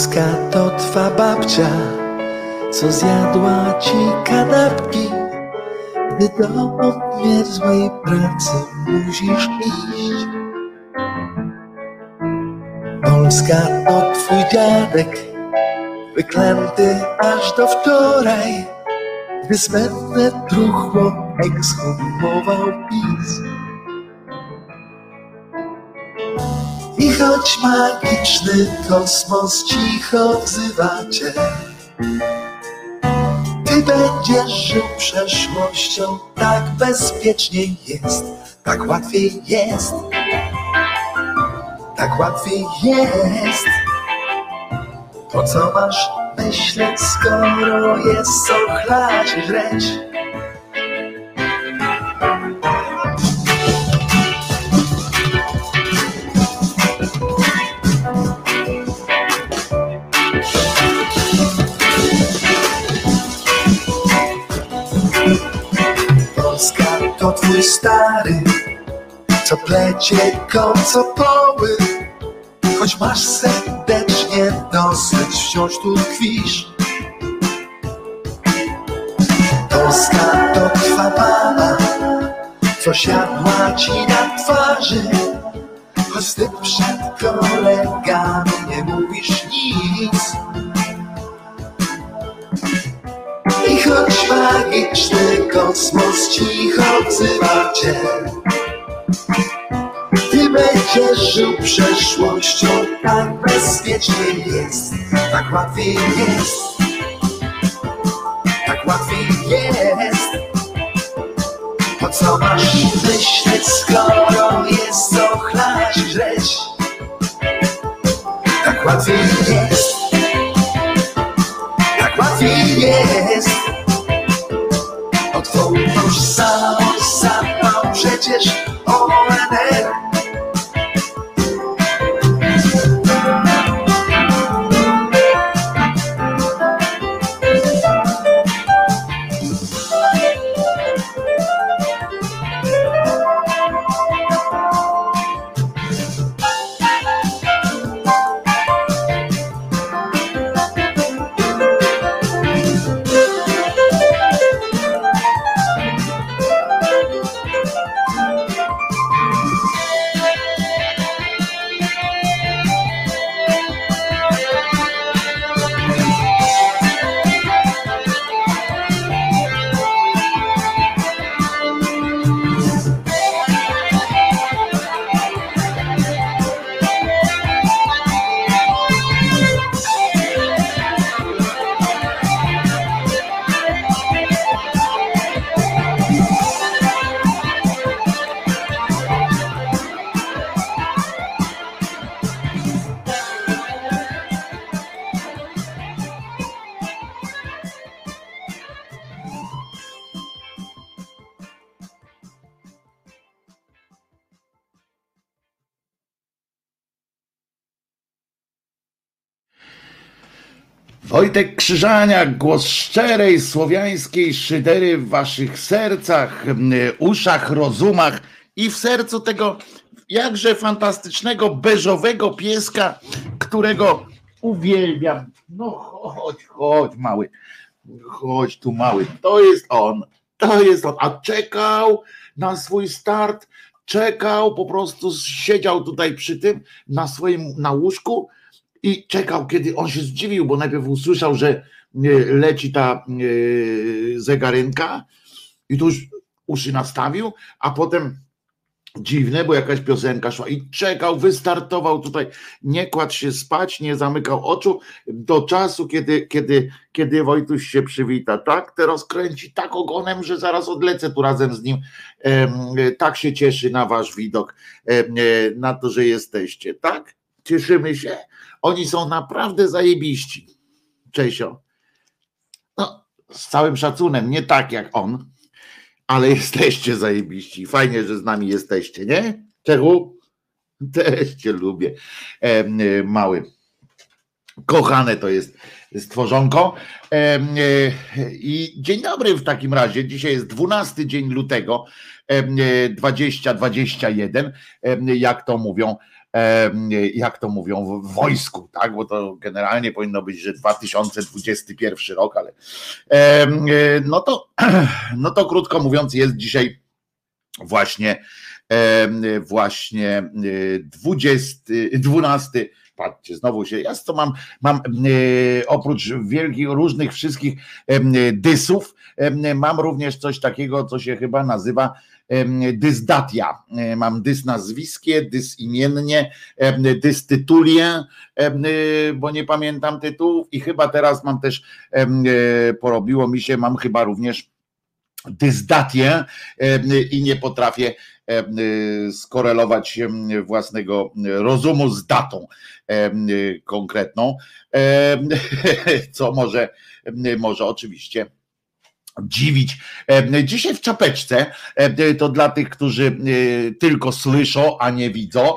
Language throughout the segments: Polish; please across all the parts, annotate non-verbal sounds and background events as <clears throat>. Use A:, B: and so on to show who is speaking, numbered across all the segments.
A: Polska to twa babcia, co zjadła ci kanapki, gdy do obmierzłej pracy musisz iść. Polska to twój dziadek, wyklęty aż do wczoraj, gdy smętne truchło ekshumował PiS. Choć magiczny kosmos cicho wzywa cię, ty będziesz żył przeszłością, tak bezpieczniej jest, tak łatwiej jest, tak łatwiej jest. Po co masz myśleć, skoro jest co chlać to twój stary, co plecie kocopoły. Choć masz serdecznie dosyć, wciąż tu tkwisz. Polska to twa mama, co siadła ci na twarzy. Choć ty przed kolegami nie mówisz nic. I choć magiczny kosmos cicho wzywa cię, ty będziesz żył przeszłością, tak bezpiecznie jest, tak łatwiej jest, tak łatwiej jest. Po co masz myśleć, skoro jest co chlać i żreć? Tak łatwiej jest, tak łatwiej jest. Zadbał przecież
B: Wojtek Krzyżaniak, głos szczerej słowiańskiej szydery w waszych sercach, m, uszach, rozumach i w sercu tego jakże fantastycznego, beżowego pieska, którego uwielbiam. No chodź, chodź mały, chodź tu mały, to jest on, to jest on, a czekał na swój start, czekał, po prostu siedział tutaj przy tym, na swoim, na łóżku, i czekał, kiedy on się zdziwił, bo najpierw usłyszał, że e, leci ta e, zegarynka i tu już uszy nastawił, a potem dziwne, bo jakaś piosenka szła i czekał, wystartował tutaj, nie kładł się spać, nie zamykał oczu do czasu, kiedy, kiedy, kiedy Wojtuś się przywita, tak? Teraz kręci tak ogonem, że zaraz odlecę tu razem z nim. Em, tak się cieszy na wasz widok, e, na to, że jesteście, tak? Cieszymy się. Oni są naprawdę zajebiści. Czesio. No, z całym szacunem, nie tak jak on, ale <laughs> jesteście zajebiści. Fajnie, że z nami jesteście, nie? Czechu? Też cię lubię. E, e, mały. Kochane to jest stworzonko. I dzień dobry w takim razie. Dzisiaj jest 12 dzień lutego 2021, jak to mówią jak to mówią w wojsku, tak? Bo to generalnie powinno być, że 2021 rok, ale no to, <clears throat> no to krótko mówiąc, jest dzisiaj właśnie właśnie 20, 12 patrzcie, znowu się, ja to mam, mam oprócz wielkich, różnych wszystkich dysów, mam również coś takiego, co się chyba nazywa dysdatia. Mam dys nazwiskie, dys imiennie, dys tytulie, bo nie pamiętam tytułów i chyba teraz mam też, porobiło mi się, mam chyba również dysdatię i nie potrafię skorelować własnego rozumu z datą konkretną, <laughs> co może, może oczywiście dziwić. Dzisiaj w czapeczce, to dla tych, którzy e, tylko słyszą, a nie widzą,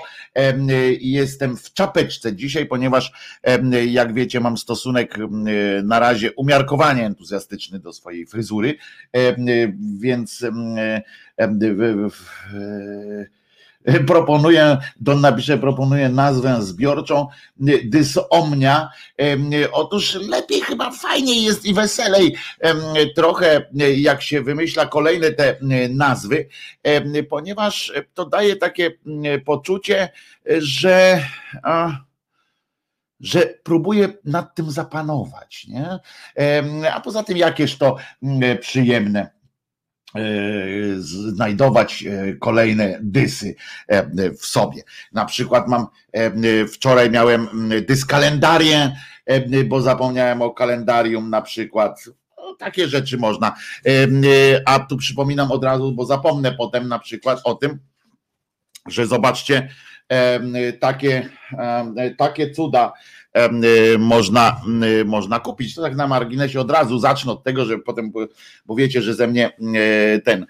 B: jestem w czapeczce dzisiaj, ponieważ jak wiecie, mam stosunek na razie umiarkowanie entuzjastyczny do swojej fryzury, więc <laughs> proponuję, Don napisze, proponuję nazwę zbiorczą dysomnia. Otóż lepiej chyba fajniej jest i weselej trochę jak się wymyśla kolejne te nazwy, ponieważ to daje takie poczucie, że że próbuje nad tym zapanować. Nie? A poza tym, jakież to przyjemne znajdować e, kolejne dysy e, w sobie. Na przykład mam, wczoraj miałem dyskalendarię, bo zapomniałem o kalendarium na przykład. No, takie rzeczy można. A tu przypominam od razu, bo zapomnę potem na przykład o tym, że zobaczcie, takie, takie cuda można, y, można kupić. To tak na marginesie od razu zacznę od tego, że potem, bo wiecie, że ze mnie y, ten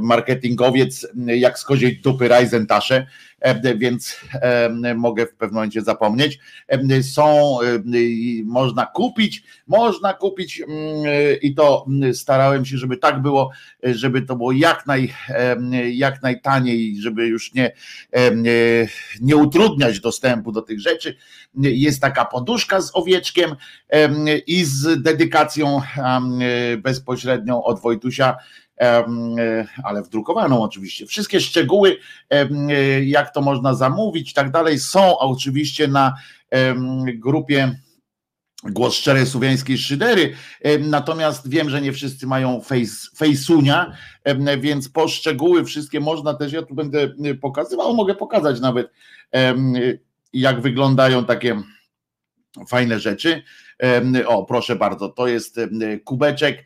B: marketingowiec jak z koziej dupy Rajzentasze, więc mogę w pewnym momencie zapomnieć. Są, można kupić, można kupić i to starałem się, żeby tak było, żeby to było jak, naj, jak najtaniej, żeby już nie, nie utrudniać dostępu do tych rzeczy. Jest taka poduszka z owieczkiem i z dedykacją bezpośrednią od Wojtusia ale wdrukowaną oczywiście. Wszystkie szczegóły, jak to można zamówić, tak dalej, są oczywiście na grupie głos szczerej słowiańskiej szydery, natomiast wiem, że nie wszyscy mają face, fejsunia, więc poszczegóły wszystkie można też, ja tu będę pokazywał, mogę pokazać nawet jak wyglądają takie fajne rzeczy. O, proszę bardzo, to jest kubeczek,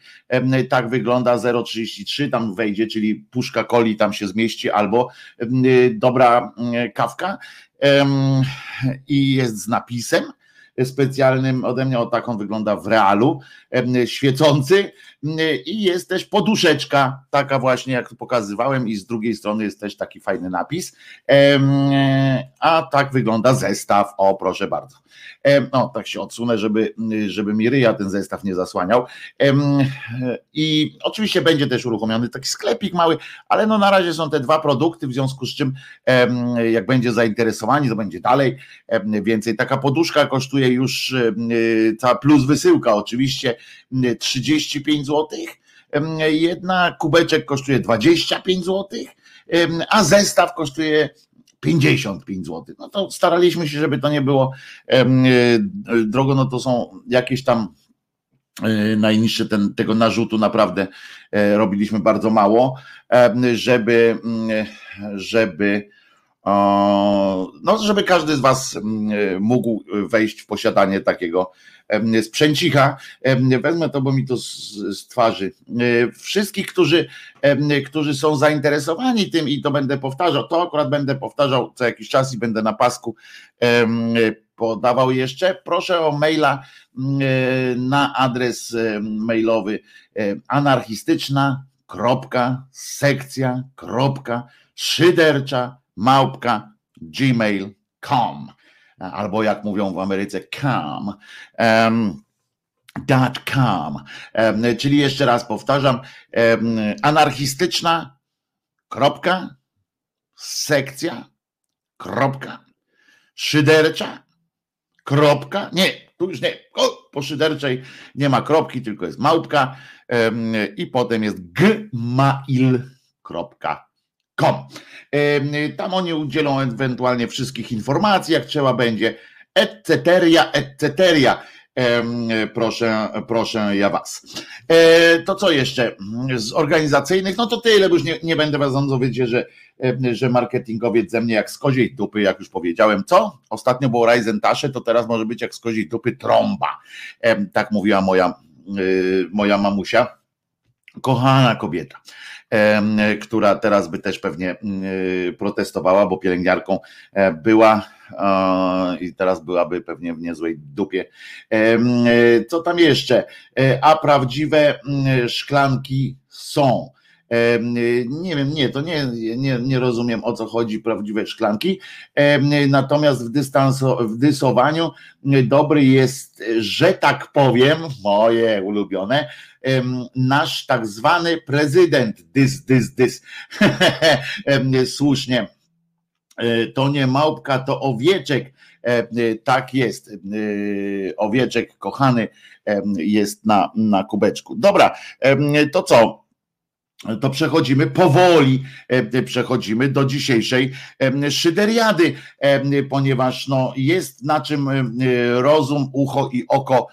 B: tak wygląda 0,33, tam wejdzie, czyli puszka coli tam się zmieści, albo dobra kawka. I jest z napisem specjalnym ode mnie, o taką wygląda w realu, świecący i jest też poduszeczka, taka właśnie jak pokazywałem i z drugiej strony jest też taki fajny napis, a tak wygląda zestaw, o proszę bardzo. No, tak się odsunę, żeby, żeby mi ryja ten zestaw nie zasłaniał. I oczywiście będzie też uruchomiony taki sklepik mały, ale no na razie są te dwa produkty, w związku z czym jak będzie zainteresowani, to będzie dalej więcej. Taka poduszka kosztuje już cała plus wysyłka oczywiście 35 zł. Jedna kubeczek kosztuje 25 zł, a zestaw kosztuje 55 zł. No to staraliśmy się, żeby to nie było e, drogo, no to są jakieś tam e, najniższe ten, tego narzutu naprawdę e, robiliśmy bardzo mało, żeby, żeby no, żeby każdy z Was mógł wejść w posiadanie takiego sprzęcicha. Wezmę to, bo mi to z, twarzy. Wszystkich, którzy, którzy są zainteresowani tym i to będę powtarzał, to akurat będę powtarzał co jakiś czas i będę na pasku podawał jeszcze. Proszę o maila na adres mailowy anarchistyczna małpka gmail.com albo jak mówią w Ameryce, com. .com, czyli jeszcze raz powtarzam, anarchistyczna kropka, sekcja, kropka, szydercza, kropka, nie, tu już nie, o, po szyderczej nie ma kropki, tylko jest małpka i potem jest gmail.com. Tam oni udzielą ewentualnie wszystkich informacji, jak trzeba będzie, etc., etc., proszę, proszę ja was. E, to co jeszcze z organizacyjnych? No to tyle, bo już nie, nie będę was wiecie, że, że marketingowiec ze mnie jak z koziej dupy, jak już powiedziałem. Co? Ostatnio było Ryzen Tasze, to teraz może być jak z koziej dupy trąba. Tak mówiła moja, y, moja mamusia. Kochana kobieta która teraz by też pewnie y, protestowała, bo pielęgniarką e, była i teraz byłaby pewnie w niezłej dupie. E, co tam jeszcze? E, a prawdziwe mm, szklanki są. Nie wiem, nie, to nie, nie, nie rozumiem o co chodzi prawdziwe szklanki. Natomiast w, dystanso, w dysowaniu dobry jest, że tak powiem, moje ulubione, nasz tak zwany prezydent. Dys, dys, dys. <laughs> Słusznie. E, to nie małpka, to owieczek. E, tak jest. E, owieczek kochany jest na, na kubeczku. Dobra, to co? to przechodzimy powoli, przechodzimy do dzisiejszej szyderiady, ponieważ no, jest na czym rozum, ucho i oko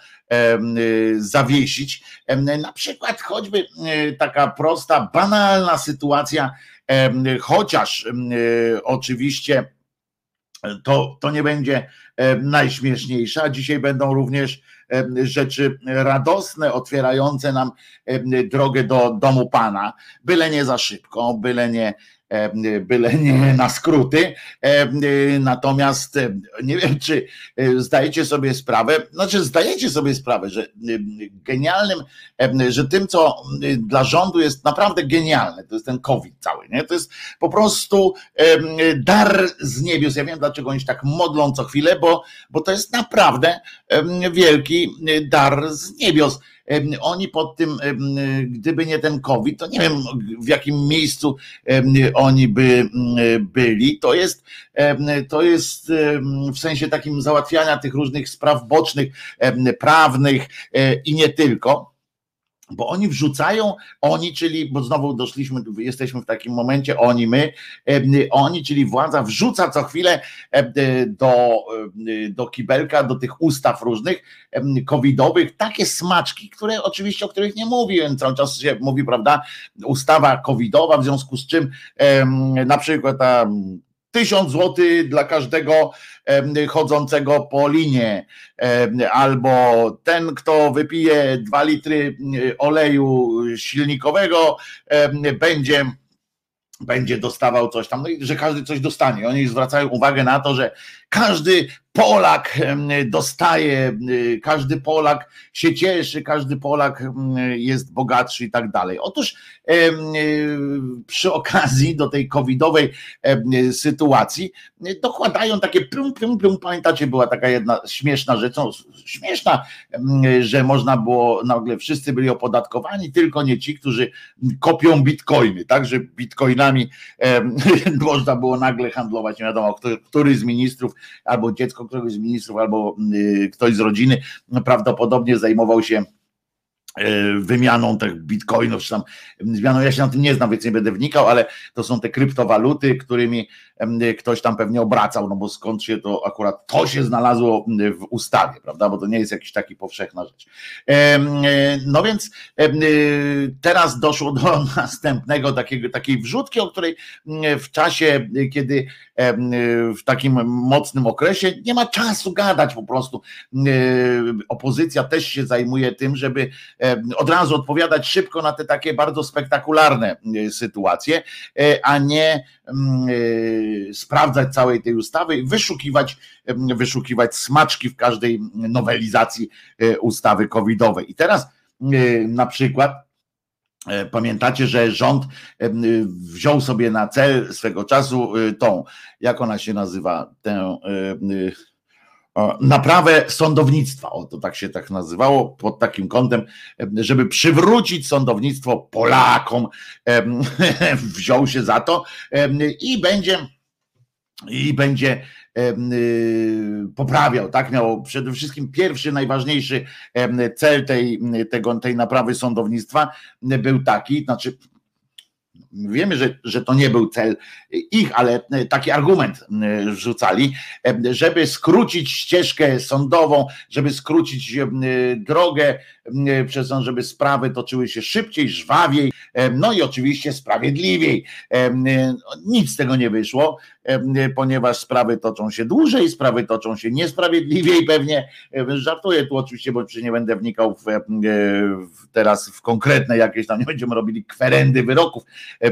B: zawiesić. Na przykład choćby taka prosta, banalna sytuacja, chociaż oczywiście to, to nie będzie najśmieszniejsza. Dzisiaj będą również rzeczy radosne, otwierające nam drogę do domu Pana, byle nie za szybko, byle nie byle nie na skróty. Natomiast nie wiem, czy zdajecie sobie sprawę, znaczy zdajecie sobie sprawę, że genialnym, że tym, co dla rządu jest naprawdę genialne, to jest ten COVID cały, nie? To jest po prostu dar z niebios. Ja wiem, dlaczego oni się tak modlą co chwilę, bo, bo to jest naprawdę wielki dar z niebios oni pod tym, gdyby nie ten COVID, to nie wiem w jakim miejscu oni by byli. To jest, to jest w sensie takim załatwiania tych różnych spraw bocznych, prawnych e, i nie tylko bo oni wrzucają, oni, czyli, bo znowu doszliśmy, jesteśmy w takim momencie, oni, my, oni, czyli władza wrzuca co chwilę do, do kibelka, do tych ustaw różnych covidowych, takie smaczki, które oczywiście, o których nie mówi, cały czas się mówi, prawda, ustawa covidowa, w związku z czym na przykład ta tysiąc złotych dla każdego chodzącego po linie, albo ten, kto wypije dwa litry oleju silnikowego, będzie będzie dostawał coś tam, no i że każdy coś dostanie. Oni zwracają uwagę na to, że każdy Polak dostaje, każdy Polak się cieszy, każdy Polak jest bogatszy i tak dalej. Otóż przy okazji do tej covidowej sytuacji dokładają takie plum, plum, plum. Pamiętacie, była taka jedna śmieszna rzecz, no, śmieszna, że można było, nagle wszyscy byli opodatkowani, tylko nie ci, którzy kopią bitcoiny, tak, że bitcoinami <laughs> można było nagle handlować, nie wiadomo, który z ministrów albo dziecko któregoś z ministrów, albo y, ktoś z rodziny prawdopodobnie zajmował się E, wymianą tych bitcoinów, czy tam zmianą, ja się na tym nie znam, więc nie będę wnikał, ale to są te kryptowaluty, którymi ktoś tam pewnie obracał, no bo skąd się to akurat to się znalazło w ustawie, prawda, bo to nie jest jakiś taki powszechna rzecz. E, no więc teraz doszło do <laughs> następnego takiego, takiej wrzutki, o której w czasie, kiedy w takim mocnym okresie nie ma czasu gadać po prostu. Opozycja też się zajmuje tym, żeby od razu odpowiadać szybko na te takie bardzo spektakularne e, sytuacje, e, a nie e, sprawdzać całej tej ustawy i wyszukiwać, wyszukiwać smaczki w każdej nowelizacji ustawy covidowej. I teraz na przykład Pamiętacie, że rząd wziął sobie na cel swego czasu tą, jak ona się nazywa, tę naprawę sądownictwa. O, to tak się tak nazywało pod takim kątem, żeby przywrócić sądownictwo Polakom. <laughs> Wziął się za to i będzie i będzie y, poprawiał, tak? Miał przede wszystkim pierwszy, najważniejszy cel tej, tego, tej naprawy sądownictwa był taki, znaczy Wiemy, że, że to nie był cel ich, ale taki argument rzucali, żeby skrócić ścieżkę sądową, żeby skrócić drogę przez żeby sprawy toczyły się szybciej, żwawiej, no i oczywiście sprawiedliwiej. Nic z tego nie wyszło, ponieważ sprawy toczą się dłużej, sprawy toczą się niesprawiedliwiej pewnie. Żartuję tu oczywiście, bo nie będę wnikał w, w teraz w konkretne jakieś tam, nie będziemy robili kwerendy wyroków,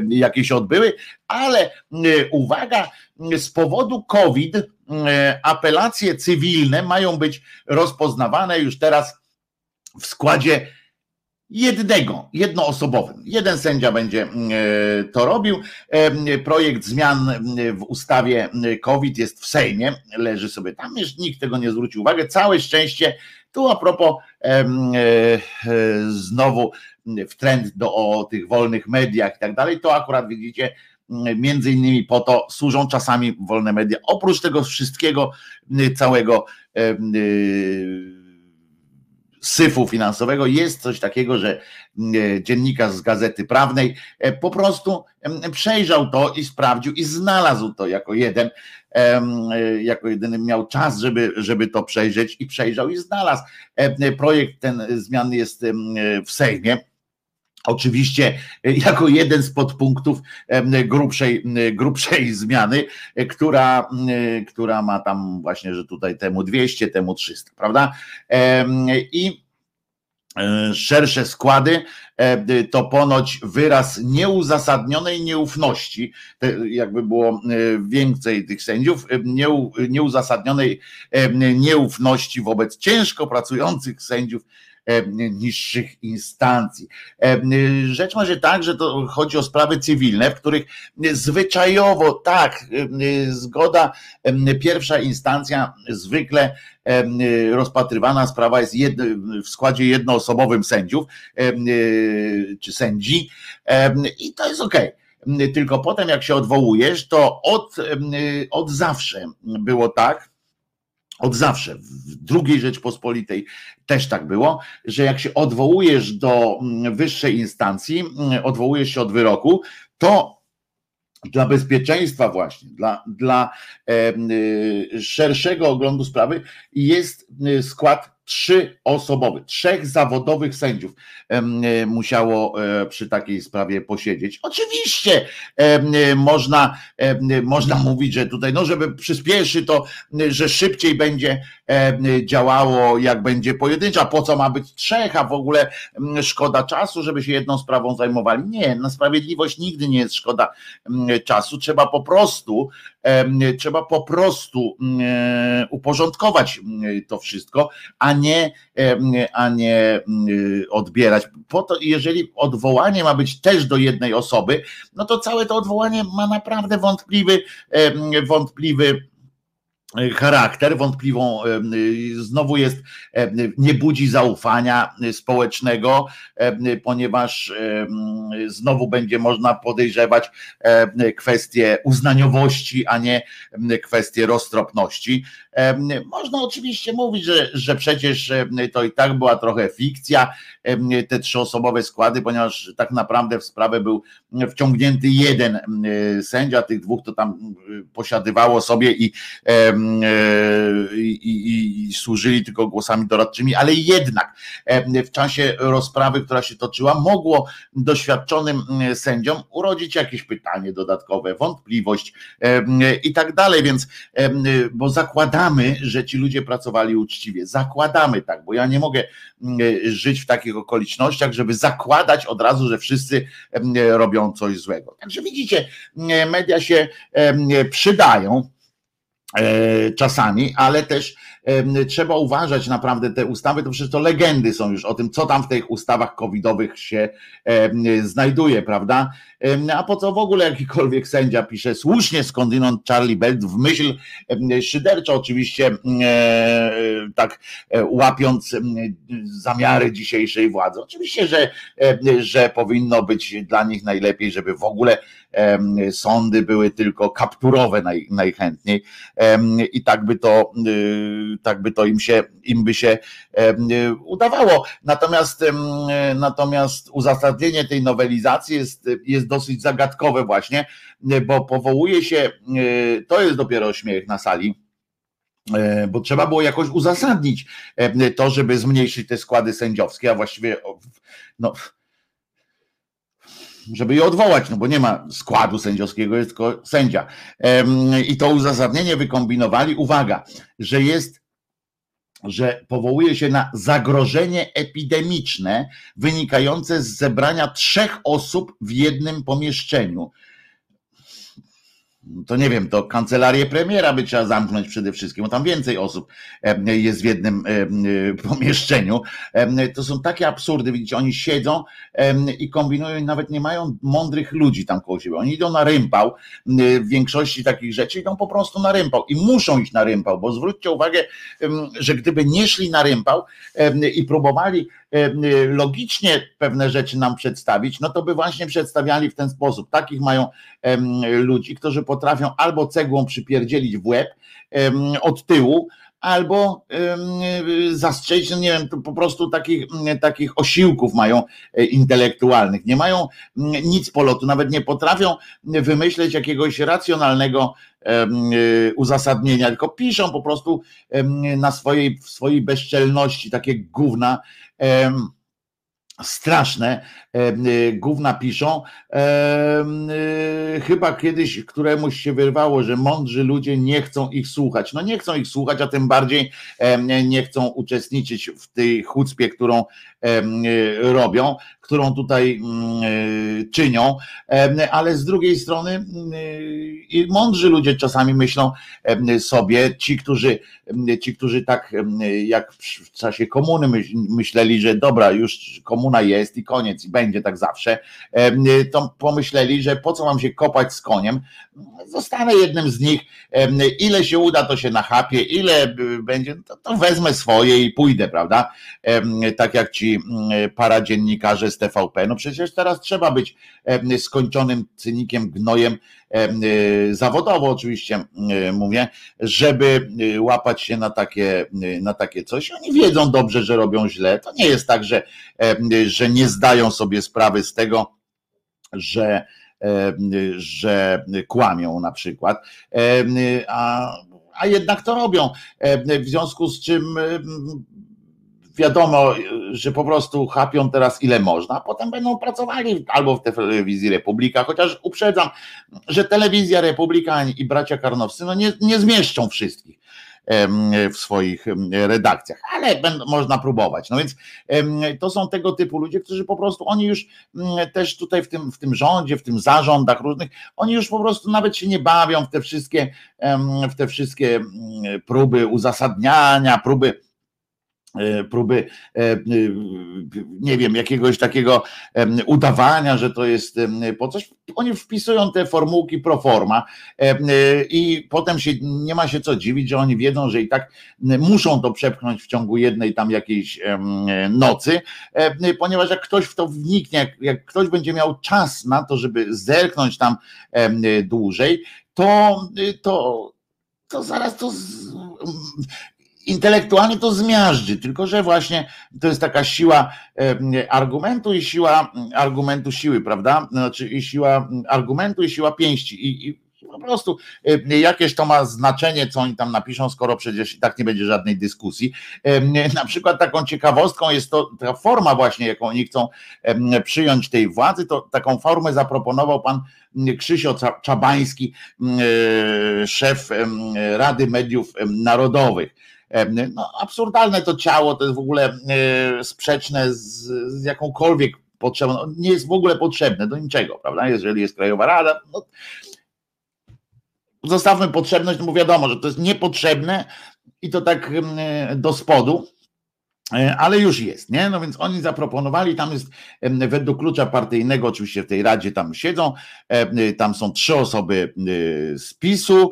B: jakie się odbyły, ale uwaga, z powodu COVID apelacje cywilne mają być rozpoznawane już teraz w składzie jednego, jednoosobowym. Jeden sędzia będzie mm, e, to robił. E, projekt zmian w ustawie COVID jest w Sejmie, leży sobie tam, już nikt tego nie zwrócił uwagi. Całe szczęście, tu a propos e, znowu w trend do o tych wolnych mediach i tak dalej, to akurat widzicie, między innymi po to służą czasami wolne media. Oprócz tego wszystkiego całego syfu finansowego jest coś takiego, że e, dziennikarz z gazety prawnej e, po prostu przejrzał to i sprawdził i znalazł to jako jeden, e, jako jedyny miał czas, żeby, żeby to przejrzeć i przejrzał i znalazł. Projekt ten zmian jest w Sejmie. Oczywiście jako jeden z podpunktów grubszej, grubszej <laughs> zmiany, która, która ma tam właśnie, że tutaj temu 200, temu 300, prawda? I e, szersze składy to ponoć wyraz nieuzasadnionej nieufności, jakby było e, więcej tych sędziów, nieuzasadnionej nieufności wobec ciężko pracujących sędziów E, niższych instancji. E, rzecz ma się tak, że to chodzi o sprawy cywilne, w których zwyczajowo tak, e, zgoda, pierwsza instancja zwykle rozpatrywana sprawa jest w składzie jednoosobowym sędziów czy sędzi i to jest. Okay. Tylko potem, jak się odwołujesz, to od, od zawsze było tak, od zawsze, w drugiej Rzeczpospolitej też tak było, że jak się odwołujesz do mm, wyższej instancji, mm, odwołujesz się od wyroku, to dla bezpieczeństwa właśnie, dla, dla e, szerszego oglądu sprawy jest y, skład trzyosobowy, trzech zawodowych sędziów e, musiało e, przy takiej sprawie posiedzieć. Oczywiście e, można, można mówić, że tutaj, no żeby przyspieszy to, że szybciej będzie działało, jak będzie pojedyncza, po co ma być trzech, a w ogóle szkoda czasu, żeby się jedną sprawą zajmowali. Nie, na sprawiedliwość nigdy nie jest szkoda czasu, trzeba po prostu trzeba po prostu uporządkować to wszystko, a nie, a nie odbierać. Po to, jeżeli odwołanie ma być też do jednej osoby, no to całe to odwołanie ma naprawdę wątpliwy, wątpliwy charakter, wątpliwą, znowu jest, nie budzi zaufania społecznego, ponieważ znowu będzie można podejrzewać kwestię uznaniowości, a nie kwestię roztropności. Można oczywiście mówić, że, że przecież to i tak była trochę fikcja, te trzyosobowe składy, ponieważ tak naprawdę w sprawę był wciągnięty jeden sędzia, tych dwóch to tam posiadywało sobie i E, i, i, i służyli tylko głosami doradczymi, ale jednak w czasie rozprawy, która się toczyła, mogło doświadczonym sędziom urodzić jakieś pytanie dodatkowe, wątpliwość i tak dalej, więc bo zakładamy, że ci ludzie pracowali uczciwie. Zakładamy tak, bo ja nie mogę żyć w takich okolicznościach, żeby zakładać od razu, że wszyscy robią coś złego. Także widzicie, media się przydają E, czasami, ale też trzeba uważać naprawdę te ustawy, to przecież to legendy są już o tym, co tam w tych ustawach covidowych się znajduje, prawda? A po co w ogóle jakikolwiek sędzia pisze słusznie skądinąd Charlie Belt w myśl szyderczo oczywiście e, tak e, łapiąc zamiary dzisiejszej władzy. Oczywiście, że, że powinno być dla nich najlepiej, żeby w ogóle sądy były tylko kapturowe naj, najchętniej i tak by to, y, tak by to im się, im by się udawało. Natomiast, natomiast uzasadnienie tej nowelizacji jest, jest dosyć zagadkowe właśnie, bo powołuje się, y, to jest dopiero śmiech na sali, e, bo trzeba było jakoś uzasadnić to, żeby zmniejszyć te składy sędziowskie, a właściwie no, żeby je odwołać, no bo nie ma składu sędziowskiego, jest tylko sędzia. I to uzasadnienie wykombinowali. Uwaga, że jest że powołuje się na zagrożenie epidemiczne wynikające z zebrania trzech osób w jednym pomieszczeniu to nie wiem, to kancelarię premiera by trzeba zamknąć przede wszystkim, bo tam więcej osób jest w jednym <laughs> pomieszczeniu. To są takie absurdy, widzicie, oni siedzą i kombinują, nawet nie mają mądrych ludzi tam koło siebie. Oni idą na rympał, w większości takich rzeczy idą po prostu na rympał i muszą iść na rympał, bo zwróćcie uwagę, że gdyby nie szli na rympał i próbowali logicznie pewne rzeczy nam przedstawić, no to by właśnie przedstawiali w ten sposób. Takich mają ludzi, którzy potrafią albo cegłą przypierdzielić w łeb od tyłu, albo zastrzelić, no nie wiem, po prostu takich, takich osiłków mają e, intelektualnych. Nie mają nic polotu, nawet nie potrafią wymyśleć jakiegoś racjonalnego e, uzasadnienia, tylko piszą po prostu na swojej, w swojej bezczelności takie gówna straszne e, gówna piszą. E, chyba kiedyś któremuś się wyrwało, że mądrzy ludzie nie chcą ich słuchać. No nie chcą ich słuchać, a tym bardziej nie chcą uczestniczyć w tej chucpie, którą robią, którą tutaj czynią, ale z drugiej strony i mądrzy ludzie czasami myślą sobie, ci, którzy, ci, którzy tak jak w czasie komuny myśleli, że dobra, już komuna jest i koniec i będzie tak zawsze, to pomyśleli, że po co mam się kopać z koniem, zostanę jednym z nich, ile się uda, to się nachapie, ile będzie, to, to wezmę swoje i pójdę, prawda? Tak jak ci paradziennikarze z TVP, no przecież teraz trzeba być skończonym cynikiem, gnojem, zawodowo oczywiście mówię, żeby łapać się na takie, na takie coś. Oni wiedzą dobrze, że robią źle. To nie jest tak, że, że nie zdają sobie sprawy z tego, że że kłamią na przykład, a, a jednak to robią. W związku z czym wiadomo, że po prostu chapią teraz ile można, potem będą pracowali albo w telewizji Republika, chociaż uprzedzam, że telewizja Republika i bracia Karnowscy no nie, nie zmieszczą wszystkich w swoich redakcjach, ale będą, można próbować. No więc to są tego typu ludzie, którzy po prostu, oni już też tutaj w tym, w tym rządzie, w tym zarządach różnych, oni już po prostu nawet się nie bawią w te wszystkie, w te wszystkie próby uzasadniania, próby próby, e, e, nie wiem, jakiegoś takiego udawania, że to jest po coś. Oni wpisują te formułki pro forma i potem się nie ma się co dziwić, że oni wiedzą, że i tak muszą to przepchnąć w ciągu jednej tam jakiejś nocy, ponieważ jak ktoś w to wniknie, jak, jak ktoś będzie miał czas na to, żeby zerknąć tam dłużej, to, to to zaraz to z, intelektualnie to zmiażdży, tylko że właśnie to jest taka siła argumentu i siła argumentu siły, prawda? Znaczy i siła argumentu i siła pięści. I, i po prostu jakieś to ma znaczenie, co oni tam napiszą, skoro przecież i tak nie będzie żadnej dyskusji. Na przykład taką ciekawostką jest to ta forma właśnie, jaką oni chcą przyjąć tej władzy, to taką formę zaproponował pan Krzysio Czabański, szef Rady Mediów Narodowych no, absurdalne to ciało, to jest w ogóle e, sprzeczne z, z jakąkolwiek potrzebą, no, nie jest w ogóle potrzebne do niczego, prawda? Jeżeli jest Krajowa Rada, no, zostawmy potrzebność, no bo wiadomo, że to jest niepotrzebne i to tak do spodu, e, ale już jest, nie? No więc oni zaproponowali, tam jest według klucza partyjnego, oczywiście w tej radzie tam siedzą, tam są trzy osoby z PiSu,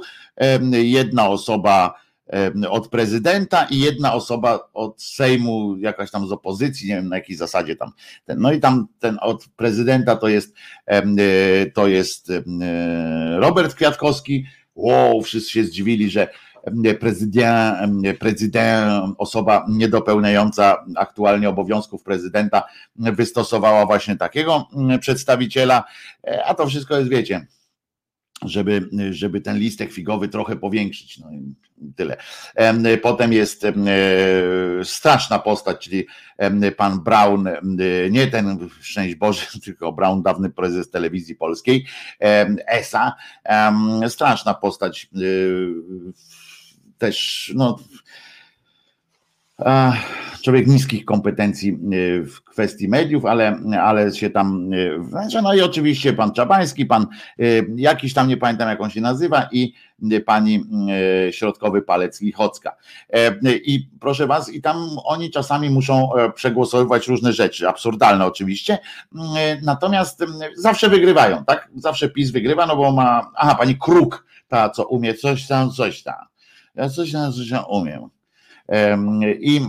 B: jedna osoba od prezydenta i jedna osoba od Sejmu, jakaś tam z opozycji, nie wiem na jakiej zasadzie tam. No i tam ten od prezydenta to jest to jest Robert Kwiatkowski. Wow, wszyscy się zdziwili, że prezydent, prezydent, osoba niedopełniająca aktualnie obowiązków prezydenta wystosowała właśnie takiego przedstawiciela, e, a to wszystko jest, wiecie, żeby, żeby ten listek figowy trochę powiększyć. No i tyle. Potem jest straszna postać, czyli pan Brown, nie ten szczęść Boże, <laughs> tylko Brown, dawny prezes telewizji polskiej, ESA. Straszna postać też, no człowiek niskich kompetencji e, w kwestii mediów, ale, ale się tam, znaczy, no i oczywiście pan Czabański, pan e, jakiś tam, nie pamiętam jak on się nazywa i pani środkowy palec Lichocka. I proszę was, i tam oni czasami muszą przegłosowywać różne rzeczy, absurdalne oczywiście, natomiast zawsze wygrywają, tak? Zawsze PiS wygrywa, no bo ma, aha, pani Kruk, ta co umie coś tam, coś tam. Ja coś tam, coś tam umiem. I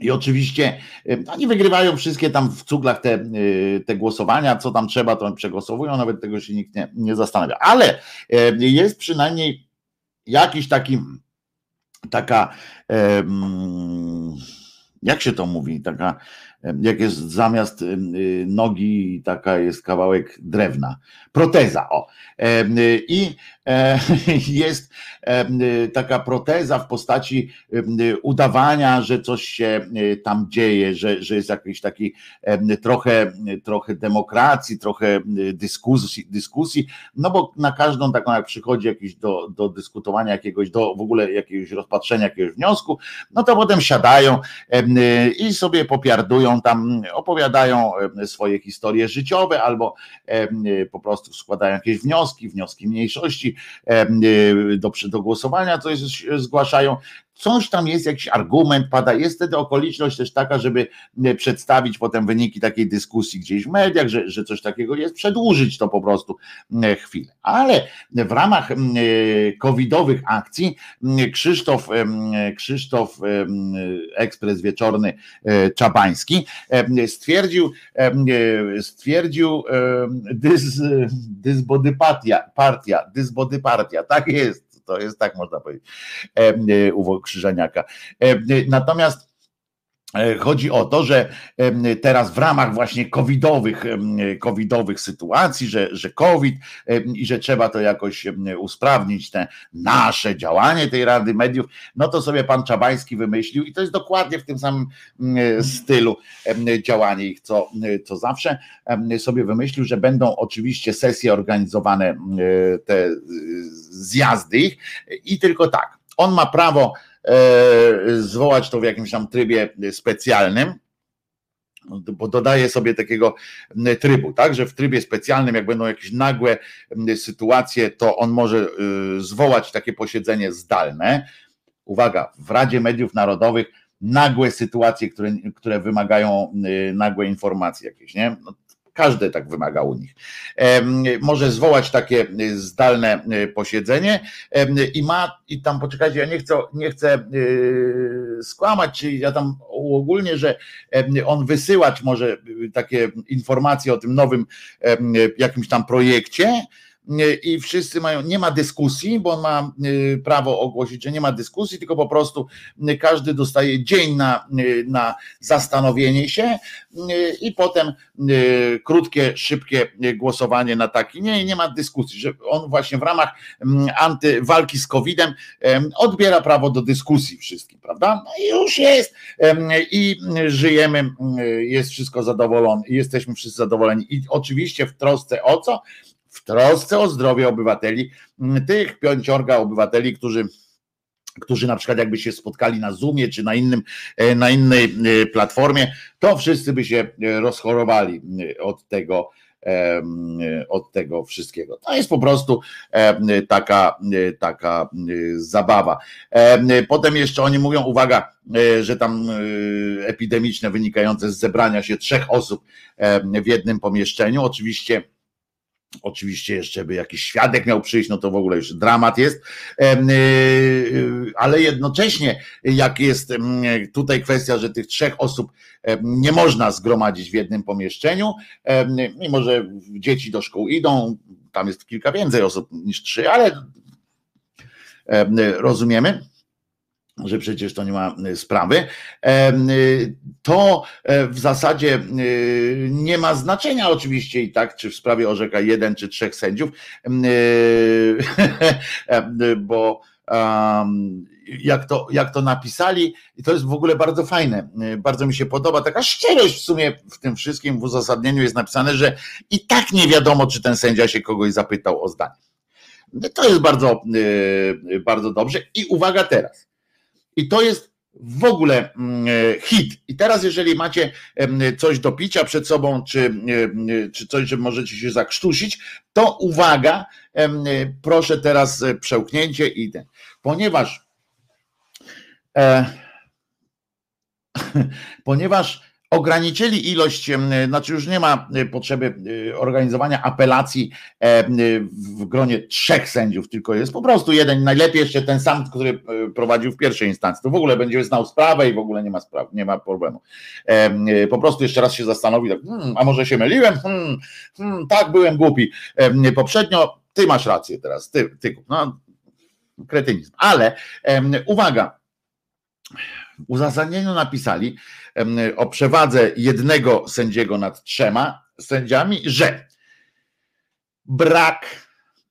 B: i oczywiście oni wygrywają wszystkie tam w cuglach te, y, te głosowania, co tam trzeba, to przegłosowują, nawet tego się nikt nie, nie zastanawia. Ale jest przynajmniej jakiś taki, taka, jak się to mówi, taka jak jest zamiast y, nogi taka jest kawałek drewna, proteza, o. I e, <laughs> jest taka proteza w postaci udawania, że coś się y, tam dzieje, że, że jest jakiś taki trochę, trochę demokracji, trochę dyskusji, dyskusji, no bo na każdą taką, jak przychodzi jakiś do, do dyskutowania jakiegoś, do w ogóle jakiegoś rozpatrzenia jakiegoś wniosku, no to potem siadają i sobie popiardują tam, opowiadają swoje historie życiowe albo po prostu składają jakieś wnioski, wnioski mniejszości do, do głosowania, coś zgłaszają coś tam jest, jakiś argument pada, jest wtedy okoliczność też taka, żeby e, przedstawić potem wyniki takiej dyskusji gdzieś w mediach, że, że coś takiego jest, przedłużyć to po prostu e, chwilę. Ale w ramach e, covidowych akcji Krzysztof, Krzysztof ekspres wieczorny Czabański stwierdził, stwierdził dys, dysbodypatia, partia, dysbodypartia, tak jest, to jest tak można powiedzieć e, u Krzyżaniaka. Natomiast E, chodzi o to, że teraz w ramach właśnie covidowych, covidowych sytuacji, że, że COVID i że trzeba to jakoś usprawnić, te nasze działanie tej Rady Mediów, no to sobie pan Czabański wymyślił i to jest dokładnie w tym samym stylu działanie ich, co, co zawsze sobie wymyślił, że będą oczywiście sesje organizowane, te zjazdy ich i tylko tak, on ma prawo E, zwołać to w jakimś tam trybie specjalnym, bo dodaje sobie takiego trybu, tak, że w trybie specjalnym, jak będą jakieś nagłe sytuacje, to on może y, zwołać takie posiedzenie zdalne. Uwaga, w Radzie Mediów Narodowych nagłe sytuacje, które, które wymagają y, nagłe informacje jakieś, nie? No, każde tak wymaga u nich. Może zwołać takie y, zdalne y, posiedzenie i ma, i tam poczekajcie, ja nie chcę, nie chcę y, skłamać, czy ja tam ogólnie, że on wysyłać może takie informacje o tym nowym jakimś tam projekcie, i wszyscy mają, nie ma dyskusji, bo on ma y, prawo ogłosić, że nie ma dyskusji, tylko po prostu y, każdy dostaje dzień na, y, na zastanowienie się i potem krótkie, szybkie głosowanie na taki. Nie, nie ma dyskusji, że on właśnie w ramach mm, anty, walki z COVID-em odbiera prawo do dyskusji wszystkim, prawda? No i już jest. I żyjemy, jest wszystko zadowolone, jesteśmy wszyscy zadowoleni. I oczywiście w trosce o co? Trosce o zdrowie obywateli, tych piąciorga obywateli, którzy którzy na przykład jakby się spotkali na Zoomie czy na innym, na innej platformie, to wszyscy by się rozchorowali od tego, od tego wszystkiego. To jest po prostu taka, taka zabawa. Potem jeszcze oni mówią, uwaga, e, że tam e, epidemiczne wynikające z zebrania się trzech osób w jednym pomieszczeniu. Oczywiście Oczywiście jeszcze by jakiś świadek miał przyjść, no to w ogóle już dramat jest, y, y, ale jednocześnie jak jest tutaj kwestia, że tych trzech osób nie można zgromadzić w jednym pomieszczeniu, mimo że dzieci do szkół idą, tam jest kilka więcej osób niż trzy, ale rozumiemy że przecież to nie ma y, sprawy, y, to e, w zasadzie y, nie ma znaczenia oczywiście i tak, czy w sprawie orzeka jeden czy trzech sędziów, <laughs> bo jak to, jak to napisali, i to jest w ogóle bardzo fajne, bardzo mi się podoba, taka szczerość w sumie w tym wszystkim, w uzasadnieniu jest napisane, że i tak nie wiadomo, czy ten sędzia się kogoś zapytał o zdanie. To jest bardzo, bardzo dobrze. I uwaga teraz. I to jest w ogóle mm, e, hit. I teraz, jeżeli macie coś do picia przed sobą, czy, czy coś, że możecie się zakrztusić, to uwaga, proszę teraz e, przełknięcie i ten. Ponieważ e, <laughs> ponieważ ograniczyli ilość, znaczy już nie ma e, potrzeby e, organizowania apelacji e, w gronie trzech sędziów, tylko jest po prostu jeden, najlepiej jeszcze ten sam, który prowadził w pierwszej instancji. To w ogóle będzie znał sprawę i w ogóle nie ma sprawy, nie ma problemu. Po prostu jeszcze raz się zastanowi, tak, hmm, a może się myliłem? Hmm, hmm, tak, byłem głupi. Poprzednio ty masz rację teraz, ty, ty no, kretynizm. Ale uwaga, w uzasadnieniu napisali o przewadze jednego sędziego nad trzema sędziami, że brak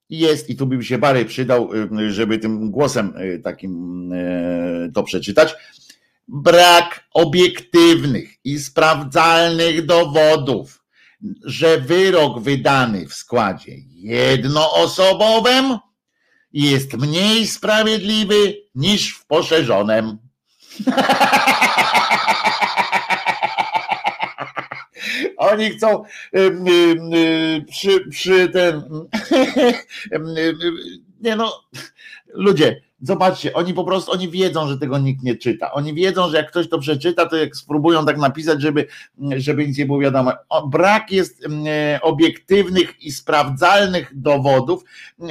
B: jest, i tu bym się bardziej przydał, żeby tym głosem e, takim e, to przeczytać, brak obiektywnych i sprawdzalnych dowodów, że wyrok wydany w składzie jednoosobowym jest mniej sprawiedliwy niż w poszerzonym. <laughs> Oni chcą przy, przy ten. Nie no, ludzie, zobaczcie, oni po prostu, oni wiedzą, że tego nikt nie czyta. Oni wiedzą, że jak ktoś to przeczyta, to jak spróbują tak napisać, żeby, żeby nic nie było wiadomo. Brak jest obiektywnych i sprawdzalnych dowodów,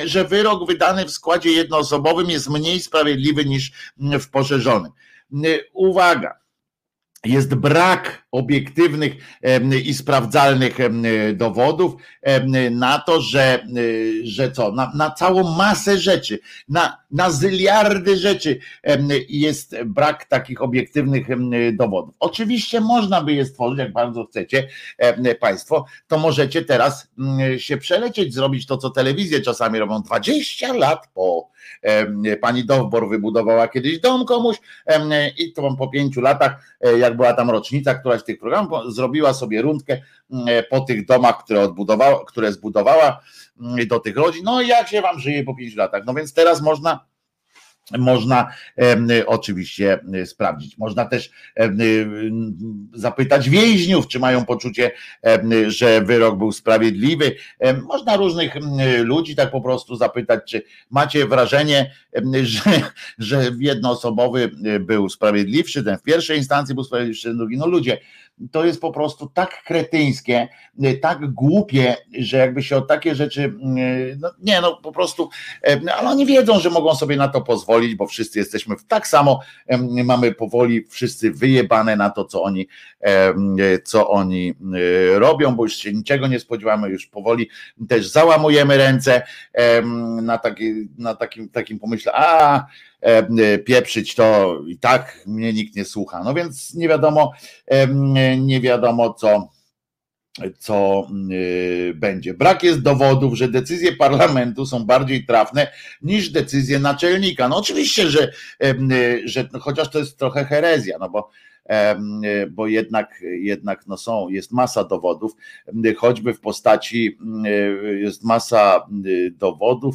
B: że wyrok wydany w składzie jednoosobowym jest mniej sprawiedliwy niż w poszerzonym. Uwaga, jest brak obiektywnych i sprawdzalnych dowodów na to, że, że co, na, na całą masę rzeczy, na, na zyliardy rzeczy jest brak takich obiektywnych dowodów. Oczywiście można by je stworzyć, jak bardzo chcecie Państwo, to możecie teraz się przelecieć, zrobić to, co telewizje czasami robią 20 lat po Pani Dowbor wybudowała kiedyś dom komuś i to po pięciu latach, e, jak była tam rocznica któraś z tych programów, zrobiła sobie rundkę po tych domach, które odbudowała, które zbudowała do tych rodzin. No i jak się wam żyje po pięciu latach? No więc teraz można można oczywiście sprawdzić. Można też zapytać więźniów, czy mają poczucie, że wyrok był sprawiedliwy. Można różnych ludzi tak po prostu zapytać, czy macie wrażenie, że, że jednoosobowy był sprawiedliwszy, ten w pierwszej instancji był sprawiedliwszy, ten drugi. No ludzie, to jest po prostu tak kretyńskie, tak głupie, że jakby się o takie rzeczy, no nie no po prostu, ale oni wiedzą, że mogą sobie na to pozwolić, bo wszyscy jesteśmy tak samo, mamy powoli wszyscy wyjebane na to, co oni, co oni robią, bo już się niczego nie spodziewamy, już powoli też załamujemy ręce na, taki, na takim, takim pomyśle, a E, pieprzyć to i tak mnie nikt nie słucha. No więc nie wiadomo, nie wiadomo co co będzie. Brak jest dowodów, że decyzje parlamentu są bardziej trafne niż decyzje naczelnika. No oczywiście, że, że chociaż to jest trochę herezja, no bo bo jednak, jednak no są, jest masa dowodów, choćby w postaci, jest masa dowodów,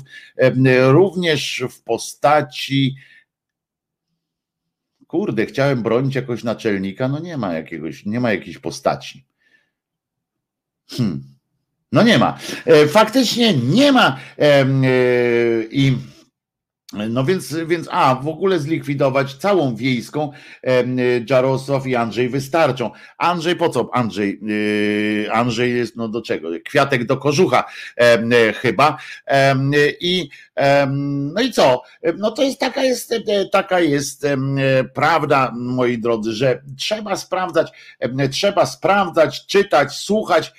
B: również w postaci kurde, chciałem bronić jakoś naczelnika, no nie ma jakiegoś, nie ma jakiejś postaci. Hmm. No nie ma. E, faktycznie nie ma. E, I no więc, więc, a w ogóle zlikwidować całą wiejską Jarosław i Andrzej wystarczą. Andrzej po co? Andrzej, e, Andrzej jest no do czego? Kwiatek do kożucha chyba. I no i co? No to jest taka jest, taka jest prawda, moi drodzy, że trzeba sprawdzać, trzeba sprawdzać, czytać, słuchać,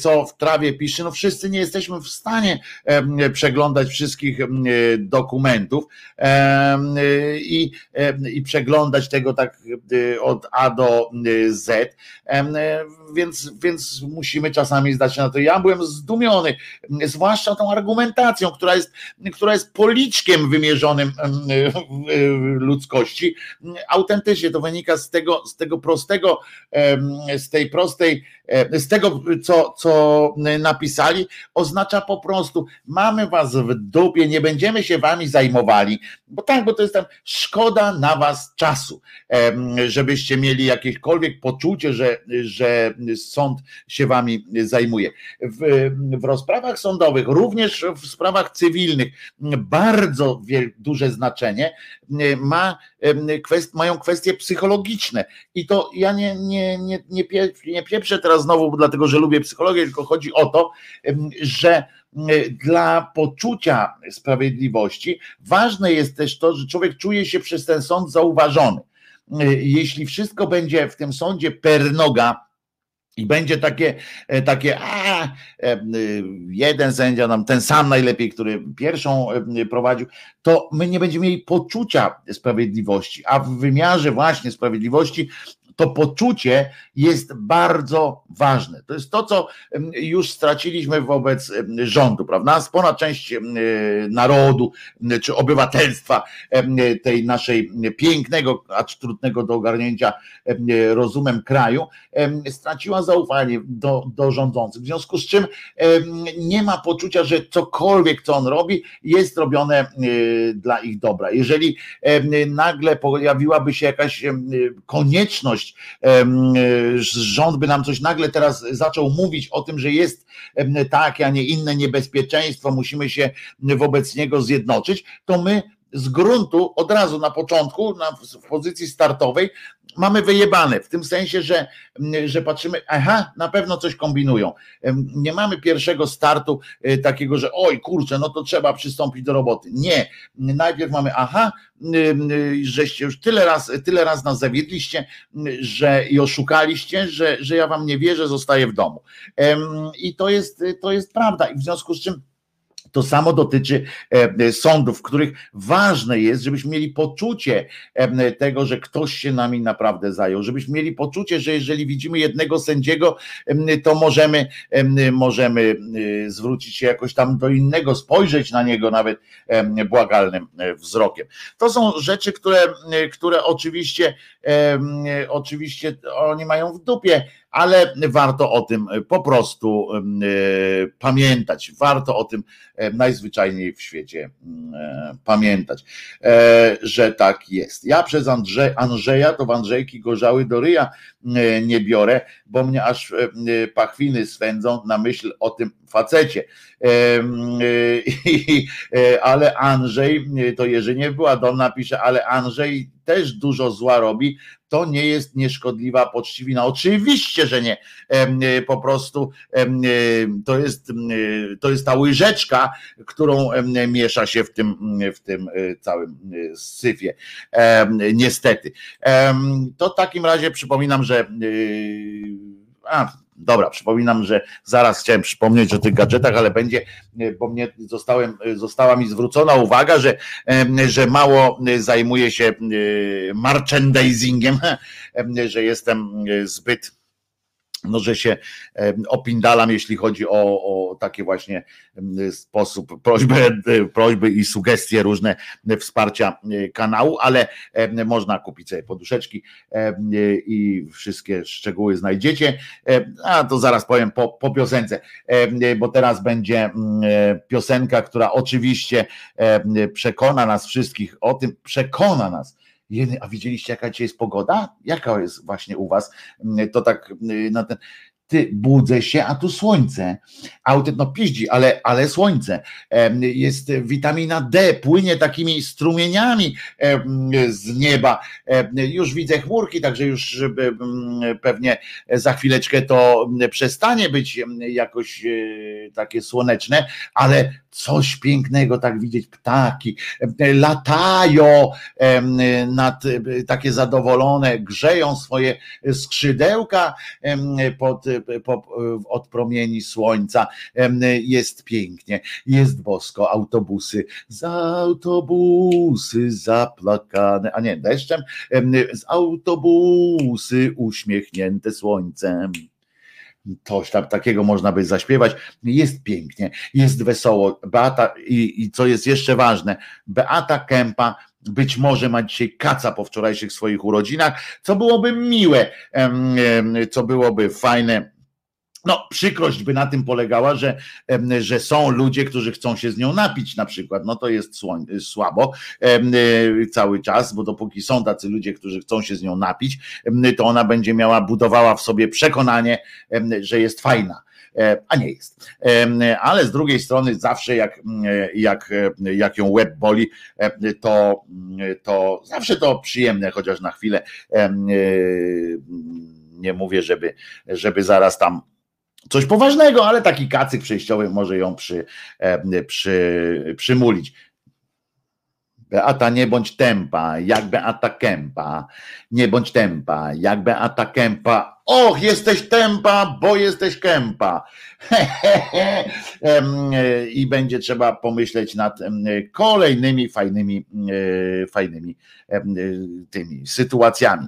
B: co w trawie pisze. No wszyscy nie jesteśmy w stanie przeglądać wszystkich dokumentów i, i przeglądać tego tak od A do Z, więc, więc musimy czasami zdać się na to. Ja byłem zdumiony, zwłaszcza tą argumentacją, która jest która jest policzkiem wymierzonym ludzkości. Autentycznie to wynika z tego, z tego prostego, z tej prostej, z tego, co, co napisali, oznacza po prostu, mamy was w dupie, nie będziemy się wami zajmowali, bo tak, bo to jest tam szkoda na was czasu, żebyście mieli jakiekolwiek poczucie, że, że sąd się wami zajmuje. W, w rozprawach sądowych, również w sprawach cywilnych, bardzo duże znaczenie ma, kwest, mają kwestie psychologiczne. I to ja nie, nie, nie, nie, pie, nie pieprzę teraz znowu, dlatego że lubię psychologię, tylko chodzi o to, że dla poczucia sprawiedliwości ważne jest też to, że człowiek czuje się przez ten sąd zauważony. Jeśli wszystko będzie w tym sądzie per noga, i będzie takie, e, takie, a, e, jeden sędzia, nam ten sam najlepiej, który pierwszą prowadził, to my nie będziemy mieli poczucia sprawiedliwości, a w wymiarze właśnie sprawiedliwości to poczucie jest bardzo ważne. To jest to, co już straciliśmy wobec rządu, prawda? Spora część narodu czy obywatelstwa tej naszej pięknego, acz trudnego do ogarnięcia rozumem kraju straciła zaufanie do, do rządzących. W związku z czym nie ma poczucia, że cokolwiek, co on robi, jest robione dla ich dobra. Jeżeli nagle pojawiłaby się jakaś konieczność, rząd by nam coś nagle teraz zaczął mówić o tym, że jest takie, a nie inne niebezpieczeństwo, musimy się wobec niego zjednoczyć, to my z gruntu od razu na początku, na, w pozycji startowej, mamy wyjebane, w tym sensie, że, że patrzymy, aha, na pewno coś kombinują. Nie mamy pierwszego startu e, takiego, że oj kurczę, no to trzeba przystąpić do roboty. Nie. Najpierw mamy, aha, żeście już tyle raz, tyle raz nas zawiedliście, że i oszukaliście, że, że ja wam nie wierzę, zostaję w domu. I to jest, to jest prawda. I w związku z czym to samo dotyczy e, sądów, w których ważne jest, żebyśmy mieli poczucie e, tego, że ktoś się nami naprawdę zajął, żebyśmy mieli poczucie, że jeżeli widzimy jednego sędziego, to możemy, możemy e, zwrócić się jakoś tam do innego, spojrzeć na niego nawet błagalnym wzrokiem. To są rzeczy, które, które oczywiście, oczywiście oni mają w dupie ale warto o tym po prostu e, pamiętać. Warto o tym e, najzwyczajniej w świecie e, pamiętać, że tak jest. Ja przez Andrze, Andrzeja to w Andrzejki gorzały do ryja nie biorę, bo mnie aż pachwiny swędzą na myśl o tym facecie. Ale Andrzej, to Jerzyniew była dom pisze, ale Andrzej też dużo zła robi, to nie jest nieszkodliwa poczciwina. Oczywiście, że nie. Po prostu to jest, to jest ta łyżeczka, którą miesza się w tym, w tym e, całym e, syfie. Niestety. To w takim razie przypominam, że e, a, Dobra, przypominam, że zaraz chciałem przypomnieć o tych gadżetach, ale będzie, bo mnie zostałem, została mi zwrócona uwaga, że, że mało zajmuję się merchandisingiem, <laughs> że jestem zbyt no, że się opindalam, jeśli chodzi o, o takie właśnie sposób, prośby, prośby i sugestie różne wsparcia kanału, ale można kupić sobie poduszeczki i wszystkie szczegóły znajdziecie. A to zaraz powiem po, po piosence, bo teraz będzie piosenka, która oczywiście przekona nas wszystkich o tym, przekona nas, A widzieliście, jaka dzisiaj jest pogoda? Jaka jest właśnie u was? To tak na ten ty budzę się, a tu słońce. Autyt no piździ, ale, ale słońce. Jest witamina D, płynie takimi strumieniami z nieba. Już widzę chmurki, także już pewnie za chwileczkę to przestanie być jakoś e, takie słoneczne, ale coś pięknego tak widzieć, ptaki latają nad takie zadowolone, grzeją swoje skrzydełka pod od promieni słońca. Jest pięknie, jest bosko, autobusy, za autobusy zaplakane, a nie deszczem, z autobusy uśmiechnięte słońcem coś tam takiego można by zaśpiewać. Jest pięknie, jest wesoło. Beata, i, i co jest jeszcze ważne, Beata Kępa być może ma dzisiaj kaca po wczorajszych swoich urodzinach, co byłoby miłe, co byłoby fajne no, przykrość by na tym polegała, że, że są ludzie, którzy chcą się z nią napić na przykład. No to jest słabo e, cały czas, bo dopóki są tacy ludzie, którzy chcą się z nią napić, to ona będzie miała, budowała w sobie przekonanie, że jest fajna e, a nie jest. Ale z drugiej strony zawsze jak, jak, jak ją łeb boli, to, to zawsze to przyjemne, chociaż na chwilę nie mówię, żeby, żeby zaraz tam coś poważnego, ale taki kacyk przejściowy może ją przy, e, przy, przymulić. Beata, nie bądź tempa, jak Beata Kępa, nie bądź tempa, jak Beata Kępa. Och, jesteś tempa, bo jesteś kępa. I będzie trzeba pomyśleć nad kolejnymi fajnymi, e, fajnymi tymi sytuacjami.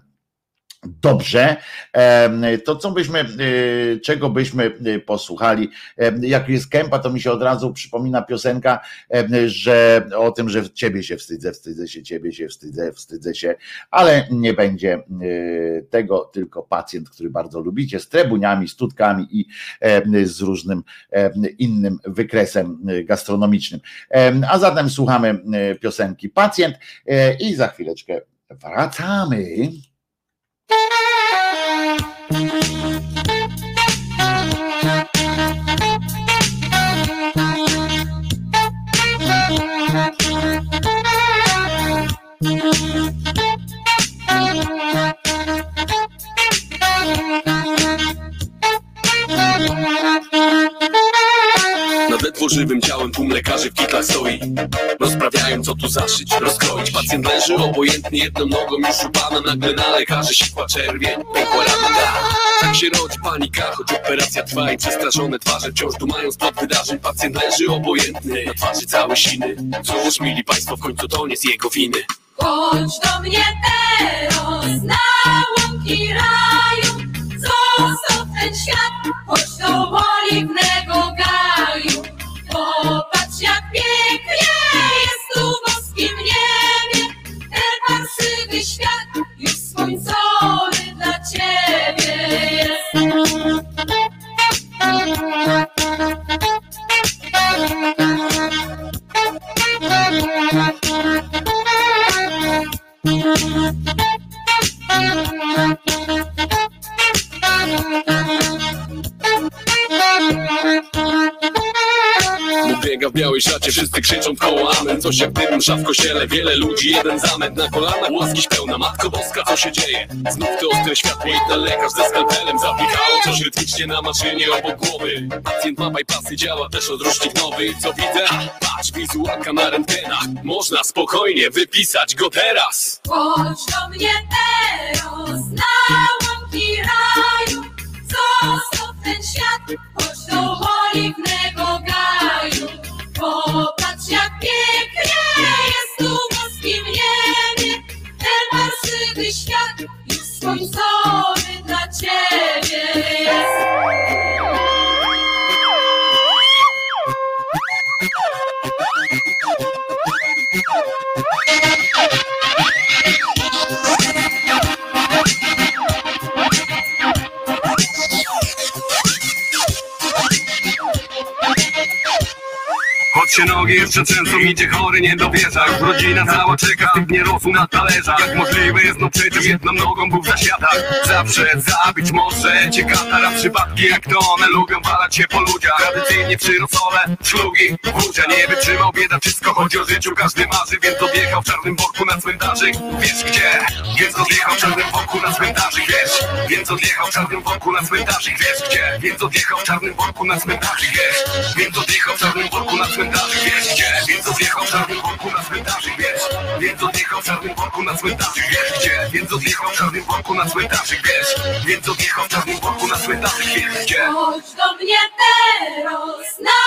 B: Dobrze, to co byśmy, e, czego byśmy e, posłuchali, jak jest kępa, to mi się od razu przypomina piosenka, że o tym, że ciebie się wstydzę, wstydzę się, ciebie się wstydzę, wstydzę się, ale nie będzie e, tego, tylko pacjent, który bardzo lubicie, z trebuniami, studkami i z różnym innym wykresem gastronomicznym. A zatem słuchamy piosenki Pacjent i za chwileczkę wracamy.
C: Tworzywym ciałem tłum lekarzy w kitlach stoi. Rozprawiają co tu zaszyć, rozkroić. Pacjent leży obojętnie jedną nogą już u pana Nagle na lekarzy sikła czerwień, pękła rana Tak się rodzi panika, choć operacja trwa I przestraszone twarze wciąż dumają spod wydarzeń. Pacjent leży obojętny, na twarzy całe siny Cóż, mili państwo, w końcu to nie z jego winy.
D: Chodź do mnie teraz na łąki raju. Zostaw ten świat, chodź do oliwnego gaju już słońcowy dla ciebie jest
C: w białej szacie, wszyscy krzyczą w koło amen. Coś jak dym, msza w kościele, wiele ludzi, jeden zamęt Na kolanach łaskiś pełna, Matko Boska, co się dzieje? Znów to ostre światło i ten lekarz ze skalpelem Zapikało coś rytmicznie na maszynie obok głowy. Pacjent ma bypassy, działa też odrusznik nowy Co widzę? Patrz, wizualka na rentgenach Można spokojnie wypisać go teraz.
D: Chodź do mnie teraz na łąki raju. Zostaw ten świat, chodź do oliwnego
C: się nogi jeszcze trzęsą, idzie chory, nie dowierza. Już rodzina cała czeka, typ nie rosł na talerzach. Jak możliwe jest, no przecież jedną nogą był w zaświatach Zawsze zabić może cię katara Przypadki jak to one lubią walać się po ludziach. Tradycyjnie przy rosole, szlugi, wódzia Nie wytrzymał. Bieda, wszystko chodzi o życiu Każdy marzy, więc odjechał w czarnym worku na cmentarzyk. Wiesz gdzie? Więc odjechał w czarnym worku na cmentarzyk, wiesz? Więc odjechał w czarnym worku na cmentarzyk, wiesz gdzie? Więc odjechał w czarnym worku na cmentarzyk, wiesz? Więc odjechał w czarnym worku na cmentarzyk, wiesz gdzie? Więc odjechał w czarnym worku na cmentarzyk, wiesz? Więc odjechał w czarnym worku na cmentarzyk, wiesz gdzie? Więc odjechał w czarnym worku na cmentarzyk, wiesz? Więc odjechał w czarnym worku na cmentarzyk, wiesz gdzie?
D: Chodź do mnie teraz na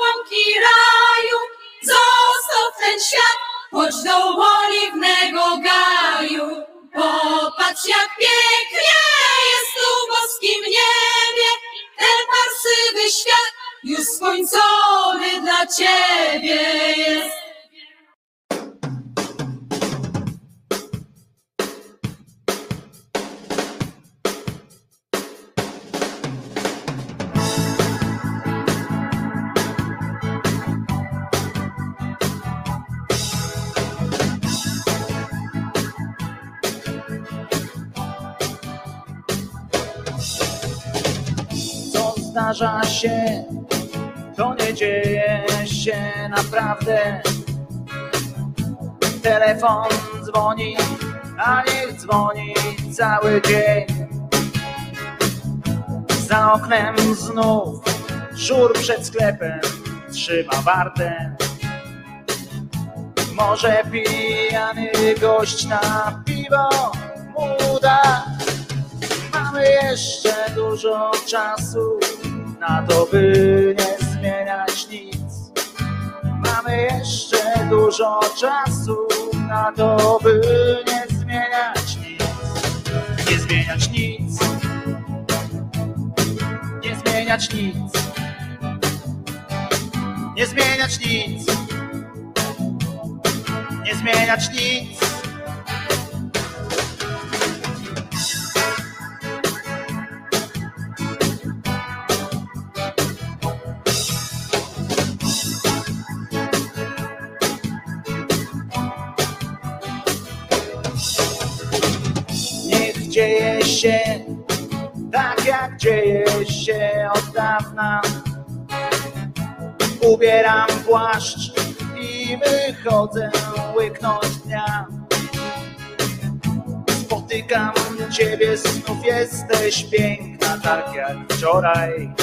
D: łąki raju, zostaw ten świat, chodź do oliwnego gaju. Popatrz jak pięknie jest tu w boskim niebie, ten parsywy świat już skończony dla ciebie jest.
E: zdarza się, to nie dzieje się naprawdę. Telefon dzwoni, a niech dzwoni cały dzień. Za oknem znów żur przed sklepem trzyma wartę. Może pijany gość na piwo mu da Mamy jeszcze dużo czasu na to, by nie zmieniać nic. Mamy jeszcze dużo czasu na to, by nie zmieniać nic. Nie zmieniać nic. Nie zmieniać nic. Nie zmieniać nic. Nie zmieniać nic. Dzieje się tak, jak dzieje się od dawna. Ubieram płaszcz i wychodzę łyknąć dnia. Spotykam ciebie, znów jesteś piękna, tak jak wczoraj.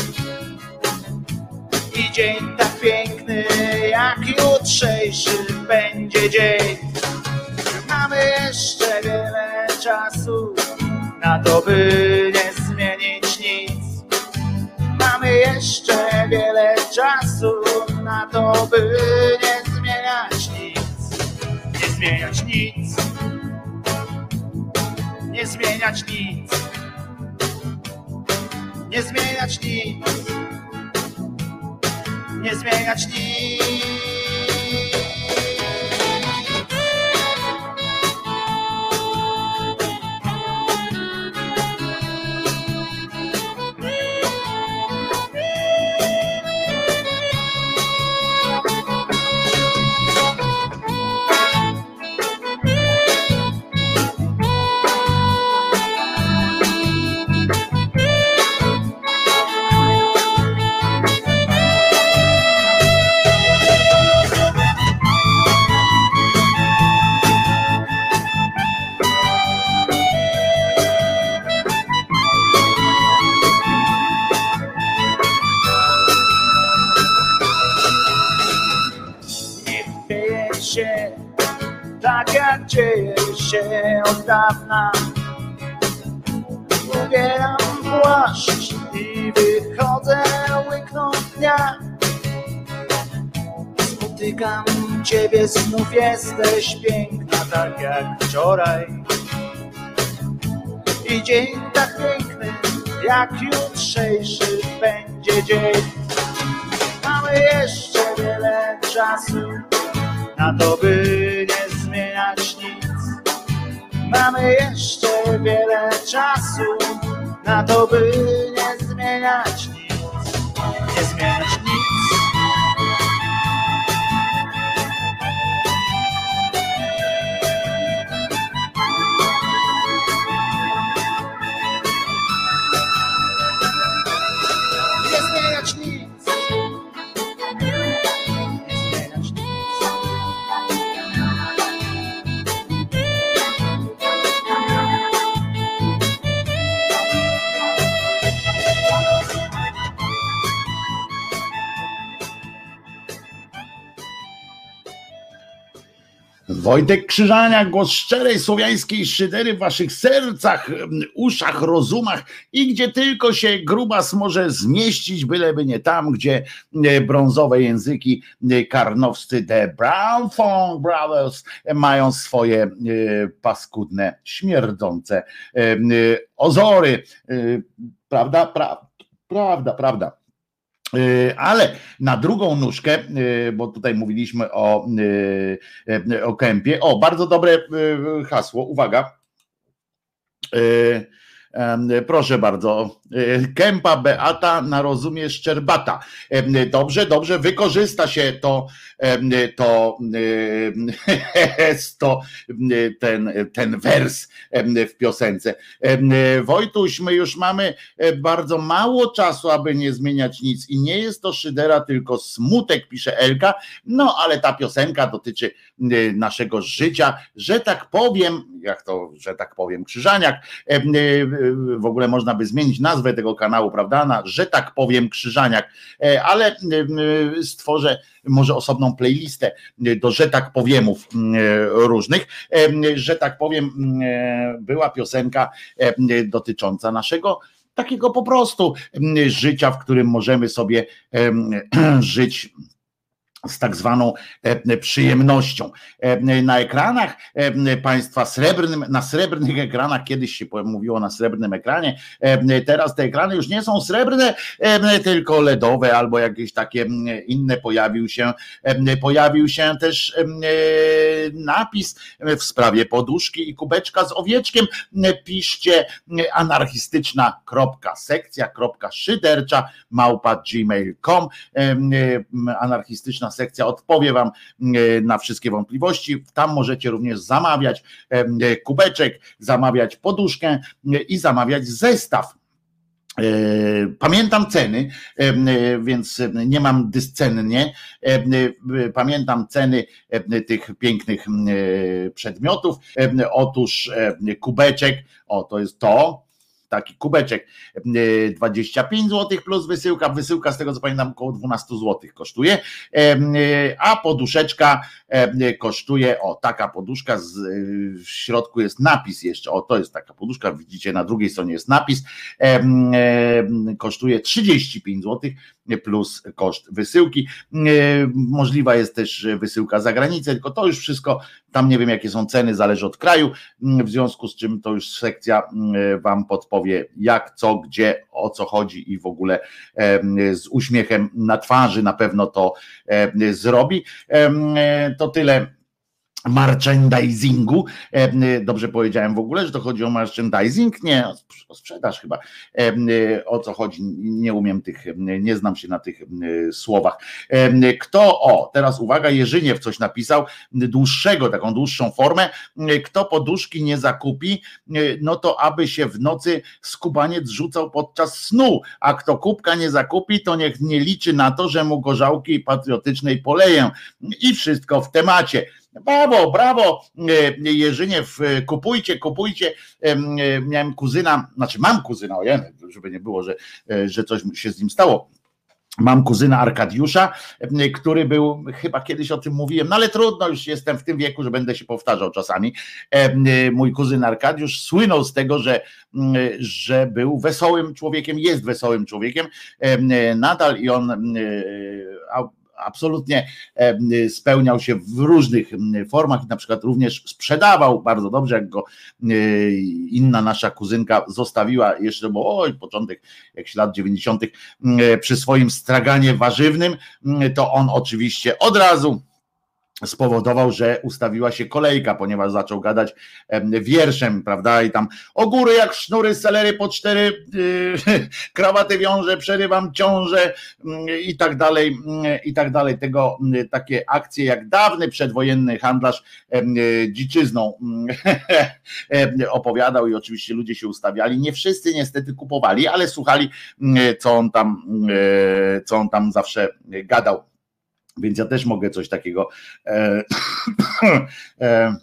E: I dzień tak piękny, jak jutrzejszy będzie dzień. Mamy jeszcze wiele czasu na to, by nie zmienić nic. Mamy jeszcze wiele czasu na to, by nie zmieniać nic. Nie zmieniać nic. Nie zmieniać nic. Nie zmieniać nic. Nie zmieniać nic. Dzieje się od dawna. Ubieram płaszcz i wychodzę łyknąć dnia. Spotykam ciebie, znów jesteś piękna, tak jak wczoraj. I dzień tak piękny, jak jutrzejszy będzie dzień. Mamy jeszcze wiele czasu na to, by nie zmieniać nic. Mamy jeszcze wiele czasu na to, by nie zmieniać nic. Nie zmieniać nic.
B: Wojtek Krzyżania, głos szczerej słowiańskiej szydery w waszych sercach, uszach, rozumach i gdzie tylko się grubas może zmieścić, byleby nie tam, gdzie e, brązowe języki e, karnowscy The Brown Phone Brothers mają swoje e, paskudne, śmierdzące ozory. Prawda? Pra, prawda, prawda. E, ale na drugą nóżkę, e, bo tutaj mówiliśmy o, e, o kępie. O, bardzo dobre hasło, uwaga. Proszę bardzo. Kępa Beata na rozumie Szczerbata. Dobrze, dobrze, wykorzysta się to, to, <laughs> to ten, ten wers w piosence. Wojtuś, my już mamy bardzo mało czasu, aby nie zmieniać nic i nie jest to szydera, tylko smutek, pisze Elka, no ale ta piosenka dotyczy naszego życia, że tak powiem, jak to, że tak powiem, Krzyżaniak, w ogóle można by zmienić nazwę tego kanału, prawda, na, że tak powiem Krzyżaniak, e, ale stworzę może osobną playlistę do, że tak powiemów różnych, że tak powiem była piosenka dotycząca naszego takiego po prostu życia, w którym możemy sobie <clears throat> żyć z tak zwaną e, przyjemnością. E, na ekranach e, państwa srebrnym, na srebrnych ekranach, kiedyś się mówiło na srebrnym ekranie, teraz te ekrany już nie są srebrne, tylko LEDowe albo jakieś takie inne pojawił się, pojawił się też napis w sprawie poduszki i kubeczka z owieczkiem. Piszcie anarchistyczna kropka sekcja kropka szydercza małpa gmail.com anarchistyczna sekcja odpowie Wam e, na wszystkie wątpliwości. Tam możecie również zamawiać e, kubeczek, zamawiać poduszkę e, i zamawiać zestaw. Pamiętam ceny, więc nie mam dyscennie. Pamiętam ceny tych pięknych przedmiotów. Otóż kubeczek, o to jest to, taki kubeczek. 25 e, zł plus wysyłka. Wysyłka z tego co pamiętam około 12 zł kosztuje, e, a poduszeczka kosztuje, o taka poduszka, z, w środku jest napis jeszcze, o to jest taka poduszka, widzicie na drugiej stronie jest napis, kosztuje 35 zł plus koszt wysyłki. Możliwa jest też wysyłka za granicę, tylko to już wszystko, tam nie wiem jakie są ceny, zależy od kraju, w związku z czym to już sekcja Wam podpowie jak, co, gdzie, o co chodzi i w ogóle z uśmiechem na twarzy na pewno to zrobi. To tyle merchandisingu. Dobrze powiedziałem w ogóle, że to chodzi o merchandising? Nie, o sprzedaż chyba. O co chodzi? Nie umiem tych, nie znam się na tych słowach. Kto, o, teraz uwaga, Jerzyniew coś napisał, dłuższego, taką dłuższą formę. Kto poduszki nie zakupi, no to aby się w nocy skubaniec rzucał podczas snu, a kto kubka nie zakupi, to niech nie liczy na to, że mu gorzałki patriotycznej poleję. I wszystko w temacie. Brawo, brawo, e, Jerzyniew, e, kupujcie, kupujcie. E, miałem kuzyna, znaczy mam kuzyna, ojej, żeby nie było, że, że coś się z nim stało. Mam kuzyna Arkadiusza, który był, chyba kiedyś o tym mówiłem, no ale trudno, już jestem w tym wieku, że będę się powtarzał czasami. Mój kuzyn Arkadiusz słynął z tego, że, że był wesołym człowiekiem, jest wesołym człowiekiem nadal i on absolutnie spełniał się w różnych formach i na przykład również sprzedawał bardzo dobrze, jak go e, inna nasza kuzynka zostawiła jeszcze, bo oj, początek jakichś lat 90. przy swoim straganie warzywnym, to on oczywiście od razu spowodował, że ustawiła się kolejka, ponieważ zaczął gadać wierszem, prawda? I tam o góry jak sznury, selery po cztery, yy, <laughs> krawaty wiąże, przerywam ciążę yy, i tak dalej, yy, i tak dalej. Tego yy, takie akcje jak dawny przedwojenny handlarz yy, dziczyzną <laughs> opowiadał i oczywiście ludzie się ustawiali. Nie wszyscy niestety kupowali, ale słuchali, co on tam, co on tam zawsze gadał. Więc ja też mogę coś takiego. E, <coughs> e,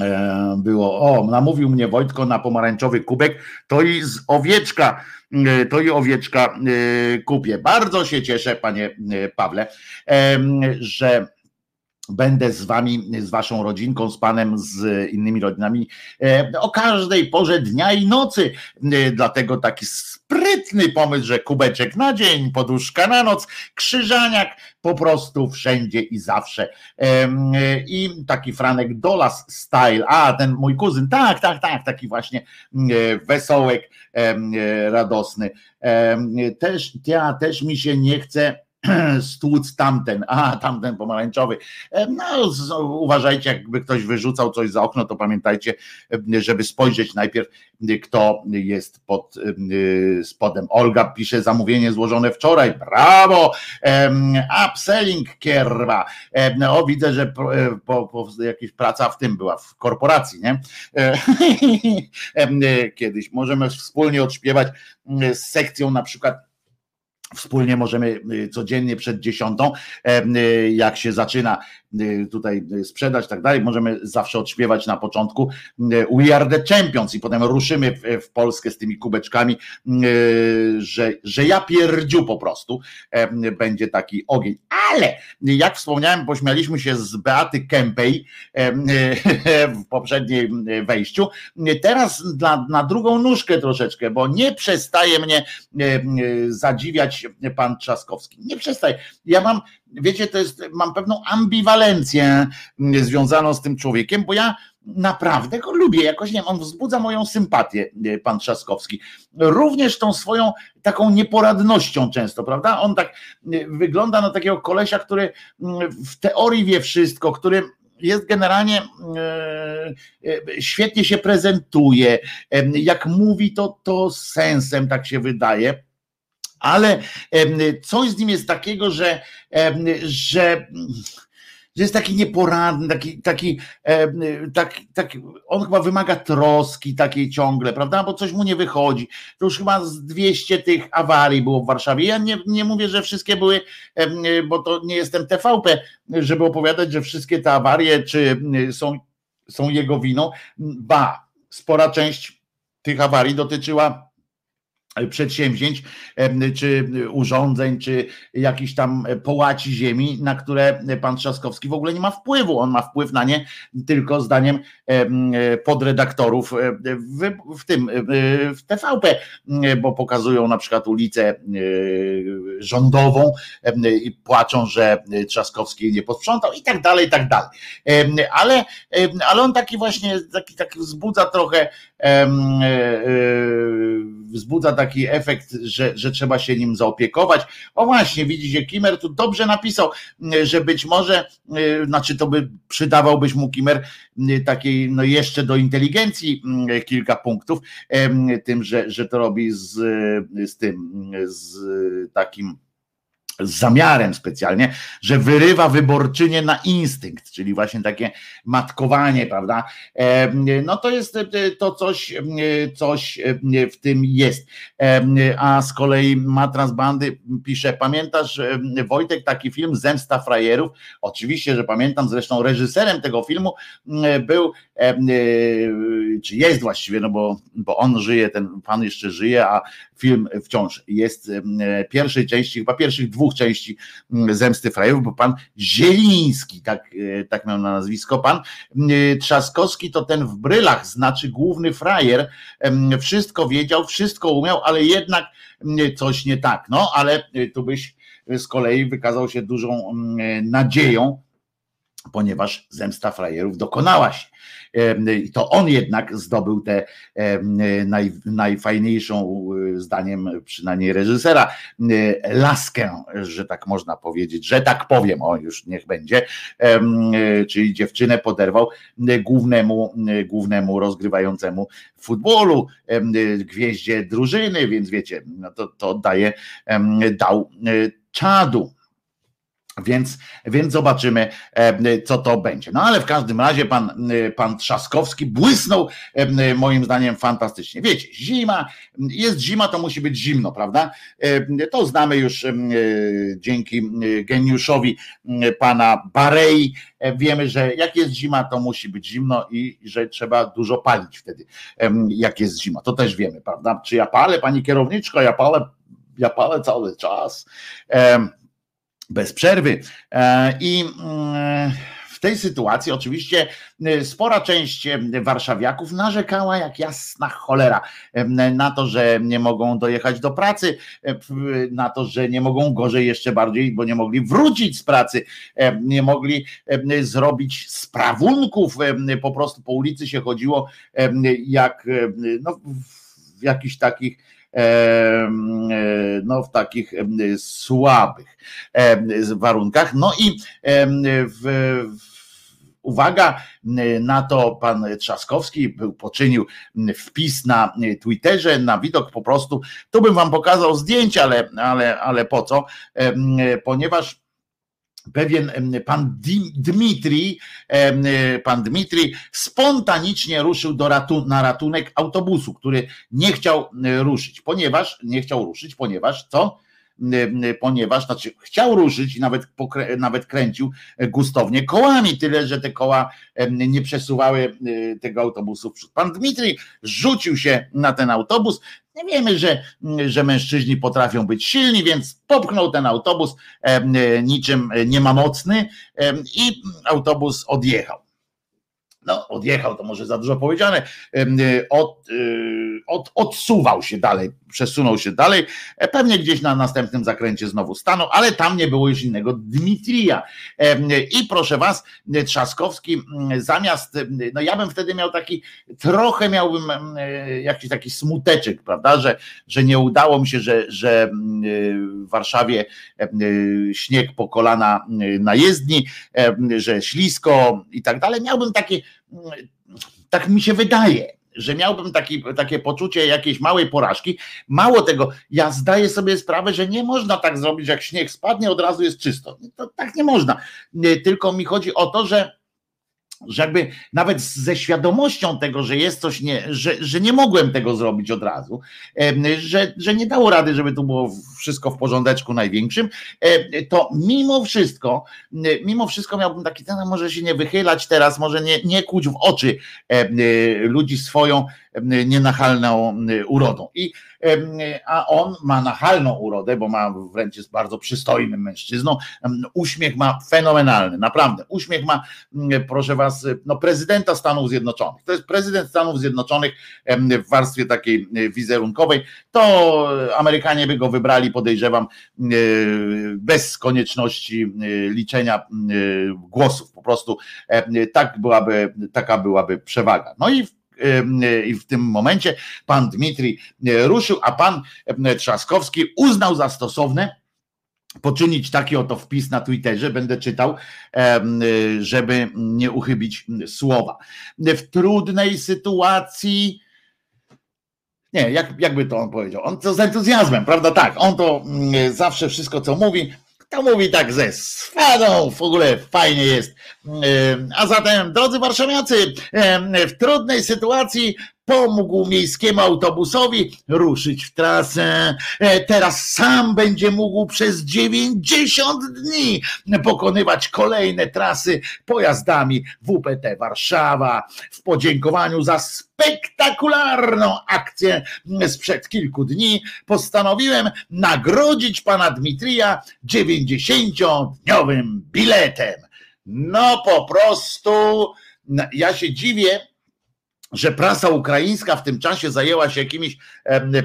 B: e, było, o, namówił mnie Wojtko na pomarańczowy kubek, to i z owieczka, e, to i owieczka e, kupię. Bardzo się cieszę, panie Pawle, że będę z wami, z waszą rodzinką, z panem, z innymi rodzinami e, o każdej porze dnia i nocy. E, dlatego taki sprytny pomysł, że kubeczek na dzień, poduszka na noc, krzyżaniak po prostu wszędzie i zawsze. E, I taki Franek Dolas style, a ten mój kuzyn, tak, tak, tak, taki właśnie wesołek, radosny. Też, ja też mi się nie chce <clears throat> stłuc tamten, a tamten pomarańczowy. E, no, uważajcie, jakby ktoś wyrzucał coś za okno, to pamiętajcie, e, żeby spojrzeć najpierw, e, kto jest pod spodem. Olga pisze zamówienie złożone wczoraj. Brawo! Upselling kierwa. O, widzę, że po, po, jakaś praca w tym była, w korporacji, nie? <laughs> Kiedyś możemy wspólnie odśpiewać z sekcją na przykład Wspólnie możemy y, codziennie przed dziesiątą, y, jak się zaczyna tutaj sprzedać, tak dalej, możemy zawsze odśpiewać na początku We are the champions i potem ruszymy w, w Polskę z tymi kubeczkami, że, że ja pierdziu po prostu będzie taki ogień. Ale jak wspomniałem, pośmialiśmy się z Beaty Kempej <laughs> w poprzednim wejściu. Teraz dla, na drugą nóżkę troszeczkę, bo nie przestaje mnie zadziwiać pan Trzaskowski. Nie przestań. Ja mam, wiecie, to jest, mam pewną ambiwalencję związaną z tym człowiekiem, bo ja naprawdę go lubię, jakoś nie on wzbudza moją sympatię, pan Trzaskowski. Również tą swoją taką nieporadnością często, prawda? On tak wygląda na takiego kolesia, który w teorii wie wszystko, który jest generalnie e, świetnie się prezentuje. Jak mówi, to, to sensem, tak się wydaje ale coś z nim jest takiego, że, że że jest taki nieporadny, taki, taki, tak, tak, on chyba wymaga troski takiej ciągle, prawda? Bo coś mu nie wychodzi. To już chyba z 200 tych awarii było w Warszawie. Ja nie, nie mówię, że wszystkie były, bo to nie jestem TVP, żeby opowiadać, że wszystkie te awarie czy są, są jego winą. Ba, spora część tych awarii dotyczyła przedsięwzięć, czy urządzeń, czy jakichś tam połaci ziemi, na które pan Trzaskowski w ogóle nie ma wpływu. On ma wpływ na nie tylko zdaniem podredaktorów w, w tym, w TVP, bo pokazują na przykład ulicę rządową i płaczą, że Trzaskowski nie posprzątał i tak dalej, i tak dalej. Ale, ale on taki właśnie, taki, taki wzbudza trochę wzbudza taki efekt, że, że trzeba się nim zaopiekować. O właśnie, widzicie, Kimer tu dobrze napisał, że być może, e, znaczy to by przydawałbyś mu Kimer e, takiej, no jeszcze do inteligencji kilka punktów, tym, że, że to robi z, z tym, z takim z zamiarem specjalnie, że wyrywa wyborczynię na instynkt, czyli właśnie takie matkowanie, prawda? No to jest to coś, coś w tym jest. A z kolei Matras Bandy pisze, pamiętasz Wojtek taki film Zemsta Frajerów? Oczywiście, że pamiętam, zresztą reżyserem tego filmu był, czy jest właściwie, no bo, bo on żyje, ten pan jeszcze żyje, a film wciąż jest pierwszej części, chyba pierwszych dwóch części mm, Zemsty Frajerów, bo pan Zieliński, tak, e, tak miał na nazwisko, pan e, Trzaskowski to ten w brylach, znaczy główny frajer, wszystko wiedział, wszystko umiał, ale jednak coś nie tak. No, ale e, tu byś z kolei wykazał się dużą nadzieją, ponieważ zemsta frajerów dokonała się. I to on jednak zdobył tę naj, najfajniejszą, e, zdaniem przynajmniej reżysera, e, laskę, że tak można powiedzieć, że tak powiem, o już niech będzie, e, czyli dziewczynę poderwał głównemu, głównemu rozgrywającemu futbolu, gwieździe drużyny, więc wiecie, no to, to daje, dał czadu. Więc, więc zobaczymy, e, co to będzie. No ale w każdym razie pan, e, pan Trzaskowski błysnął e, moim zdaniem fantastycznie. Wiecie, zima, jest zima, to musi być zimno, prawda? To znamy już dzięki geniuszowi pana Barei. Wiemy, że jak jest zima, to musi być zimno i że trzeba dużo palić wtedy, jak jest zima. To też wiemy, prawda? Czy ja palę, pani kierowniczko? Ja palę, ja palę cały czas bez przerwy. E, I mm, tej sytuacji oczywiście spora część warszawiaków narzekała jak jasna cholera na to, że nie mogą dojechać do pracy, na to, że nie mogą gorzej jeszcze bardziej, bo nie mogli wrócić z pracy, nie mogli zrobić sprawunków, po prostu po ulicy się chodziło jak no, w jakichś takich no, w takich słabych warunkach. No i w, uwaga na to pan Trzaskowski był, poczynił wpis na Twitterze, na widok po prostu, tu bym wam pokazał zdjęcia, ale, ale, ale po co, ponieważ pewien pan Dmitri, pan Dmitri spontanicznie ruszył do ratu, na ratunek autobusu, który nie chciał ruszyć, ponieważ nie chciał ruszyć, ponieważ co? Ponieważ znaczy chciał ruszyć i nawet, nawet kręcił gustownie kołami, tyle że te koła nie przesuwały tego autobusu Pan Dmitri rzucił się na ten autobus, Wiemy, że, że mężczyźni potrafią być silni, więc popchnął ten autobus niczym niemamocny i autobus odjechał. No odjechał, to może za dużo powiedziane, od, y, od, odsuwał się dalej, przesunął się dalej, e, pewnie gdzieś na następnym zakręcie znowu stanął, ale tam nie było już innego Dmitrija. I proszę was, Trzaskowski zamiast, no ja bym wtedy miał taki, trochę miałbym jakiś taki smuteczek, prawda, że, że nie udało mi się, że, że w Warszawie śnieg po kolana na jezdni, że ślisko i tak dalej. Miałbym taki tak mi się wydaje, że miałbym taki, takie poczucie jakiejś małej porażki. Mało tego, ja zdaję sobie sprawę, że nie można tak zrobić, jak śnieg spadnie, od razu jest czysto. To, tak nie można. Tylko mi chodzi o to, że że jakby nawet ze świadomością tego, że jest coś nie, że, że nie mogłem tego zrobić od razu, że, że nie dało rady, żeby tu było wszystko w porządeczku największym, to mimo wszystko, mimo wszystko miałbym taki, no może się nie wychylać teraz, może nie, nie kłuć w oczy ludzi swoją nienachalną urodą. I, a on ma nachalną urodę, bo ma wręcz jest bardzo przystojnym mężczyzną. Uśmiech ma fenomenalny, naprawdę. Uśmiech ma, proszę was, no prezydenta Stanów Zjednoczonych. To jest prezydent Stanów Zjednoczonych w warstwie takiej wizerunkowej. To Amerykanie by go wybrali, podejrzewam, bez konieczności liczenia głosów. Po prostu tak byłaby, taka byłaby przewaga. No i i w tym momencie pan Dmitri ruszył, a pan Trzaskowski uznał za stosowne poczynić taki oto wpis na Twitterze, będę czytał, żeby nie uchybić słowa. W trudnej sytuacji nie, jak, jakby to on powiedział? On to z entuzjazmem, prawda? Tak, on to zawsze wszystko, co mówi, to mówi tak ze swadą, w ogóle fajnie jest. A zatem, drodzy warszawiacy, w trudnej sytuacji pomógł miejskiemu autobusowi ruszyć w trasę. E, teraz sam będzie mógł przez 90 dni pokonywać kolejne trasy pojazdami WPT Warszawa w podziękowaniu za spektakularną akcję sprzed kilku dni postanowiłem nagrodzić pana Dmitrija 90-dniowym biletem. No po prostu ja się dziwię, że prasa ukraińska w tym czasie zajęła się jakimiś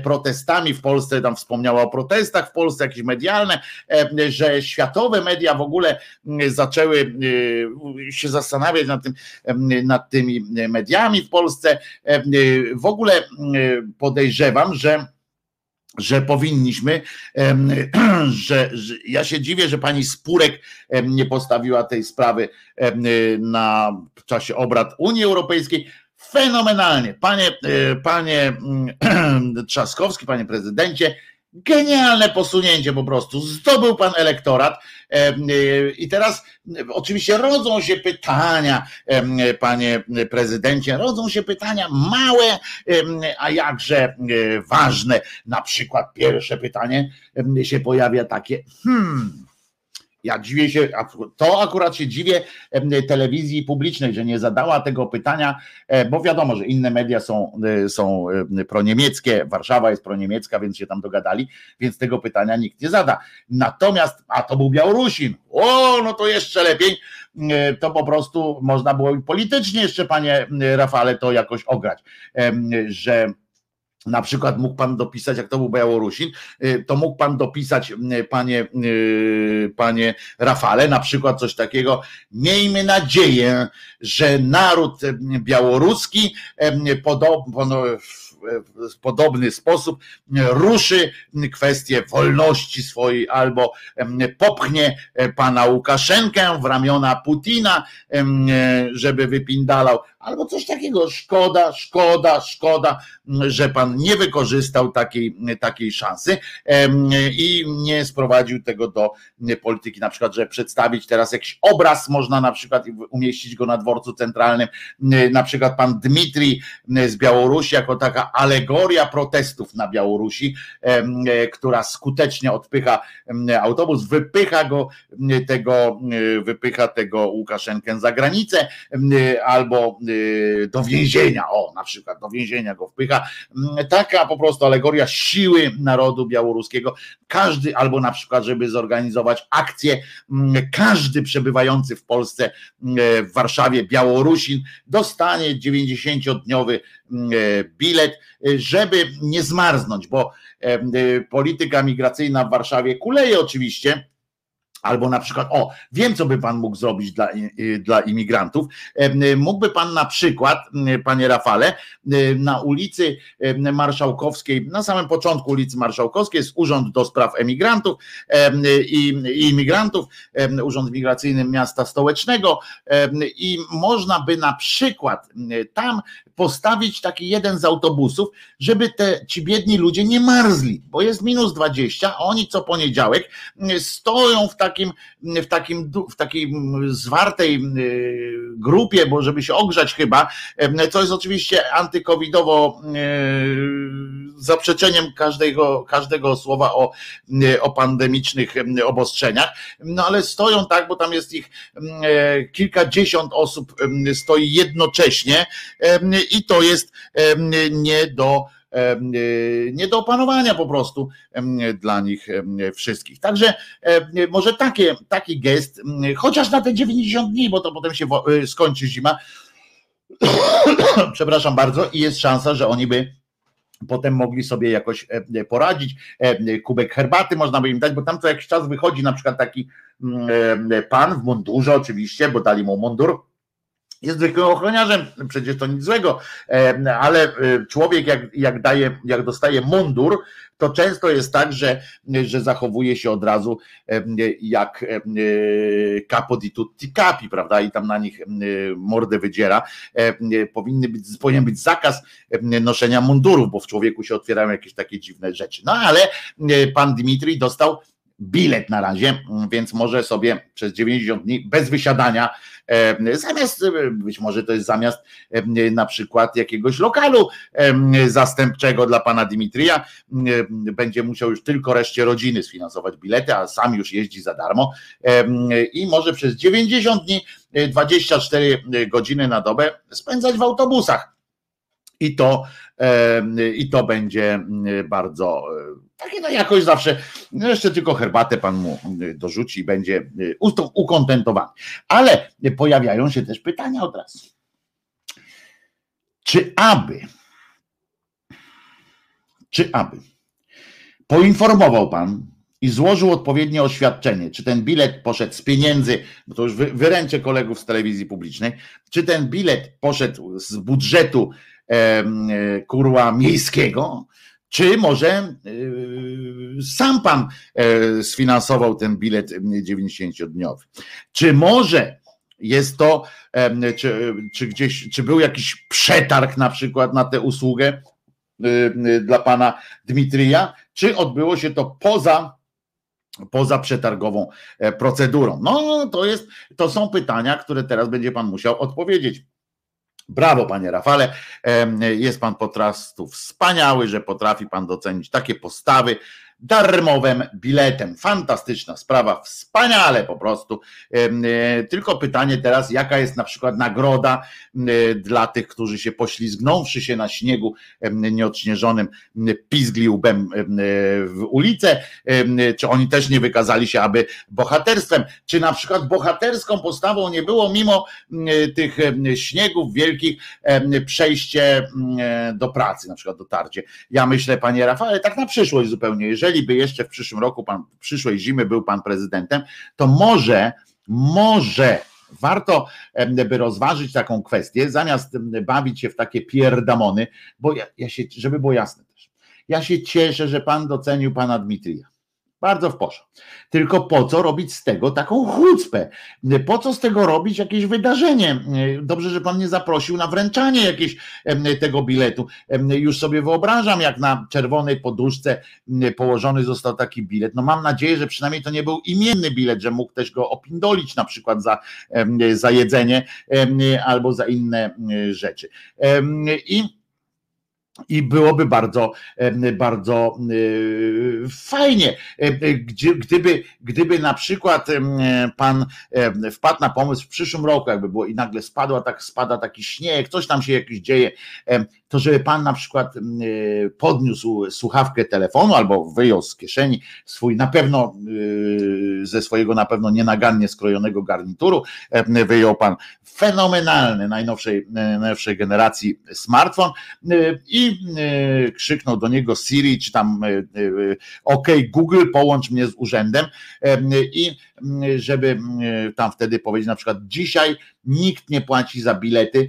B: protestami w Polsce, tam wspomniała o protestach w Polsce, jakieś medialne, że światowe media w ogóle zaczęły się zastanawiać nad, tym, nad tymi mediami w Polsce. W ogóle podejrzewam, że że powinniśmy, <clears throat> że, że, ja się dziwię, że pani Spurek nie postawiła tej sprawy na czasie obrad Unii Europejskiej fenomenalnie. Panie, e, panie mm, <clears throat> Trzaskowski, panie prezydencie, genialne posunięcie po prostu. Zdobył pan elektorat e, e, i teraz oczywiście rodzą się pytania, panie prezydencie, rodzą się pytania małe, a jakże ważne. Na przykład pierwsze pytanie się pojawia takie, hmm, Ja dziwię się, to akurat się dziwię telewizji publicznej, że nie zadała tego pytania, e, bo wiadomo, że inne media są, e, są proniemieckie, Warszawa jest proniemiecka, więc się tam dogadali, więc tego pytania nikt nie zada. Natomiast, a to był Białorusin, o, no to jeszcze lepiej, e, to po prostu można było politycznie jeszcze, panie Rafale, to jakoś ograć, że na przykład mógł pan dopisać, jak to był Białorusin, y, to mógł pan dopisać, y, panie, y, panie Rafale, na przykład coś takiego. Miejmy nadzieję, że naród białoruski podobno w podobny sposób ruszy kwestię wolności swojej albo popchnie pana Łukaszenkę w ramiona Putina, żeby wypindalał albo coś takiego. Szkoda, szkoda, szkoda, że pan nie wykorzystał takiej, takiej szansy i nie sprowadził tego do polityki. Na przykład, że przedstawić teraz jakiś obraz, można na przykład umieścić go na dworcu centralnym. Na przykład pan Dmitrij z Białorusi, jako taka alegoria protestów na Białorusi, która skutecznie odpycha autobus, wypycha go tego, wypycha tego Łukaszenkę za granicę, albo Y, do więzienia, o na przykład do więzienia go wpycha. Mm, taka po prostu alegoria siły narodu białoruskiego. Każdy, albo na przykład, żeby zorganizować akcję, mm, każdy przebywający w Polsce, mm, w Warszawie, Białorusin dostanie 90-dniowy bilet, żeby nie zmarznąć, bo y, polityka migracyjna w Warszawie kuleje oczywiście Albo na przykład, o, wiem, co by pan mógł zrobić dla, dla imigrantów. Mógłby pan na przykład, panie Rafale, na ulicy Marszałkowskiej, na samym początku ulicy Marszałkowskiej jest Urząd do Spraw Emigrantów i, i Imigrantów, Urząd Migracyjny Miasta Stołecznego i można by na przykład tam postawić taki jeden z autobusów, żeby te ci biedni ludzie nie marzli, bo jest minus 20, a oni co poniedziałek stoją w takim, w takim, w takiej zwartej y, grupie, bo żeby się ogrzać chyba, co jest oczywiście antykowidowo y, zaprzeczeniem każdego, każdego słowa o, y, o pandemicznych obostrzeniach, no ale stoją tak, bo tam jest ich kilkadziesiąt osób stoi jednocześnie i to jest nie do nie do opanowania po prostu dla nich wszystkich. Także może takie, taki gest, chociaż na te 90 dni, bo to potem się y, skończy zima, <coughs> przepraszam bardzo, i jest szansa, że oni by potem mogli sobie jakoś poradzić. Kubek herbaty można by im dać, bo tam co jakiś czas wychodzi na przykład taki pan w mundurze oczywiście, bo dali mu mundur, jest zwykłym ochroniarzem, przecież to nic złego, ale e, człowiek jak, jak daje, jak dostaje mundur, to często jest tak, że, że zachowuje się od razu jak e, capo di tutti capi, prawda? I tam na nich mordę wydziera. Powinny być, powinien być zakaz noszenia mundurów, bo w człowieku się otwierają jakieś takie dziwne rzeczy. No ale pan Dimitri dostał bilet na razie, więc może sobie przez 90 dni bez wysiadania, e, zamiast, e, być może to jest zamiast e, na przykład jakiegoś lokalu zastępczego dla pana Dimitrija, będzie musiał już tylko reszcie rodziny sfinansować bilety, a sam już jeździ za darmo i może przez 90 dni, 24 godziny na dobę spędzać w autobusach. I to, i to będzie bardzo takie no jakoś zawsze, no jeszcze tylko herbatę pan mu y, dorzuci i będzie y, ukontentowany. Ale pojawiają się też pytania od razu. Czy aby, czy aby poinformował pan i złożył odpowiednie oświadczenie, czy ten bilet poszedł z pieniędzy, bo to już wyręczę kolegów z telewizji publicznej, czy ten bilet poszedł z budżetu e, kurła miejskiego, czy może y, sam pan e, sfinansował ten bilet 90-dniowy? Czy może jest to, czy, czy gdzieś, czy był jakiś przetarg na przykład na tę usługę dla pana Dmitrija, czy odbyło się to poza poza przetargową e, procedurą? No, to jest, to są pytania, które teraz będzie pan musiał odpowiedzieć. Brawo, panie Rafale. Jest pan po wspaniały, że potrafi pan docenić takie postawy darmowym biletem. Fantastyczna sprawa, wspaniale po prostu. E, tylko pytanie teraz, jaka jest na przykład nagroda dla tych, którzy się poślizgnąwszy się na śniegu nieodśnieżonym, pizgli łbem w ulicę, czy oni też nie wykazali się aby bohaterstwem, czy na przykład bohaterską postawą nie było mimo tych śniegów wielkich przejście do pracy, na przykład dotarcie. Ja myślę, panie Rafale, tak na przyszłość zupełnie, jeżeli by jeszcze w przyszłym roku, pan, przyszłej zimy był pan prezydentem, to może, może warto by rozważyć taką kwestię, zamiast bawić się w takie pierdamony, bo ja, ja się, żeby było jasne też, ja się cieszę, że pan docenił pana Dmitrija. Bardzo w porządku. Tylko po co robić z tego taką chucpę? Po co z tego robić jakieś wydarzenie? Dobrze, że pan nie zaprosił na wręczanie jakieś tego biletu. Już sobie wyobrażam, jak na czerwonej poduszce położony został taki bilet. No mam nadzieję, że przynajmniej to nie był imienny bilet, że mógł też go opindolić na przykład za, za jedzenie albo za inne rzeczy. I i byłoby bardzo, bardzo fajnie, gdyby, gdyby na przykład pan wpadł na pomysł w przyszłym roku, jakby było i nagle spadła, tak spada taki śnieg, coś tam się jakiś dzieje, to żeby pan na przykład podniósł słuchawkę telefonu albo wyjął z kieszeni swój na pewno ze swojego na pewno nienagannie skrojonego garnituru, wyjął pan fenomenalny najnowszej, najnowszej generacji smartfon i E, krzyknął do niego Siri, czy tam e, e, OK Google, połącz mnie z urzędem i żeby tam wtedy powiedzieć na przykład dzisiaj nikt nie płaci za bilety,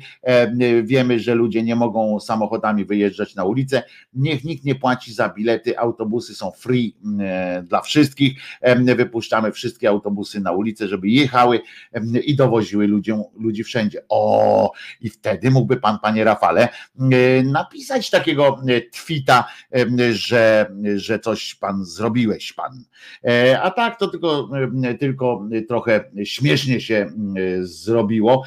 B: wiemy, że ludzie nie mogą samochodami wyjeżdżać na ulicę, niech nikt nie płaci za bilety, autobusy są free dla wszystkich, wypuszczamy wszystkie autobusy na ulicę, żeby jechały i dowoziły ludziom, ludzi wszędzie. O, i wtedy mógłby pan, panie Rafale, napisać takiego twita, że, że coś pan zrobiłeś, pan. E, a tak to tylko tylko trochę śmiesznie się mm, zrobiło.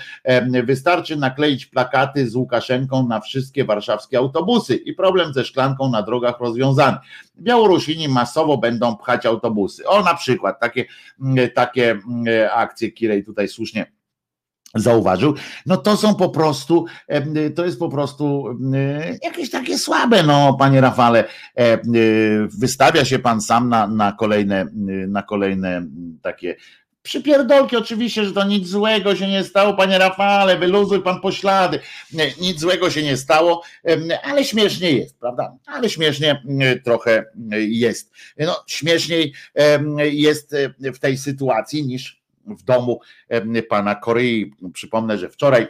B: Wystarczy nakleić plakaty z Łukaszenką na wszystkie warszawskie autobusy i problem ze szklanką na drogach rozwiązany. Białorusini masowo będą pchać autobusy. O na przykład takie, mm, takie akcje, Kirej tutaj słusznie zauważył, no to są po prostu, to jest po prostu jakieś takie słabe, no panie Rafale, wystawia się pan sam na, na kolejne, na kolejne takie Przypierdolki oczywiście, że to nic złego się nie stało, panie Rafale, wyluzuj pan poślady. Nic złego się nie stało, ale śmiesznie jest, prawda? Ale śmiesznie trochę jest. No, śmieszniej jest w tej sytuacji niż w domu pana Korei. Przypomnę, że wczoraj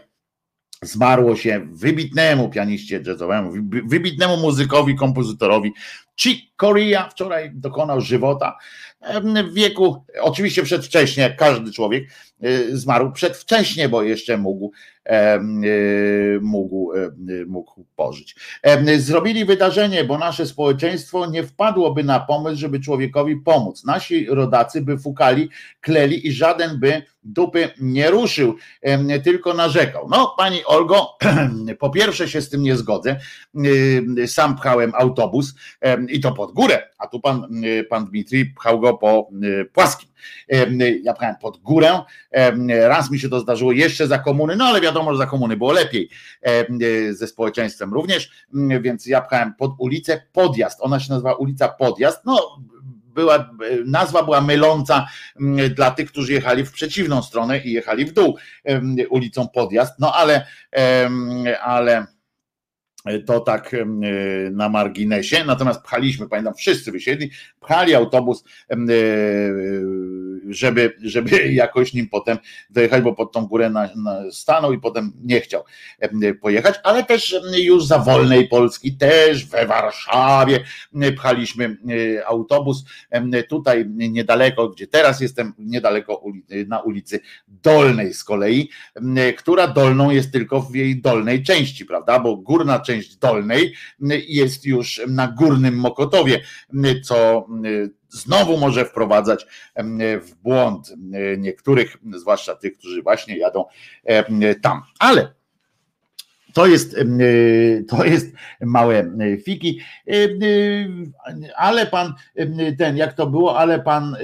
B: zmarło się wybitnemu pianiście jazzowemu, wybitnemu muzykowi, kompozytorowi Chick Corea wczoraj dokonał żywota w wieku, oczywiście przedwcześnie, jak każdy człowiek y, zmarł przedwcześnie, bo jeszcze mógł, y, mógł, mógł pożyć. Zrobili wydarzenie, bo nasze społeczeństwo nie wpadłoby na pomysł, żeby człowiekowi pomóc. Nasi rodacy by fukali, kleli i żaden by dupy nie ruszył, tylko narzekał. No, pani Olgo, <clears throat> po pierwsze się z tym nie zgodzę. Y, sam pchałem autobus i to pod górę, a tu pan, y, pan Dmitri pchał go po y, płaskim. Ja pchałem pod górę, raz mi się to zdarzyło jeszcze za komuny, no ale wiadomo, że za komuny było lepiej. Ze społeczeństwem również, więc ja pchałem pod ulicę Podjazd, ona się nazywa ulica Podjazd, no była, nazwa była myląca dla tych, którzy jechali w przeciwną stronę i jechali w dół ulicą Podjazd, no ale ale to tak na marginesie, natomiast pchaliśmy, pamiętam, wszyscy wysiedli, pchali autobus, e, żeby, żeby jakoś nim potem dojechać, bo pod tą górę na, na stanął i potem nie chciał pojechać, ale też już za wolnej Polski, też we Warszawie pchaliśmy e, autobus, tutaj niedaleko, gdzie teraz jestem, niedaleko na ulicy Dolnej z kolei, która dolną jest tylko w jej dolnej części, prawda, bo górna część dolnej jest już na górnym Mokotowie, co znowu może wprowadzać w błąd niektórych, zwłaszcza tych, którzy właśnie jadą tam. Ale To jest, to jest małe fiki, ale pan ten, jak to było, ale pan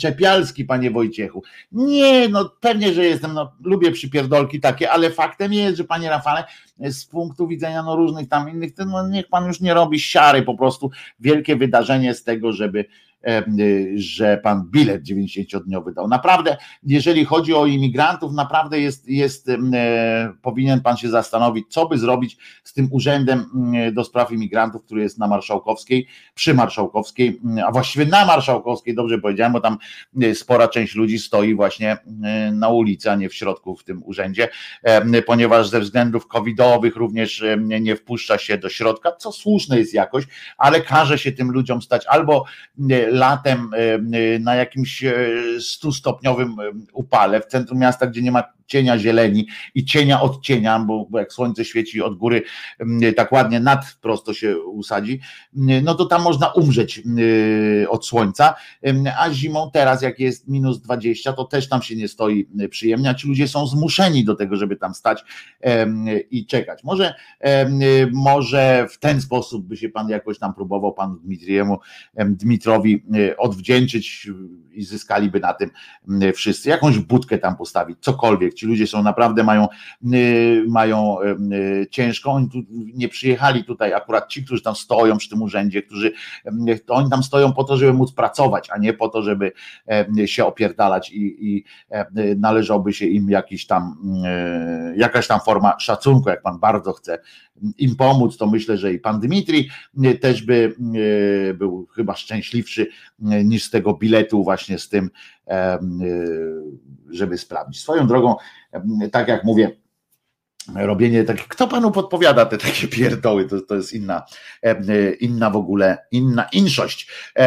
B: Czepialski, panie Wojciechu. Nie, no pewnie, że jestem, no lubię przypierdolki takie, ale faktem jest, że panie Rafale, z punktu widzenia no, różnych tam innych, no, niech pan już nie robi siary, po prostu wielkie wydarzenie z tego, żeby że pan bilet 90-dniowy dał. Naprawdę, jeżeli chodzi o imigrantów, naprawdę jest, jest, e, powinien pan się zastanowić, co by zrobić z tym urzędem do spraw imigrantów, który jest na Marszałkowskiej, przy Marszałkowskiej, a właściwie na Marszałkowskiej, dobrze powiedziałem, bo tam e, spora część ludzi stoi właśnie e, na ulicy, a nie w środku w tym urzędzie, ponieważ ze względów covidowych również nie wpuszcza się do środka, co słuszne jest jakoś, ale każe się tym ludziom stać albo latem na jakimś stustopniowym upale w centrum miasta, gdzie nie ma cienia zieleni i cienia od cienia, bo, bo jak słońce świeci od góry tak ładnie nad prosto się usadzi, no to tam można umrzeć od słońca, a zimą teraz jak jest minus 20, to też tam się nie stoi przyjemnie, a ci ludzie są zmuszeni do tego, żeby tam stać i czekać. Może, może w ten sposób by się pan jakoś tam próbował panu Dmitriemu, Dmitrowi odwdzięczyć i zyskaliby na tym wszyscy. Jakąś budkę tam postawić, cokolwiek ci ludzie są naprawdę mają, y, mają y, ciężko. Oni tu nie przyjechali tutaj, akurat ci, którzy tam stoją przy tym urzędzie, którzy to oni tam stoją po to, żeby móc pracować, a nie po to, żeby się opierdalać i, i należałoby się im jakiś tam, y, jakaś tam forma szacunku, jak pan bardzo chce im pomóc, to myślę, że i pan Dmitri też by był chyba szczęśliwszy niż z tego biletu właśnie z tym żeby sprawdzić. Swoją drogą, tak jak mówię, robienie takich, kto panu podpowiada te takie <laughs> pierdoły, to, to jest inna, inna w ogóle, inna inszość. <laughs>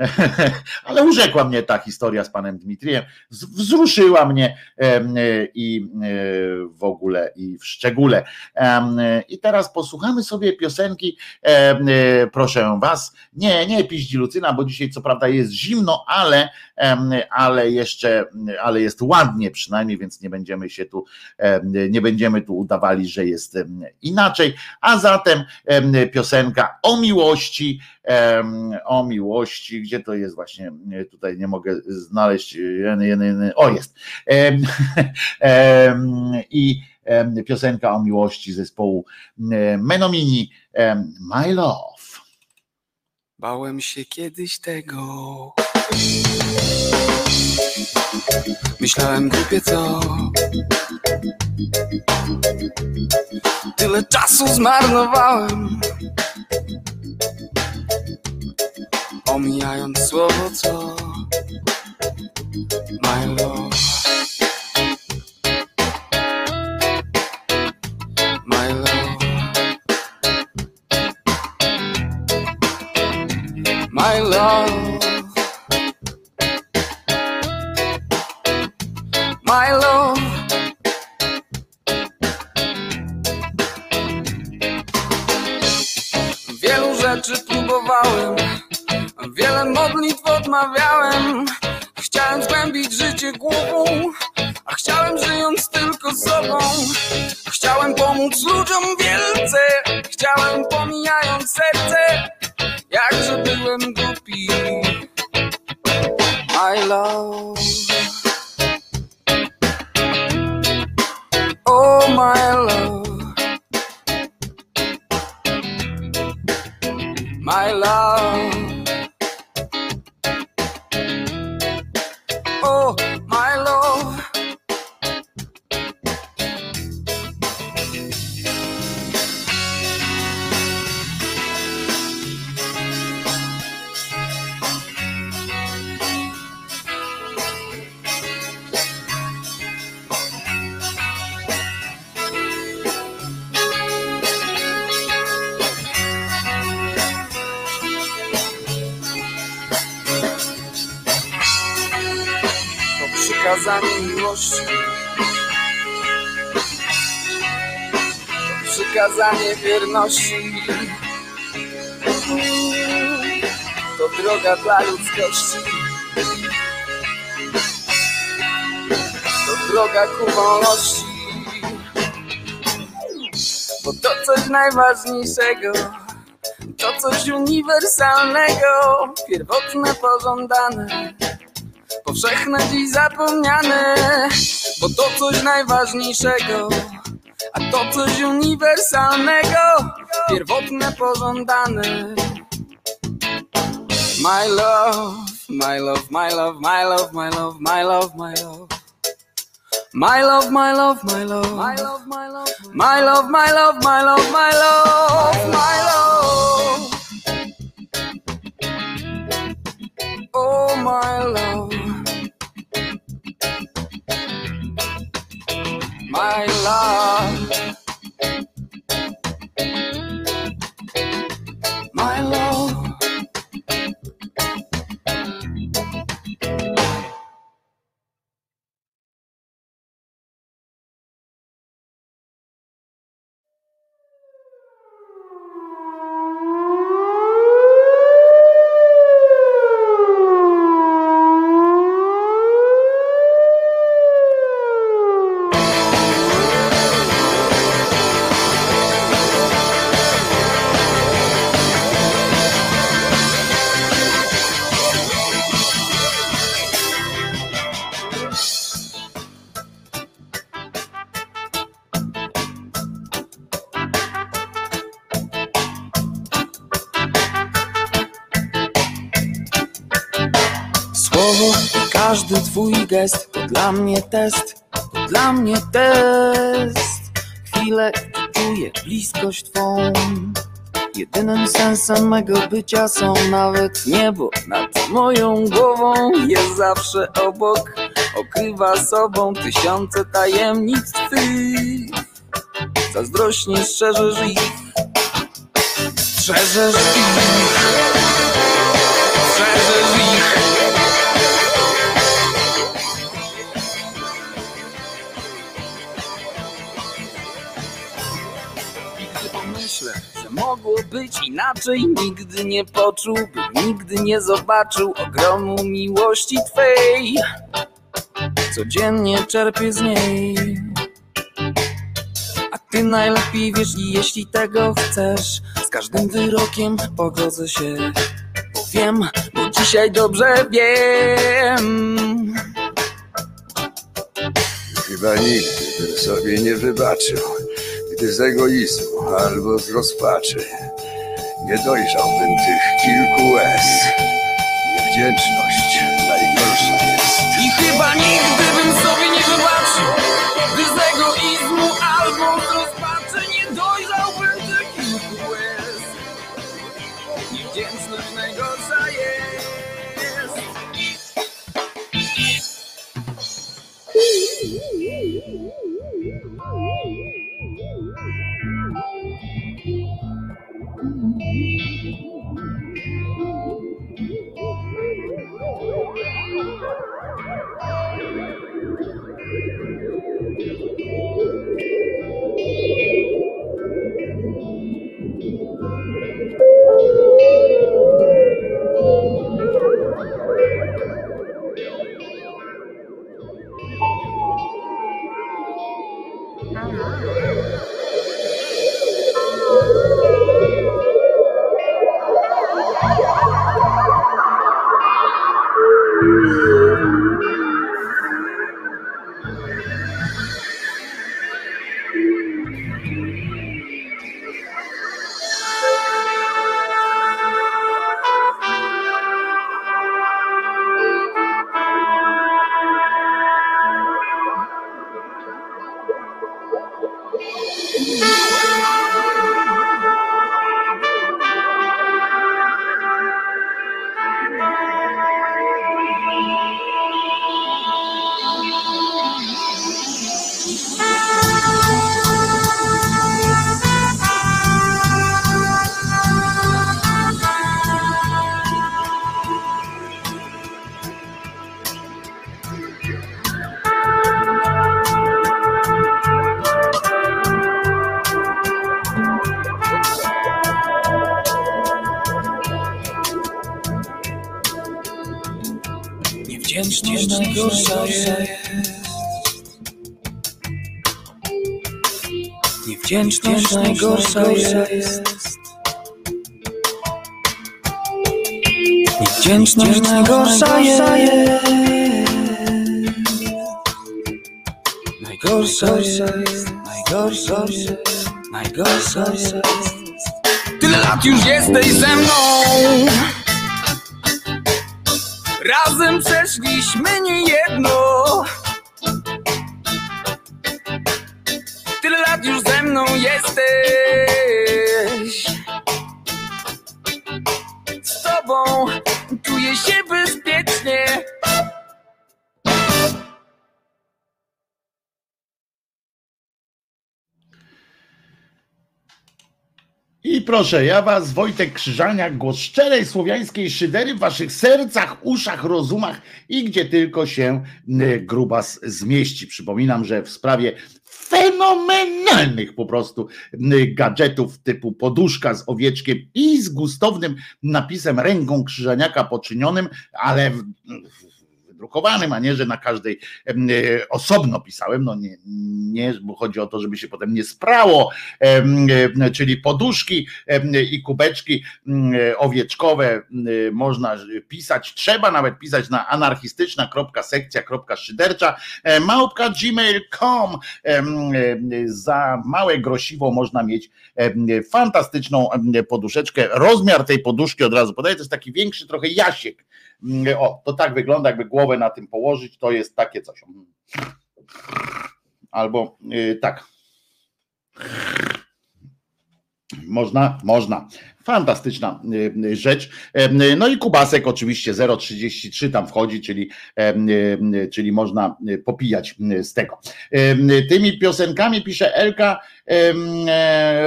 B: <laughs> Ale urzekła mnie ta historia z panem Dmitrijem, wzruszyła mnie i w ogóle i w szczególe. I teraz posłuchamy sobie piosenki, proszę was, nie, nie piździ Lucyna, bo dzisiaj co prawda jest zimno, ale, ale jeszcze, ale jest ładnie przynajmniej, więc nie będziemy się tu nie będziemy tu udawali, że jest inaczej. A zatem piosenka o miłości, o miłości, gdzie to jest właśnie, tutaj nie mogę znaleźć, o jest. <laughs> I piosenka o miłości zespołu Menomini, My Love.
E: Bałem się kiedyś tego. Myślałem głupie co Tyle czasu zmarnowałem Omijając słowo co My love My love My love my love. Modlitw odmawiałem. Chciałem zgłębić życie głową, a chciałem żyjąc tylko sobą. Chciałem pomóc ludziom wielce, chciałem pomijając serce, jakże byłem głupi. My love. oh my love, my love. Przykazanie miłości. To przykazanie wierności. To droga dla ludzkości. To droga ku wolności. Bo to coś najważniejszego, to coś uniwersalnego, pierwotne, pożądane, powszechne dziś zapomniane. Bo to coś najważniejszego, a to coś uniwersalnego, pierwotne, pożądane. My love, my love, my love, my love, my love, my love, my love. My love, my love, my love, my love, my love, my love, my love, my love, my love, my love. Oh, my love. My love. My love. Gest to dla mnie test, to dla mnie test. Chwilę, czuję bliskość twą. Jedynym sensem mego bycia są nawet niebo nad moją głową. Jest zawsze obok, okrywa sobą tysiące tajemnic twych. Zazdrośnie strzeżesz ich, strzeżesz ich, być inaczej, nigdy nie poczułbym, nigdy nie zobaczył ogromu miłości Twej. Codziennie czerpię z niej. A Ty najlepiej wiesz i jeśli tego chcesz, z każdym wyrokiem pogodzę się. Bo wiem, bo dzisiaj dobrze wiem.
F: Chyba nigdy bym sobie nie wybaczył, gdy z egoizmu albo z rozpaczy nie dojrzałbym tych kilku łez. Niewdzięczność
E: Wdzięczność najgorsza jest. Niewdzięczność najgorsza jest. Najgorsza jest. Najgorsza jest. Najgorsza jest. Tyle lat już jesteś ze mną. Razem przeszliśmy niejedno. Tyle
B: proszę, ja was, Wojtek Krzyżaniak, głos szczerej słowiańskiej szydery w waszych sercach, uszach, rozumach i gdzie tylko się y, grubas zmieści. Przypominam, że w sprawie fenomenalnych po prostu y, gadżetów typu poduszka z owieczkiem i z gustownym napisem ręką Krzyżaniaka poczynionym, ale w, wydrukowanym, a nie, że na każdej e, osobno pisałem, no nie, nie, bo chodzi o to, żeby się potem nie sprało, e, czyli poduszki i kubeczki m, e, owieczkowe m, można pisać, trzeba nawet pisać na anarchistyczna.sekcja.szydercza małpka gmail.com za małe grosiwo można mieć fantastyczną poduszeczkę, rozmiar tej poduszki od razu podaję, to jest taki większy trochę jasiek, Mm, O, to tak wygląda, jakby głowę na tym położyć, to jest takie coś. Albo yy, tak. Można, można. Fantastyczna y, rzecz. Em, No i kubasek oczywiście 0,33 tam wchodzi, czyli, y, czyli można y, popijać y, z tego. Tymi piosenkami pisze Elka,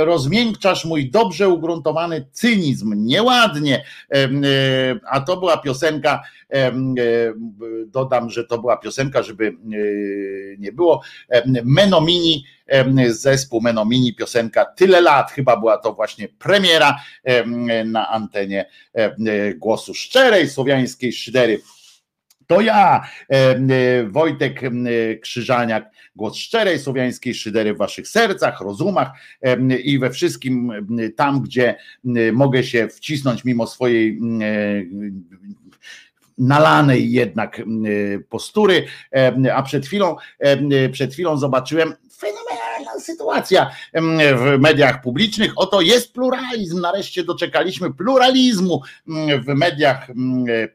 B: rozmiękczasz mój dobrze ugruntowany cynizm. Nieładnie. E, A to była piosenka, e, dodam, że to była piosenka, żeby e, nie było, Menomini, zespół Menomini, piosenka Tyle lat, chyba była to właśnie premiera em, na antenie głosu szczerej słowiańskiej szydery. To ja, e, Wojtek Krzyżaniak, głos szczerej słowiańskiej szydery w waszych sercach, rozumach i we wszystkim tam, gdzie mogę się wcisnąć mimo swojej nalanej jednak postury, a przed chwilą, przed chwilą zobaczyłem fenomenalna sytuacja w mediach publicznych. Oto jest pluralizm. Nareszcie doczekaliśmy pluralizmu w mediach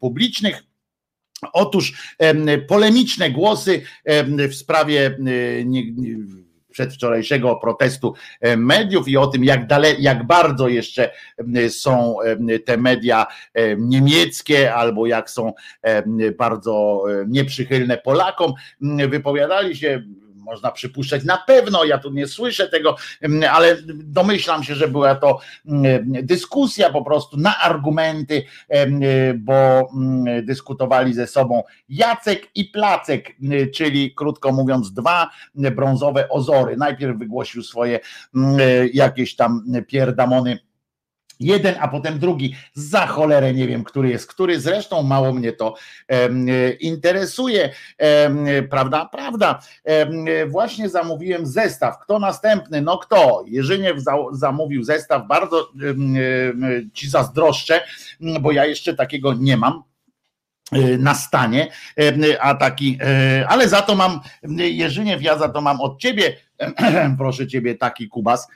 B: publicznych. Otóż em, polemiczne głosy w sprawie e, przedwczorajszego protestu e, mediów i o tym, jak, dale, jak bardzo jeszcze są te media em, niemieckie, albo jak są bardzo e, nieprzychylne Polakom, m, wypowiadali się. Można przypuszczać na pewno, ja tu nie słyszę tego, em, ale domyślam się, że była to em, dyskusja po prostu na argumenty, em, bo mm, dyskutowali ze sobą Jacek i Placek, m, czyli krótko mówiąc dwa brązowe ozory. Najpierw wygłosił swoje mm, jakieś tam pierdamony jeden, a potem drugi. Za cholerę nie wiem, który jest który. Zresztą mało mnie to em, interesuje. Em, prawda? Prawda. Em, właśnie zamówiłem zestaw. Kto następny? No kto? Jerzyniew za, zamówił zestaw. Bardzo ci zazdroszczę, bo ja jeszcze takiego nie mam e, na stanie, a taki, e, ale za to mam, Jerzyniew, ja za to mam od ciebie, <clears throat> proszę ciebie, taki kubas,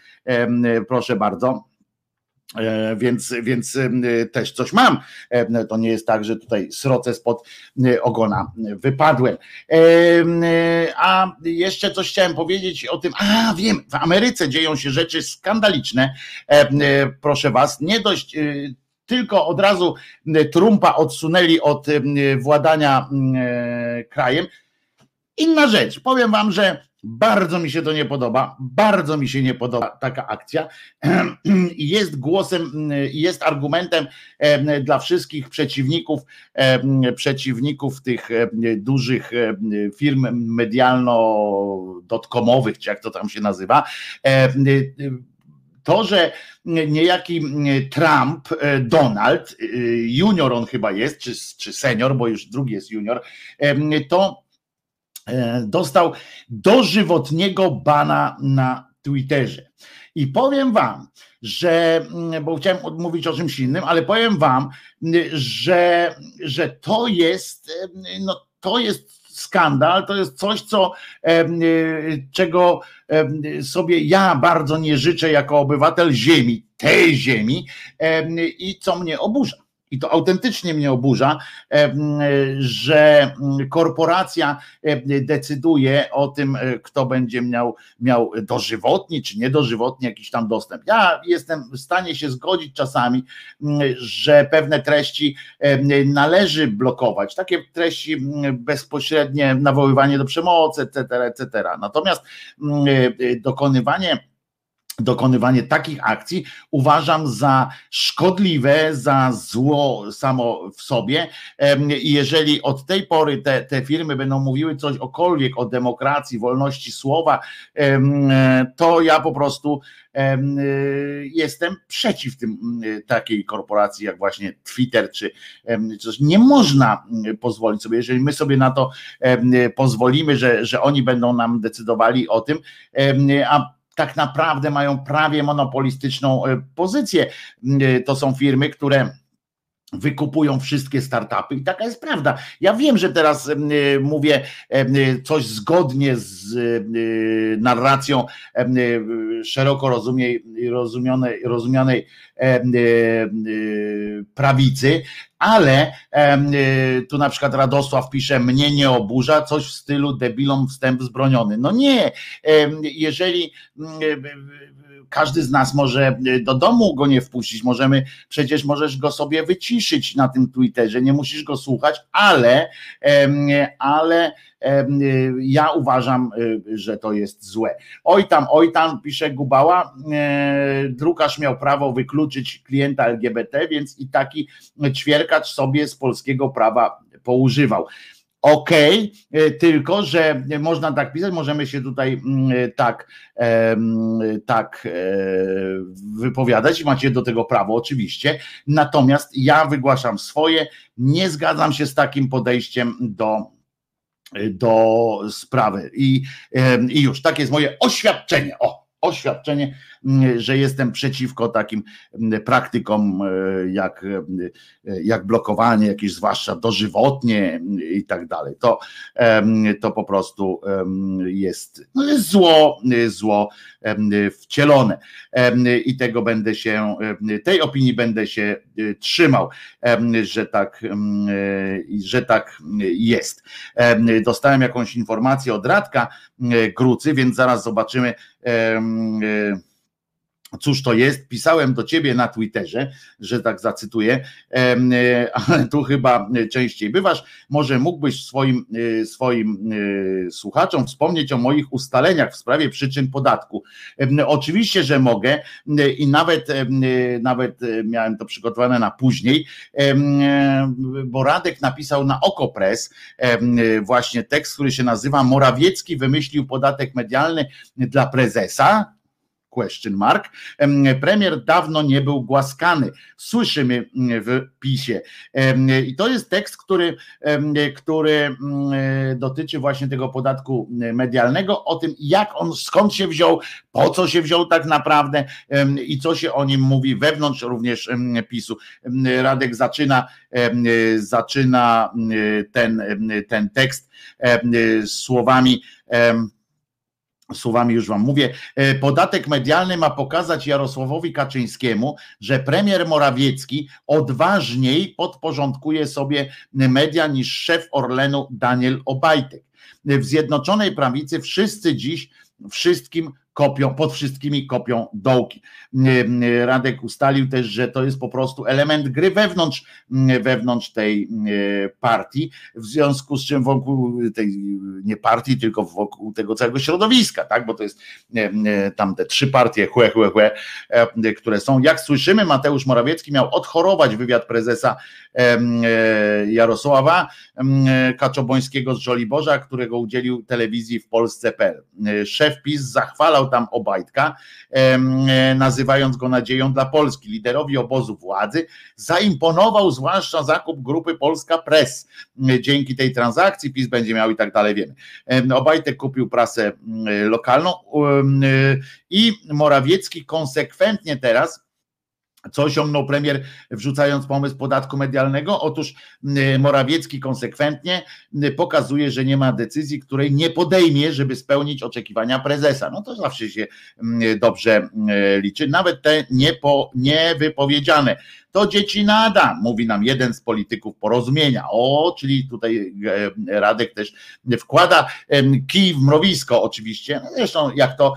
B: proszę bardzo. E, Więc, więc też coś mam. To nie jest tak, że tutaj sroce spod e, ogona wypadłem. E, A jeszcze coś chciałem powiedzieć o tym. A wiem, w Ameryce dzieją się rzeczy skandaliczne. Proszę was, nie dość. Tylko od razu Trumpa odsunęli od władania e, krajem. Inna rzecz, powiem wam, że bardzo mi się to nie podoba, bardzo mi się nie podoba taka akcja. <clears throat> Jest głosem, jest argumentem em, dla wszystkich przeciwników, przeciwników tych dużych firm medialno-dotkomowych, czy jak to tam się nazywa, to, że niejaki Trump, e, Donald, e, junior on chyba jest, czy, czy senior, bo już drugi jest junior, to dostał dożywotniego bana na Twitterze. I powiem wam, że, mm, bo chciałem mówić o czymś innym, ale powiem wam, że, że to jest, no to jest skandal, to jest coś, co, czego sobie ja bardzo nie życzę jako obywatel ziemi, tej ziemi i co mnie oburza i to autentycznie mnie oburza, że korporacja decyduje o tym, e, kto będzie miał, miał dożywotni czy niedożywotni jakiś tam dostęp. Ja jestem w stanie się zgodzić czasami, że pewne treści należy blokować, takie treści bezpośrednie, nawoływanie do przemocy, etc., etc. Natomiast e, dokonywanie dokonywanie takich akcji uważam za szkodliwe, za zło samo w sobie. I jeżeli od tej pory te, te firmy będą mówiły coś okolwiek o demokracji, wolności słowa, to ja po prostu jestem przeciw tym takiej korporacji jak właśnie Twitter czy coś. Nie można pozwolić sobie, jeżeli my sobie na to pozwolimy, że, że oni będą nam decydowali o tym, a tak naprawdę mają prawie monopolistyczną e, pozycję. E, to są firmy, które wykupują wszystkie startupy i taka jest prawda. Ja wiem, że teraz e, mówię coś zgodnie z narracją szeroko rozumianej, rozumianej prawicy, ale tu na przykład Radosław pisze, mnie nie oburza, coś w stylu debilom wstęp zbroniony. No nie, jeżeli każdy z nas może do domu go nie wpuścić, możemy, przecież możesz go sobie wyciszyć na tym Twitterze, nie musisz go słuchać, ale, ale ja uważam, że to jest złe. Oj tam, oj tam, pisze Gubała, drukarz miał prawo wykluczyć klienta LGBT, więc i taki ćwierkacz sobie z polskiego prawa poużywał. Okej, okay, tylko że można tak pisać, możemy się tutaj tak, tak e, wypowiadać i macie do tego prawo oczywiście. Natomiast ja wygłaszam swoje, nie zgadzam się z takim podejściem do do sprawy. I, I już takie jest moje oświadczenie. O, oświadczenie, mm, że jestem przeciwko takim mm, praktykom e, jak, e, jak blokowanie jakieś zwłaszcza dożywotnie mm, i tak dalej. To, to po prostu jest, no jest zło, zło wcielone i tego będę się, tej opinii będę się e, trzymał, że tak, że tak jest. Dostałem jakąś informację od Radka Grucy, więc zaraz zobaczymy cóż to jest? Pisałem do ciebie na Twitterze, że tak zacytuję, e, ale tu chyba częściej bywasz. Może mógłbyś swoim, e, swoim słuchaczom wspomnieć o moich ustaleniach w sprawie przyczyn podatku. Oczywiście, że mogę i nawet, nawet miałem to przygotowane na później, bo Radek napisał na Okopres właśnie tekst, który się nazywa Morawiecki wymyślił podatek medialny dla prezesa question mark. Premier dawno nie był głaskany. Słyszymy w PiSie. I to jest tekst, który, który dotyczy właśnie tego podatku medialnego, o tym jak on, skąd się wziął, po co się wziął tak naprawdę i co się o nim mówi wewnątrz również PiSu. Radek zaczyna, zaczyna ten, ten tekst słowami słowami już wam mówię, e, podatek medialny ma pokazać Jarosławowi Kaczyńskiemu, że premier Morawiecki odważniej podporządkuje sobie media niż szef Orlenu Daniel Obajtek. W Zjednoczonej Prawicy wszyscy dziś wszystkim kopią, pod wszystkimi kopią dołki. Radek ustalił też, że to jest po prostu element gry wewnątrz, wewnątrz tej partii, w związku z czym wokół tej nie partii, tylko wokół tego całego środowiska, tak, bo to jest tam te trzy partie, chłe, chłe, chłe, e, które są. Jak słyszymy, Mateusz Morawiecki miał odchorować wywiad prezesa e, Jarosława Kaczobońskiego z Żoliborza, którego udzielił telewizji w Polsce.pl. Szef PiS zachwalał tam Obajtka, nazywając go nadzieją dla Polski. Liderowi obozu władzy zaimponował zwłaszcza zakup grupy Polska Press. Dzięki tej transakcji PiS będzie miał i tak dalej, wiemy. Obajtek kupił prasę lokalną i Morawiecki konsekwentnie teraz co osiągnął premier, wrzucając pomysł podatku medialnego? Otóż Morawiecki konsekwentnie pokazuje, że nie ma decyzji, której nie podejmie, żeby spełnić oczekiwania prezesa. No to zawsze się dobrze liczy, nawet te niepo, niewypowiedziane to dzieci nada, mówi nam jeden z polityków porozumienia. O, czyli tutaj e, Radek też wkłada kij w mrowisko oczywiście, no zresztą jak to,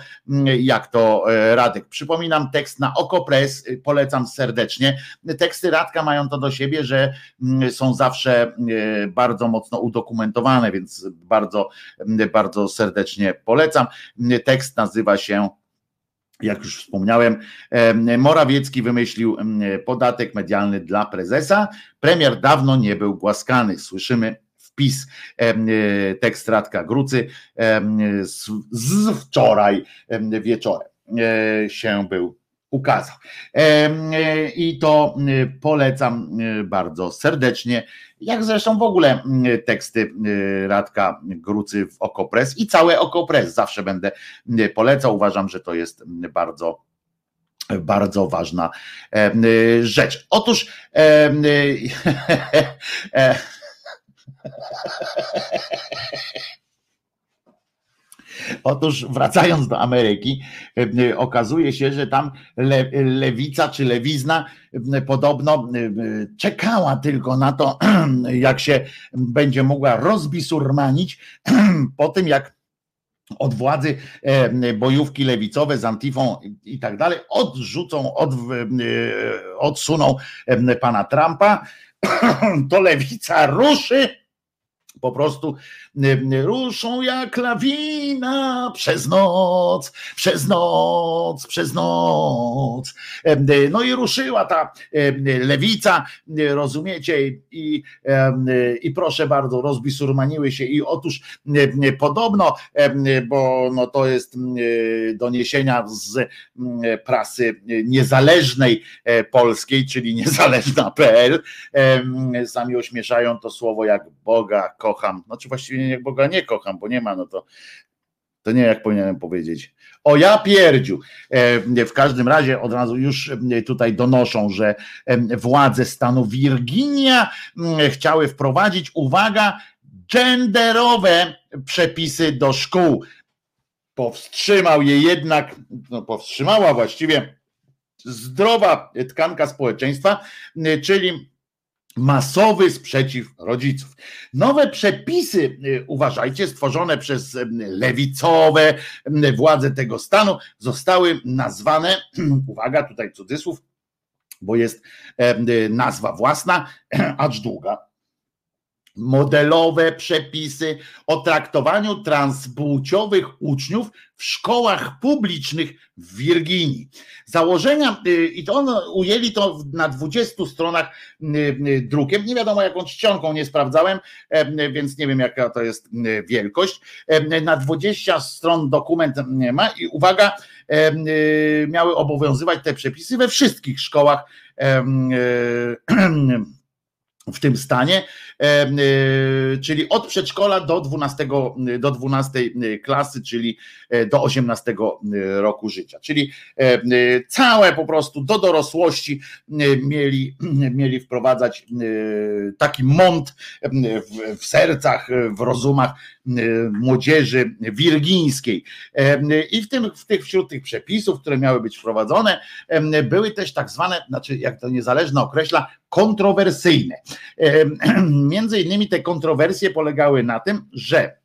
B: jak to e, Radek. Przypominam tekst na Okopres, polecam serdecznie. Teksty Radka mają to do siebie, że są zawsze e, bardzo mocno udokumentowane, więc bardzo, bardzo serdecznie polecam. Tekst nazywa się jak już wspomniałem, Morawiecki wymyślił podatek medialny dla prezesa. Premier dawno nie był głaskany. Słyszymy wpis tekst Radka Grucy z wczoraj wieczorem e, się był ukazał. I to polecam bardzo serdecznie jak zresztą w ogóle teksty Radka Grucy w Okopres i całe Okopres zawsze będę polecał. Uważam, że to jest bardzo bardzo ważna rzecz. Otóż <laughs> Otóż wracając do Ameryki, e, okazuje się, że tam le, lewica czy lewizna e, podobno e, czekała tylko na to, <clears throat> jak się będzie mogła rozbisurmanić <clears throat> po tym, jak od władzy bojówki lewicowe z Antifą i tak dalej odrzucą, od, odsuną pana Trumpa, <clears throat> to lewica ruszy po prostu ruszą jak lawina przez noc, przez noc, przez noc. No i ruszyła ta lewica, rozumiecie, i, i proszę bardzo, rozbisurmaniły się i otóż podobno, bo no to jest doniesienia z prasy niezależnej e, polskiej, czyli niezależna.pl, sami ośmieszają to słowo jak Boga kocham, znaczy właściwie jak Boga nie kocham, bo nie ma, no to to nie jak powinienem powiedzieć. O ja pierdziu. E, w każdym razie od razu już e, tutaj donoszą, że władze stanu Virginia chciały wprowadzić, uwaga, genderowe przepisy do szkół. Powstrzymał je jednak, no powstrzymała właściwie zdrowa tkanka społeczeństwa, czyli masowy sprzeciw rodziców. Nowe przepisy, y, uważajcie, stworzone przez y, lewicowe y, władze tego stanu, zostały nazwane, <clears throat> uwaga, tutaj cudzysłów, bo jest nazwa własna, <clears throat> acz długa, modelowe przepisy o traktowaniu transpłciowych uczniów w szkołach publicznych w Wirginii. Założenia, y, i to on, ujęli to na 20 stronach y, y, drukiem, nie wiadomo jaką czcionką, nie sprawdzałem, e, więc nie wiem jaka to jest wielkość. E, na 20 stron dokument ma i uwaga, e, miały obowiązywać te przepisy we wszystkich szkołach <clears throat> w tym stanie, e, czyli od przedszkola do 12, do 12 klasy, czyli e, do 18 roku życia. Czyli e, całe po prostu do dorosłości mieli, <clears throat> mieli wprowadzać taki mąt w, w sercach, w rozumach młodzieży wirgińskiej. I w tym, w tych, wśród tych przepisów, które miały być wprowadzone, były też tak zwane, znaczy jak to niezależne określa, kontrowersyjne. <clears throat> Między innymi te kontrowersje polegały na tym, że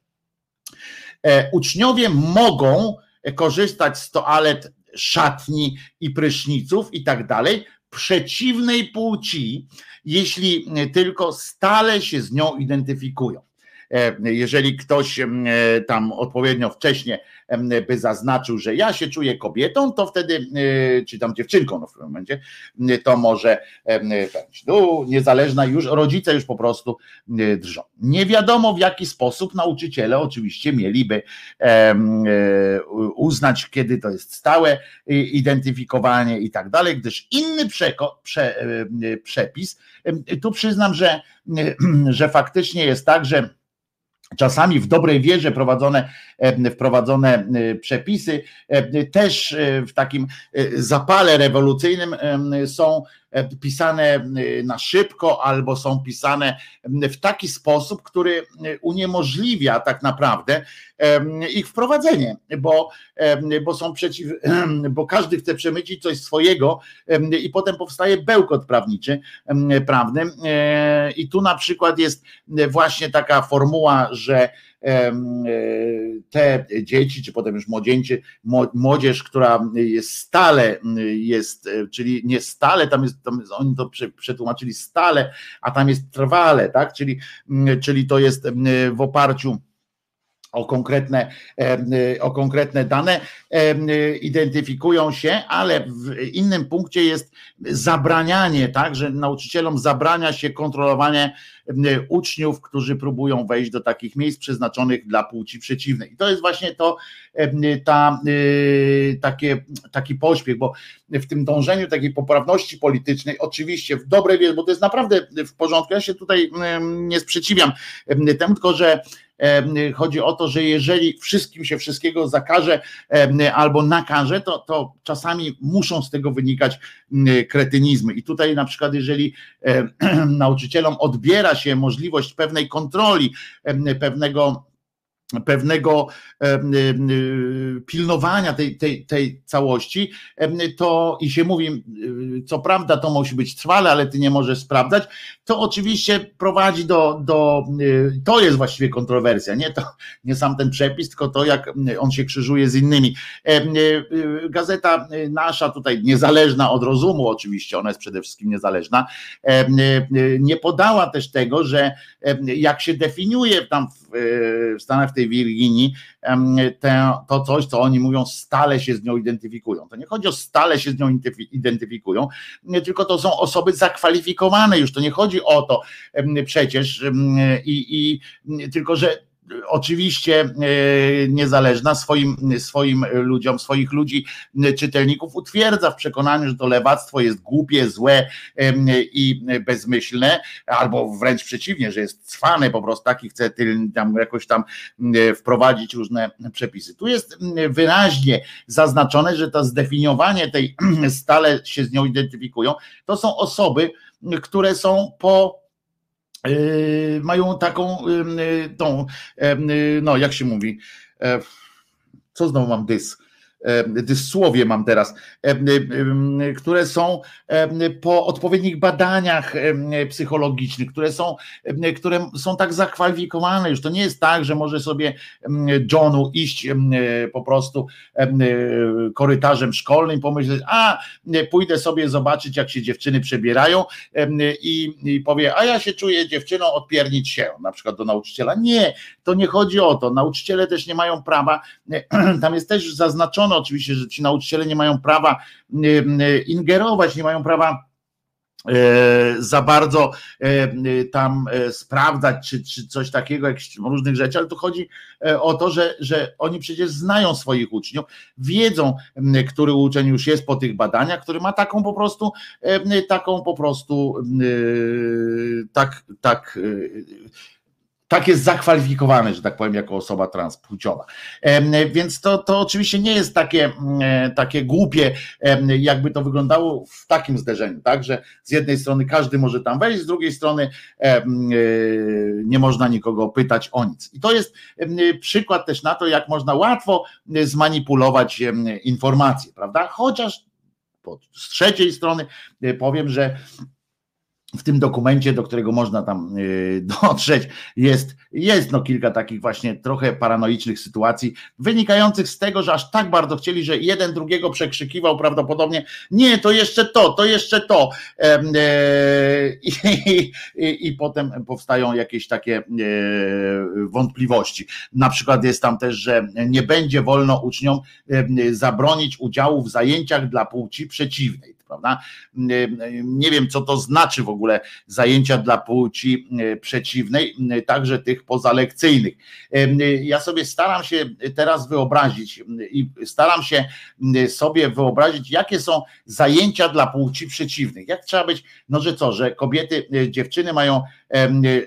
B: e, uczniowie mogą korzystać z toalet, szatni i pryszniców i tak dalej, przeciwnej płci, jeśli tylko stale się z nią identyfikują. Jeżeli ktoś tam odpowiednio wcześnie by zaznaczył, że ja się czuję kobietą, to wtedy, czy tam dziewczynką no w tym momencie, to może no, niezależna już, rodzice już po prostu drżą. Nie wiadomo w jaki sposób nauczyciele oczywiście mieliby uznać, kiedy to jest stałe identyfikowanie i tak dalej, gdyż inny przeko, prze, przepis, tu przyznam, że, <clears throat> że faktycznie jest tak, że czasami w dobrej wierze prowadzone, wprowadzone przepisy też w takim zapale rewolucyjnym są pisane na szybko albo są pisane w taki sposób, który uniemożliwia tak naprawdę ich wprowadzenie, bo, bo są przeciw, <clears throat> bo każdy chce przemycić coś swojego i potem powstaje bełkot prawniczy, prawny. I tu na przykład jest właśnie taka formuła, że E, te dzieci, czy potem już młodzieńcy, młodzież, która jest stale, jest, e, czyli nie stale, tam jest, tam oni to przetłumaczyli stale, a tam jest trwale, tak? Czyli, czyli to jest w oparciu o konkretne, o konkretne dane, identyfikują się, ale w innym punkcie jest zabranianie, tak, że nauczycielom zabrania się kontrolowanie uczniów, którzy próbują wejść do takich miejsc przeznaczonych dla płci przeciwnej. I to jest właśnie to, ta, takie, taki pośpiech, bo w tym dążeniu takiej poprawności politycznej, oczywiście w dobrej wierze, bo to jest naprawdę w porządku, ja się tutaj nie sprzeciwiam temu, tylko że Chodzi o to, że jeżeli wszystkim się wszystkiego zakaże albo nakaże, to, to czasami muszą z tego wynikać kretynizmy. I tutaj na przykład, jeżeli <clears throat> nauczycielom odbiera się możliwość pewnej kontroli, pewnego pewnego pilnowania tej, tej, tej całości, to i się mówi, co prawda to musi być trwale, ale ty nie możesz sprawdzać, to oczywiście prowadzi do, do to jest właściwie kontrowersja, nie, to, nie sam ten przepis, tylko to, jak on się krzyżuje z innymi. Gazeta nasza tutaj, niezależna od rozumu oczywiście, ona jest przede wszystkim niezależna, nie podała też tego, że jak się definiuje tam w, w Stanach tej Wirginii te, to coś, co oni mówią, stale się z nią identyfikują. To nie chodzi o stale się z nią identyfikują, tylko to są osoby zakwalifikowane już. To nie chodzi o to przecież i, i tylko, że oczywiście e, niezależna swoim, swoim ludziom, swoich ludzi, czytelników utwierdza w przekonaniu, że to lewactwo jest głupie, złe i bezmyślne, albo wręcz przeciwnie, że jest cwane po prostu, taki chce tam jakoś tam wprowadzić różne przepisy. Tu jest wyraźnie zaznaczone, że to zdefiniowanie tej <clears throat> stale się z nią identyfikują, to są osoby, które są po mają taką yy, tą, yy, no jak się mówi, e, co znowu mam dys, dysłowie mam teraz, które są po odpowiednich badaniach psychologicznych, które są, które są tak zakwalifikowane, już to nie jest tak, że może sobie Johnu iść po prostu korytarzem szkolnym pomyśleć, a pójdę sobie zobaczyć, jak się dziewczyny przebierają i, i powie, a ja się czuję dziewczyną, odpiernić się, na przykład do nauczyciela. Nie, to nie chodzi o to. Nauczyciele też nie mają prawa, <clears throat> tam jest też zaznaczone, oczywiście, że ci nauczyciele nie mają prawa ingerować, nie mają prawa e, za bardzo e, tam e, sprawdzać, czy, czy coś takiego, jakichś różnych rzeczy, ale tu chodzi o to, że, że oni przecież znają swoich uczniów, wiedzą, który uczeń już jest po tych badaniach, który ma taką po prostu, taką po prostu tak, tak tak jest zakwalifikowany, że tak powiem, jako osoba transpłciowa. Więc to, to oczywiście nie jest takie, takie głupie, jakby to wyglądało w takim zderzeniu, tak, że z jednej strony każdy może tam wejść, z drugiej strony e, nie można nikogo pytać o nic. I to jest przykład też na to, jak można łatwo zmanipulować informacje, prawda? Chociaż z trzeciej strony powiem, że w tym dokumencie, do którego można tam y, <laughs> dotrzeć, jest, jest no kilka takich właśnie trochę paranoicznych sytuacji, wynikających z tego, że aż tak bardzo chcieli, że jeden drugiego przekrzykiwał prawdopodobnie, nie, to jeszcze to, to jeszcze to. E, <laughs> I, i, i potem powstają jakieś takie e, wątpliwości. Na przykład jest tam też, że nie będzie wolno uczniom zabronić udziału w zajęciach dla płci przeciwnej prawda? Nie wiem, co to znaczy w ogóle zajęcia dla płci e, przeciwnej, także tych pozalekcyjnych. Ja sobie staram się teraz wyobrazić i staram się sobie wyobrazić, jakie są zajęcia dla płci przeciwnych. Jak trzeba być, no że co, że kobiety, e, dziewczyny mają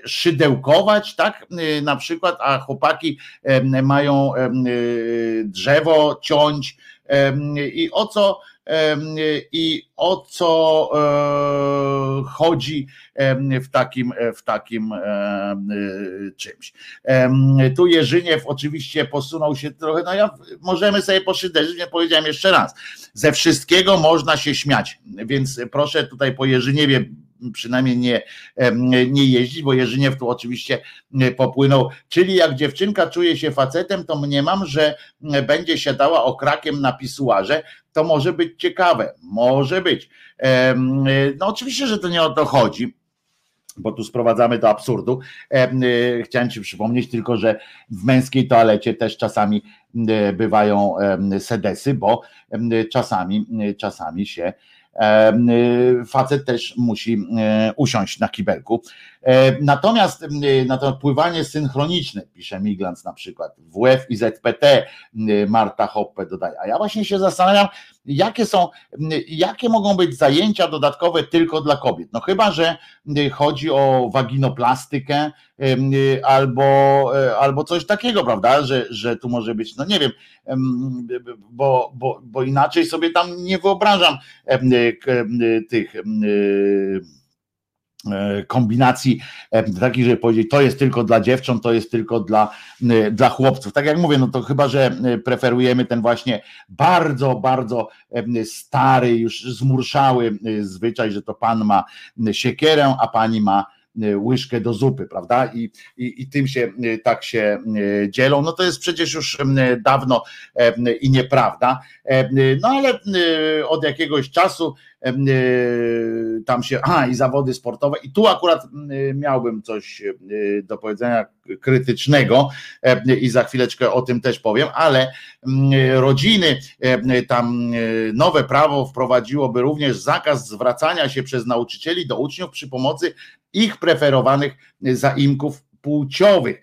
B: szydełkować, tak? E, na przykład, a chłopaki mają drzewo ciąć i o co i o co e, chodzi w takim, w takim e, czymś. Tu Jerzyniew oczywiście posunął się trochę, no ja możemy sobie poszyderzyć, nie powiedziałem jeszcze raz, ze wszystkiego można się śmiać, więc proszę tutaj po Jerzyniewie przynajmniej nie, nie jeździć, bo Jerzyniew tu oczywiście popłynął. Czyli jak dziewczynka czuje się facetem, to mniemam, że będzie się dała okrakiem na pisuarze. To może być ciekawe, może być. No oczywiście, że to nie o to chodzi bo tu sprowadzamy do absurdu. Chciałem Ci przypomnieć tylko, że w męskiej toalecie też czasami bywają sedesy, bo czasami, czasami się facet też musi e, usiąść na kibelku. E, natomiast na to pływanie synchroniczne, pisze Miglans na przykład, WF i ZPT, Marta Hoppe dodaje. A ja właśnie się zastanawiam, jakie są, jakie mogą być zajęcia dodatkowe tylko dla kobiet. No chyba, że chodzi o waginoplastykę albo, e, albo coś takiego, prawda, że, że tu może być, no nie wiem, bo, bo, bo inaczej sobie tam nie wyobrażam tych E, kombinacji e, takich, żeby powiedzieć, to jest tylko dla dziewcząt, to jest tylko dla, e, dla chłopców. Tak jak mówię, no to chyba, że preferujemy ten właśnie bardzo, bardzo stary, już zmurszały zwyczaj, że to pan ma siekierę, a pani ma łyżkę do zupy, prawda? I, i, I tym się tak się dzielą. No to jest przecież już dawno i nieprawda. No ale od jakiegoś czasu tam się, a i zawody sportowe i tu akurat miałbym coś do powiedzenia krytycznego i za chwileczkę o tym też powiem, ale rodziny, tam nowe prawo wprowadziłoby również zakaz zwracania się przez nauczycieli do uczniów przy pomocy ich preferowanych zaimków płciowych,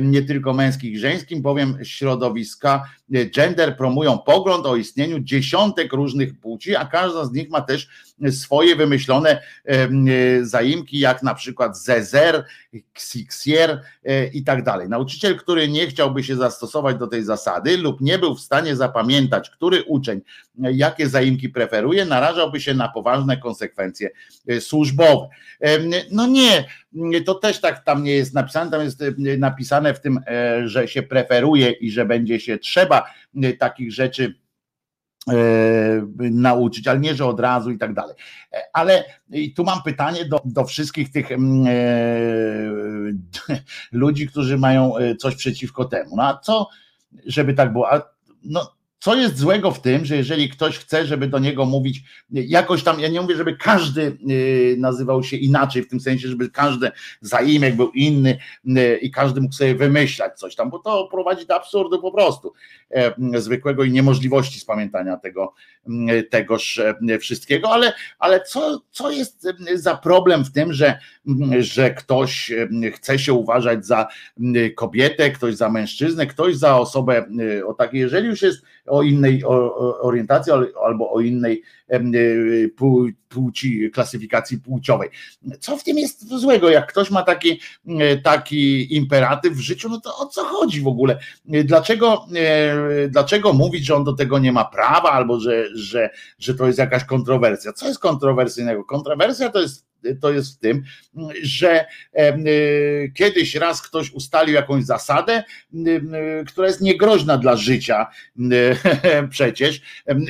B: nie tylko męskich i żeńskim, bowiem środowiska e, gender promują pogląd o istnieniu dziesiątek różnych płci, a każda z nich ma też swoje wymyślone e, zaimki, jak na przykład zezer, xixier e, i tak dalej. Nauczyciel, który nie chciałby się zastosować do tej zasady lub nie był w stanie zapamiętać, który uczeń jakie zaimki preferuje, narażałby się na poważne konsekwencje służbowe. No nie, to też tak tam nie jest napisane, tam jest napisane w tym, że się preferuje i że będzie się trzeba takich rzeczy e, nauczyć, ale nie, że od razu i tak dalej. E, ale tu mam pytanie do, do wszystkich tych mm, e, <laughs> ludzi, którzy mają coś przeciwko temu. No a co, żeby tak było? A, no, co jest złego w tym, że jeżeli ktoś chce, żeby do niego mówić jakoś tam, ja nie mówię, żeby każdy y, nazywał się inaczej, w tym sensie, żeby każdy zaimek był inny y, i każdy mógł sobie wymyślać coś tam, bo to prowadzi do absurdu po prostu e, zwykłego i niemożliwości spamiętania tego, tegoż e, wszystkiego, ale, ale co, co jest za problem w tym, że, że ktoś chce się uważać za kobietę, ktoś za mężczyznę, ktoś za osobę o takiej, jeżeli już jest o innej orientacji albo o innej płci, klasyfikacji płciowej. Co w tym jest złego? Jak ktoś ma taki, taki imperatyw w życiu, no to o co chodzi w ogóle? Dlaczego, dlaczego mówić, że on do tego nie ma prawa albo że, że, że to jest jakaś kontrowersja? Co jest kontrowersyjnego? Kontrowersja to jest to jest w tym, że kiedyś raz ktoś ustalił jakąś zasadę, która jest niegroźna dla życia <laughs> przecież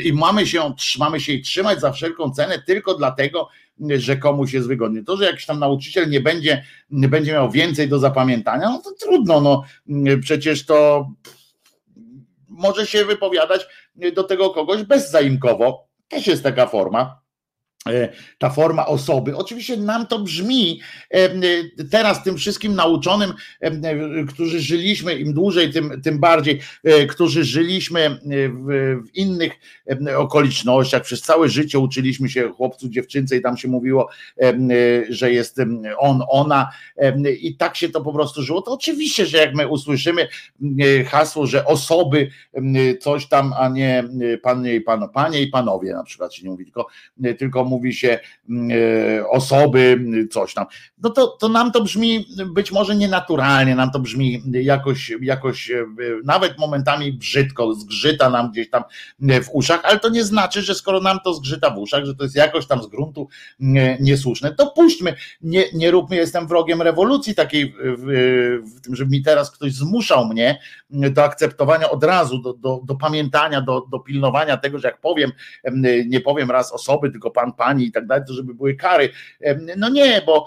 B: i mamy się, mamy się jej trzymać za wszelką cenę tylko dlatego, że komuś jest wygodnie. To, że jakiś tam nauczyciel nie będzie, nie będzie miał więcej do zapamiętania, no to trudno, no przecież to może się wypowiadać do tego kogoś bezzaimkowo. Też jest taka forma ta forma osoby. Oczywiście nam to brzmi e, e, teraz tym wszystkim nauczonym, którzy żyliśmy im dłużej, tym, tym bardziej, którzy żyliśmy w, w innych okolicznościach, przez całe życie uczyliśmy się chłopcu, dziewczynce i tam się mówiło, że jest on, ona i tak się to po prostu żyło. To oczywiście, że jak my usłyszymy hasło, że osoby coś tam, a nie panie i, pan, panie i panowie na przykład się nie mówi, tylko, tylko mówi się mm, e, osoby, coś tam, no to, to nam to brzmi być może nienaturalnie, nam to brzmi jakoś, jakoś e, nawet momentami brzydko, zgrzyta nam gdzieś tam w uszach, ale to nie znaczy, że skoro nam to zgrzyta w uszach, że to jest jakoś tam z gruntu niesłuszne, to puśćmy, nie, nie róbmy, jestem wrogiem rewolucji takiej w, w tym, żeby mi teraz ktoś zmuszał mnie do akceptowania od razu, do, do, do pamiętania, do, do pilnowania tego, że jak powiem, nie powiem raz osoby, tylko pan, pani i tak dalej, to żeby były kary. No nie, bo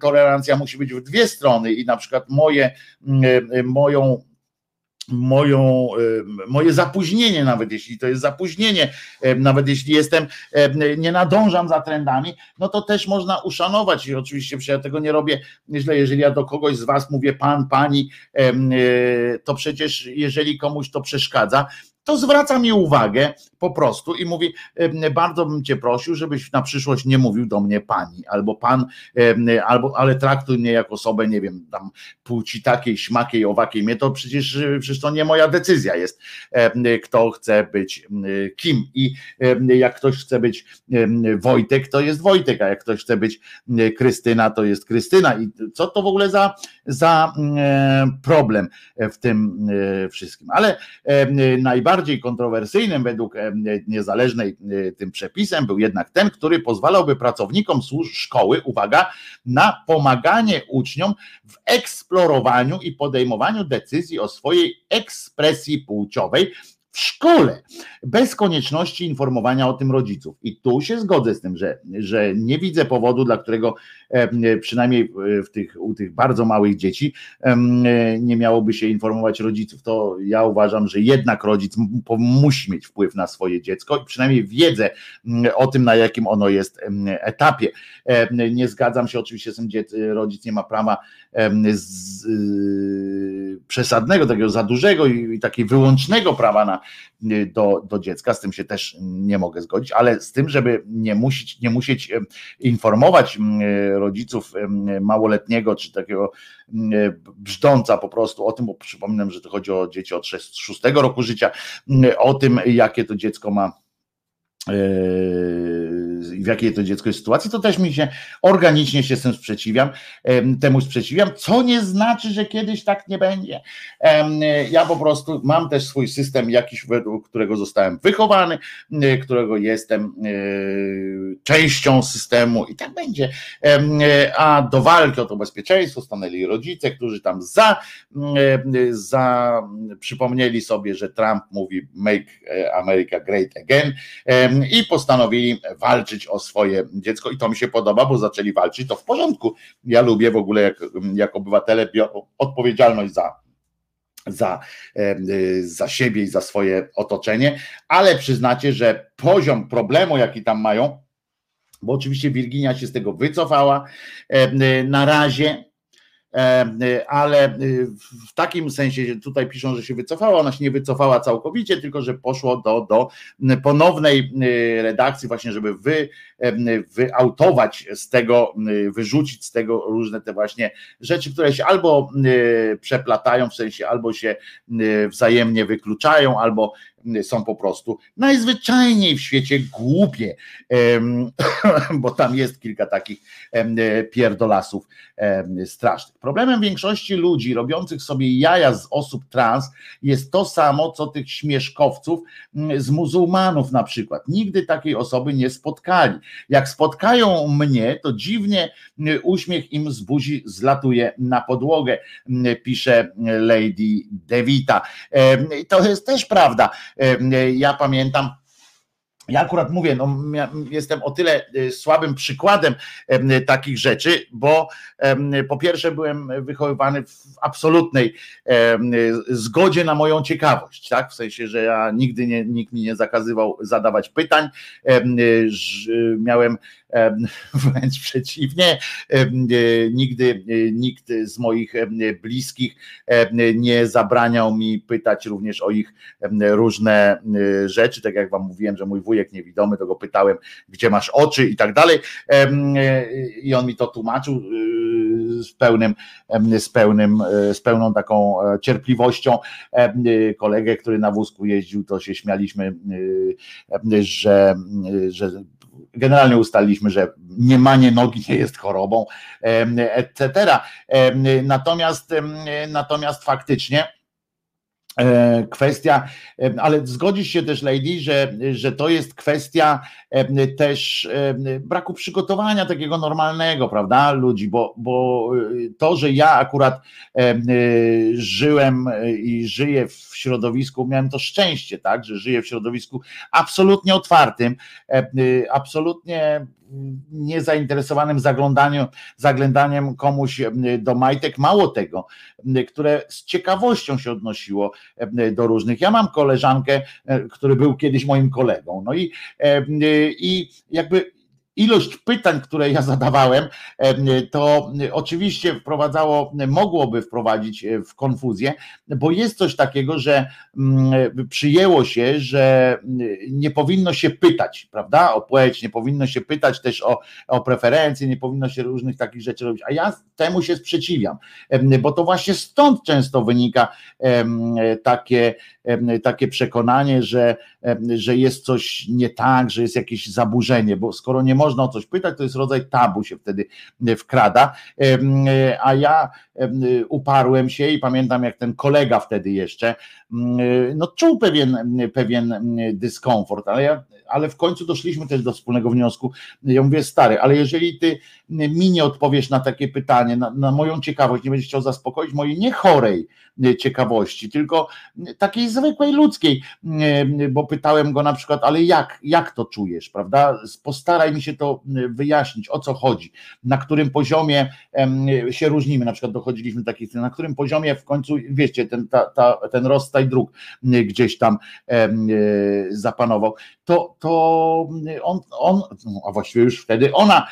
B: tolerancja musi być w dwie strony i na przykład moje, moją moją, moje zapóźnienie, nawet jeśli to jest zapóźnienie, nawet jeśli jestem, nie nadążam za trendami, no to też można uszanować i oczywiście ja tego nie robię źle, jeżeli ja do kogoś z was mówię pan, pani, to przecież jeżeli komuś to przeszkadza, to zwraca mi uwagę po prostu i mówi: Bardzo bym cię prosił, żebyś na przyszłość nie mówił do mnie pani, albo pan, albo, ale traktuj mnie jako osobę, nie wiem, tam płci takiej, śmakiej, owakiej. Mnie to przecież, przecież to nie moja decyzja jest, kto chce być kim. I jak ktoś chce być Wojtek, to jest Wojtek, a jak ktoś chce być Krystyna, to jest Krystyna. I co to w ogóle za, za problem w tym wszystkim? Ale najbardziej najbardziej kontrowersyjnym według e, niezależnej e, tym przepisem był jednak ten, który pozwalałby pracownikom szkoły, uwaga, na pomaganie uczniom w eksplorowaniu i podejmowaniu decyzji o swojej ekspresji płciowej w szkole, bez konieczności informowania o tym rodziców. I tu się zgodzę z tym, że, że nie widzę powodu, dla którego przynajmniej w tych, u tych bardzo małych dzieci nie miałoby się informować rodziców. To ja uważam, że jednak rodzic musi mieć wpływ na swoje dziecko i przynajmniej wiedzę o tym, na jakim ono jest etapie. Nie zgadzam się oczywiście tym, rodzic nie ma prawa z, przesadnego, takiego za dużego i, i takiego wyłącznego prawa na, do, do dziecka, z tym się też nie mogę zgodzić, ale z tym, żeby nie musieć, nie musieć informować rodziców małoletniego czy takiego brzdąca po prostu o tym, bo przypominam, że to chodzi o dzieci od 6 roku życia, o tym, jakie to dziecko ma w jakiej to dziecko jest sytuacji, to też mi się organicznie się z tym sprzeciwiam, temu sprzeciwiam, co nie znaczy, że kiedyś tak nie będzie. Ja po prostu mam też swój system jakiś, według którego zostałem wychowany, którego jestem e, częścią systemu i tak będzie. A do walki o to bezpieczeństwo stanęli rodzice, którzy tam za, za przypomnieli sobie, że Trump mówi make America great again i postanowili walczyć o swoje dziecko. I to mi się podoba, bo zaczęli walczyć, to w porządku. Ja lubię w ogóle jak, jak obywatele odpowiedzialność za za, za siebie i za swoje otoczenie, ale przyznacie, że poziom problemu, jaki tam mają, bo oczywiście Wirginia się z tego wycofała na razie, ale e, w takim sensie tutaj piszą, że się wycofała, ona się nie wycofała całkowicie, tylko że poszło do, do ponownej e, redakcji, właśnie, żeby wy, wyautować z tego, wyrzucić z tego różne te właśnie rzeczy, które się albo przeplatają, w sensie albo się wzajemnie wykluczają, albo są po prostu najzwyczajniej w świecie głupie, <laughs> bo tam jest kilka takich pierdolasów strasznych. Problemem większości ludzi robiących sobie jaja z osób trans jest to samo, co tych śmieszkowców z muzułmanów na przykład. Nigdy takiej osoby nie spotkali. Jak spotkają mnie, to dziwnie uśmiech im z buzi zlatuje na podłogę, pisze Lady Devita. To jest też prawda. Ja pamiętam, ja akurat mówię, no, jestem o tyle y, słabym przykładem takich rzeczy, bo po pierwsze byłem wychowywany w absolutnej zgodzie na moją ciekawość, tak? W sensie, że ja nigdy nie, nikt mi nie zakazywał zadawać pytań. Miałem <laughs> wręcz przeciwnie, nigdy nikt z moich bliskich nie zabraniał mi pytać również o ich różne rzeczy, tak jak wam mówiłem, że mój wujek niewidomy, to go pytałem, gdzie masz oczy i tak dalej i on mi to tłumaczył y, z pełnym, z pełnym, z pełną taką e, cierpliwością. Kolegę, który na wózku jeździł, to się śmialiśmy, że, że generalnie ustaliliśmy, że niemanie nogi nie jest chorobą, etc. Natomiast, natomiast faktycznie E, kwestia, e, ale zgodzisz się też, Lady, że, że to jest kwestia e, też braku przygotowania takiego normalnego, prawda, ludzi, bo, bo to, że ja akurat żyłem i żyję w środowisku, miałem to szczęście, tak, że żyję w środowisku absolutnie otwartym, absolutnie niezainteresowanym zaglądaniem, zaglądaniem komuś do majtek, mało tego, które z ciekawością się odnosiło do różnych. Ja mam koleżankę, e, który był kiedyś moim kolegą, no i, i jakby ilość pytań, które ja zadawałem, to oczywiście wprowadzało, mogłoby wprowadzić e, w konfuzję, bo jest coś takiego, że mm, przyjęło się, że nie powinno się pytać, prawda, o płeć, nie powinno się pytać też o, o preferencje, nie powinno się różnych takich rzeczy robić, a ja temu się sprzeciwiam, bo to właśnie stąd często wynika takie, takie przekonanie, że, że jest coś nie tak, że jest jakieś zaburzenie, bo skoro nie można o coś pytać, to jest rodzaj tabu się wtedy wkrada, a ja uparłem się i pamiętam jak ten kolega wtedy jeszcze, no czuł pewien, pewien dyskomfort, ale ja ale w końcu doszliśmy też do wspólnego wniosku. Ja mówię, stary, ale jeżeli ty mi nie odpowiesz na takie pytanie, na, na moją ciekawość, nie będziesz chciał zaspokoić mojej niechorej ciekawości, tylko takiej zwykłej ludzkiej, bo pytałem go na przykład, ale jak, jak to czujesz, prawda? Postaraj mi się to wyjaśnić, o co chodzi, na którym poziomie się różnimy, na przykład dochodziliśmy do takich, na którym poziomie w końcu, wiecie, ten, ta, ta, ten rozstaj dróg gdzieś tam zapanował, to, to on, on, a właściwie już wtedy ona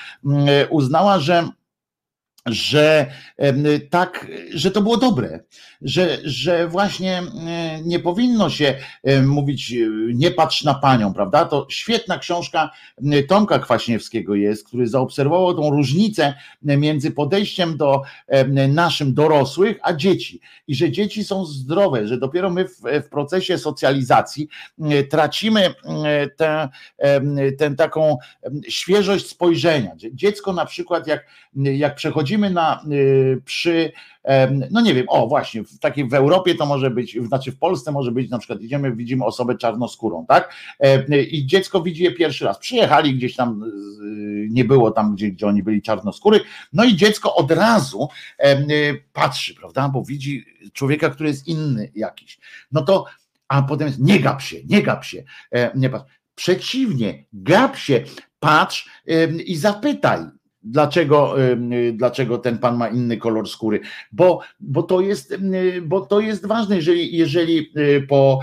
B: uznała, że że tak, że to było dobre, że, że właśnie nie powinno się mówić nie patrz na panią, prawda? To świetna książka Tomka Kwaśniewskiego jest, który zaobserwował tą różnicę między podejściem do naszym dorosłych, a dzieci. I że dzieci są zdrowe, że dopiero my w, w procesie socjalizacji tracimy tę, tę taką świeżość spojrzenia. Dziecko na przykład jak, jak przechodzimy widzimy na, y, przy, no nie wiem, o właśnie, w takiej w Europie to może być, znaczy w Polsce może być, na przykład idziemy, widzimy osobę czarnoskórą, tak? I dziecko widzi je pierwszy raz. Przyjechali gdzieś tam, nie było tam, gdzie, gdzie oni byli czarnoskóry, no i dziecko od razu y, patrzy, prawda? Bo widzi człowieka, który jest inny jakiś. No to, a potem jest, nie gap się, nie gap się, nie patrz. Przeciwnie, gap się, patrz i zapytaj, Dlaczego, dlaczego ten pan ma inny kolor skóry? Bo, bo, to, jest, bo to jest ważne, jeżeli, jeżeli y, po,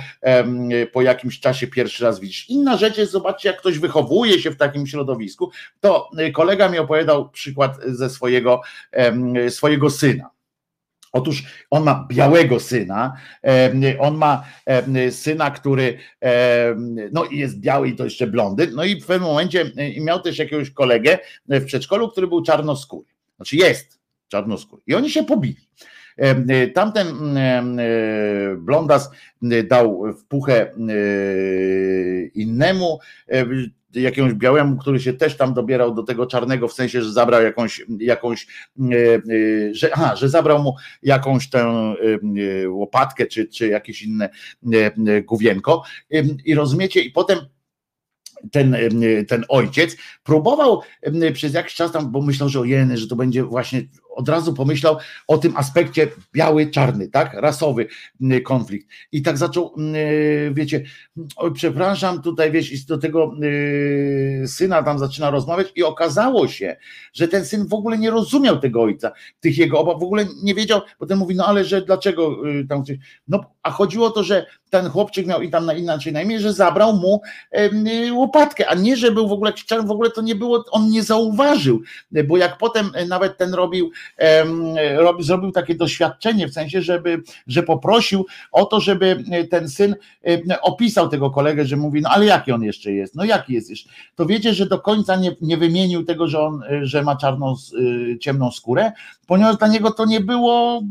B: po jakimś czasie pierwszy raz widzisz. Inna rzecz jest, zobaczcie, jak ktoś wychowuje się w takim środowisku. To y, kolega mi opowiadał przykład ze swojego, swojego syna. Otóż on ma białego syna, on ma syna, który no jest biały i to jeszcze blondy, no i w pewnym momencie miał też jakiegoś kolegę w przedszkolu, który był czarnoskóry, znaczy jest czarnoskóry. I oni się pobili. Tamten blondas dał w puchę innemu jakiemuś białemu, który się też tam dobierał do tego czarnego, w sensie, że zabrał jakąś, jakąś że, aha, że zabrał mu jakąś tę łopatkę, czy, czy jakieś inne główienko. I rozumiecie, i potem ten, ten ojciec próbował przez jakiś czas tam, bo myślał, że ojeny, że to będzie właśnie od razu pomyślał o tym aspekcie biały-czarny, tak? Rasowy konflikt. I tak zaczął, wiecie, oj, przepraszam, tutaj wiesz, do tego syna tam zaczyna rozmawiać i okazało się, że ten syn w ogóle nie rozumiał tego ojca, tych jego obaw, w ogóle nie wiedział, potem mówi, no ale że dlaczego y, tam coś, no a chodziło o to, że ten chłopczyk miał i tam na inaczej na imię, że zabrał mu y, łopatkę, a nie, że był w ogóle czarny, w ogóle to nie było, on nie zauważył, bo jak potem nawet ten robił zrobił takie doświadczenie, w sensie, żeby, że poprosił o to, żeby ten syn opisał tego kolegę, że mówi, no ale jaki on jeszcze jest, no jaki jest jeszcze, to wiecie, że do końca nie, nie wymienił tego, że on, że ma czarną, ciemną skórę, ponieważ dla niego to nie było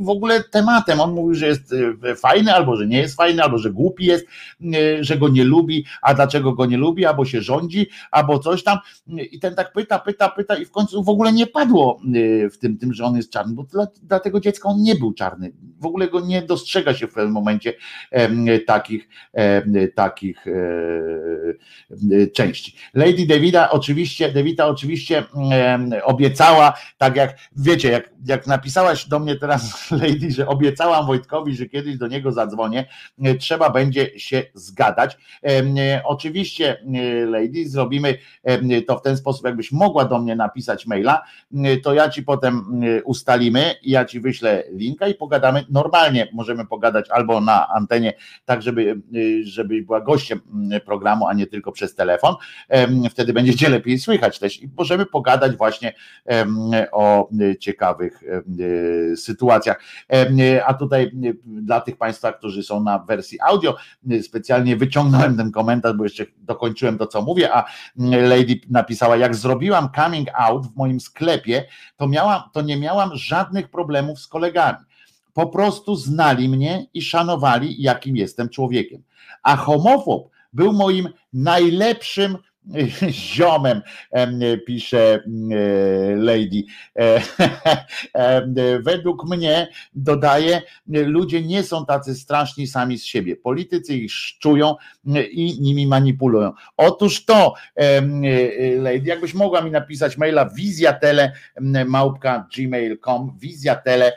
B: w ogóle tematem. On mówił, że jest fajny, albo że nie jest fajny, albo że głupi jest, że go nie lubi, a dlaczego go nie lubi, albo się rządzi, albo coś tam. I ten tak pyta, pyta, pyta i w końcu w ogóle nie padło w tym, tym że on jest czarny, bo dla, dla tego dziecka on nie był czarny. W ogóle go nie dostrzega się w pewnym momencie takich, takich e, części. Lady Davida oczywiście, Davida oczywiście obiecała, tak jak wiecie, jak, jak napisałaś do mnie teraz <laughs> Lady, że obiecałam Wojtkowi, że kiedyś do niego zadzwonię, e, trzeba będzie się zgadać. E, oczywiście Lady, zrobimy to w ten sposób, jakbyś mogła do mnie napisać maila, to ja ci potem ustalimy, ja ci wyślę linka i pogadamy normalnie, możemy pogadać albo na antenie, tak żeby, żeby była gościem programu, a nie tylko przez telefon, wtedy będziecie lepiej słychać też i możemy pogadać właśnie o ciekawych sytuacjach. A tutaj dla tych Państwa, którzy są na wersji audio, specjalnie wyciągnąłem ten komentarz, bo jeszcze dokończyłem to, co mówię, a Lady napisała, jak zrobiłam coming out w moim sklepie, to, miałam, to nie miałam żadnych problemów z kolegami. Po prostu znali mnie i szanowali, jakim jestem człowiekiem. A homofob był moim najlepszym <laughs> ziomem, pisze Lady. <laughs> Według mnie, dodaje, ludzie nie są tacy straszni sami z siebie. Politycy ich szczują i nimi manipulują. Otóż to, Lady, jakbyś mogła mi napisać maila wizjatele małpka gmail.com, wizjatele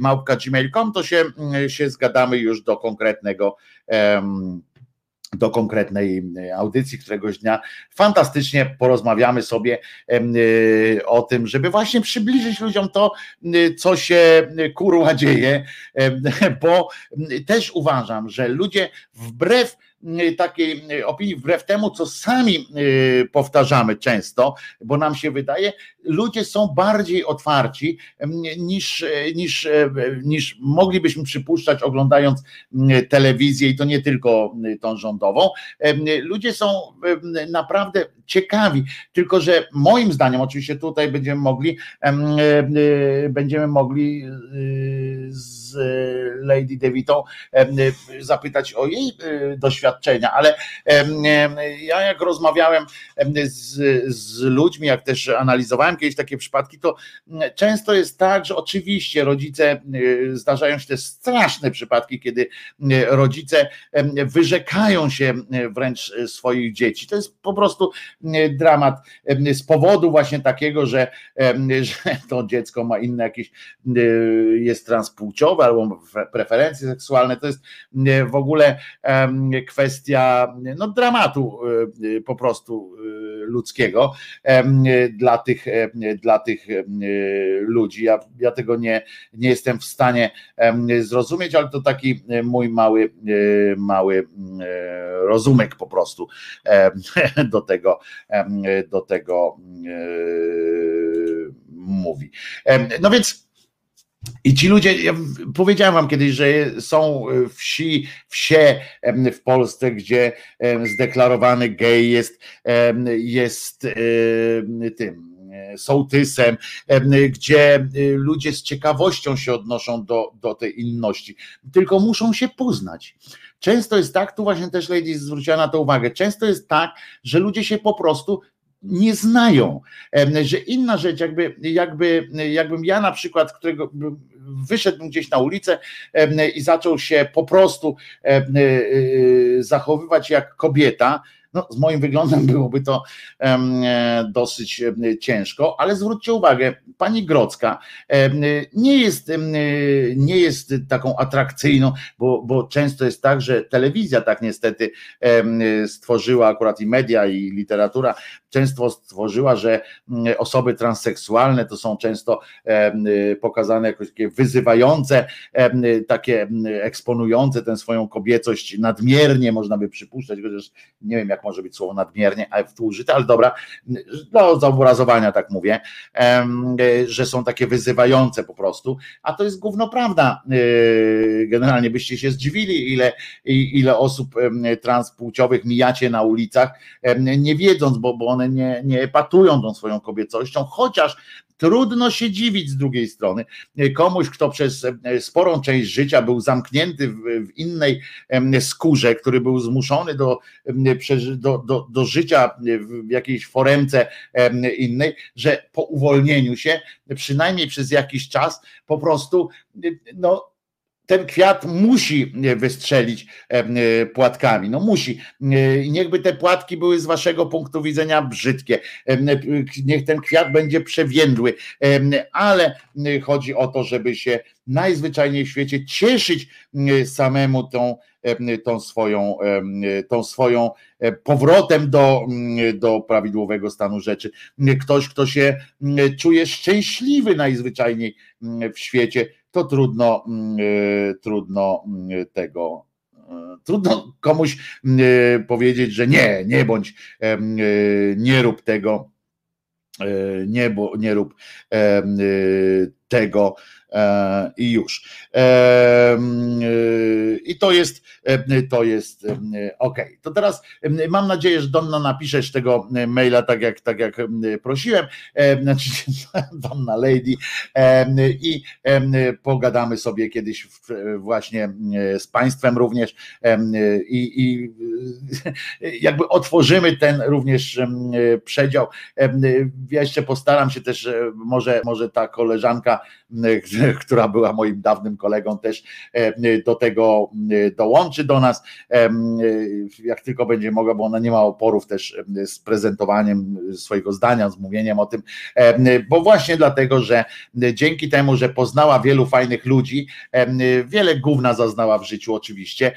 B: małpka gmail.com, to się, się zgadamy już do konkretnego do konkretnej e, audycji któregoś dnia. Fantastycznie porozmawiamy sobie e, o tym, żeby właśnie przybliżyć ludziom to, co się kurwa dzieje, <laughs> bo też uważam, że ludzie wbrew takiej y, opinii, wbrew temu, co sami y, powtarzamy często, bo nam się wydaje, ludzie są bardziej otwarci niż, niż, niż moglibyśmy przypuszczać, oglądając telewizję i to nie tylko tą rządową. Ludzie są naprawdę ciekawi, tylko że moim zdaniem, oczywiście tutaj będziemy mogli, będziemy mogli z Lady Devitą zapytać o jej doświadczenia, ale ja jak rozmawiałem z, z ludźmi, jak też analizowałem kiedyś takie przypadki, to często jest tak, że oczywiście rodzice, zdarzają się te straszne przypadki, kiedy rodzice wyrzekają się wręcz swoich dzieci. To jest po prostu dramat z powodu właśnie takiego, że, <laughs> że to dziecko ma inne jakieś, jest transpłciowe albo preferencje seksualne. To jest w ogóle kwestia no, dramatu po prostu ludzkiego dla tych, dla tych ludzi. Ja, ja tego nie, nie jestem w stanie zrozumieć, ale to taki mój mały, mały rozumek po prostu <laughs> do tego, do tego mówi. No więc i ci ludzie, ja powiedziałem wam kiedyś, że są wsi, wsie w Polsce, gdzie zdeklarowany gej jest, jest tym sołtysem, gdzie ludzie z ciekawością się odnoszą do, do tej inności, tylko muszą się poznać. Często jest tak, tu właśnie też Lady zwróciła na to uwagę, często jest tak, że ludzie się po prostu nie znają, że inna rzecz, jakby, jakby, jakbym ja na przykład, którego wyszedł gdzieś na ulicę i zaczął się po prostu zachowywać jak kobieta, no, z moim wyglądem <laughs> byłoby to e, dosyć ciężko, ale zwróćcie uwagę, pani Grocka nie jest, nie jest taką atrakcyjną, bo, bo często jest tak, że telewizja tak niestety stworzyła, akurat i media, i literatura, często stworzyła, że osoby transseksualne to są często pokazane jako takie wyzywające, takie eksponujące tę swoją kobiecość nadmiernie, można by przypuszczać, chociaż nie wiem, jak może być słowo nadmiernie, tu użyte, ale dobra, do zobrazowania tak mówię, że są takie wyzywające po prostu, a to jest gówno prawda. E, generalnie byście się zdziwili, ile, ile osób transpłciowych mijacie na ulicach, nie wiedząc, bo, bo one nie, nie epatują tą swoją kobiecością, chociaż Trudno się dziwić z drugiej strony. Komuś, kto przez sporą część życia był zamknięty w innej skórze, który był zmuszony do, do, do, do życia w jakiejś foremce innej, że po uwolnieniu się, przynajmniej przez jakiś czas, po prostu no, ten kwiat musi wystrzelić e, płatkami. No musi. E, niechby te płatki były z waszego punktu widzenia brzydkie. Niech ten kwiat będzie przewiędły, ale chodzi o to, żeby się najzwyczajniej w świecie cieszyć samemu tą, tą swoją, tą swoją e, powrotem do, do prawidłowego stanu rzeczy. Ktoś, kto się czuje szczęśliwy najzwyczajniej w świecie, to trudno, mm, e, trudno mm, tego e, trudno komuś mm, e, powiedzieć, że nie, nie bądź, nie rób tego, nie, nie rób tego i już. I to jest, to jest ok. To teraz mam nadzieję, że Donna napiszesz tego maila tak jak, tak jak prosiłem, znaczy <laughs> Donna Lady i pogadamy sobie kiedyś właśnie z Państwem również i, i jakby otworzymy ten również przedział. Ja jeszcze postaram się też, może, może ta koleżanka <laughs> która była moim dawnym kolegą, też e, do tego e, dołączy do nas, e, jak tylko będzie mogła, bo ona nie ma oporów też z prezentowaniem swojego zdania, z mówieniem o tym, bo właśnie dlatego, że dzięki temu, że poznała wielu fajnych ludzi, wiele gówna zaznała w życiu oczywiście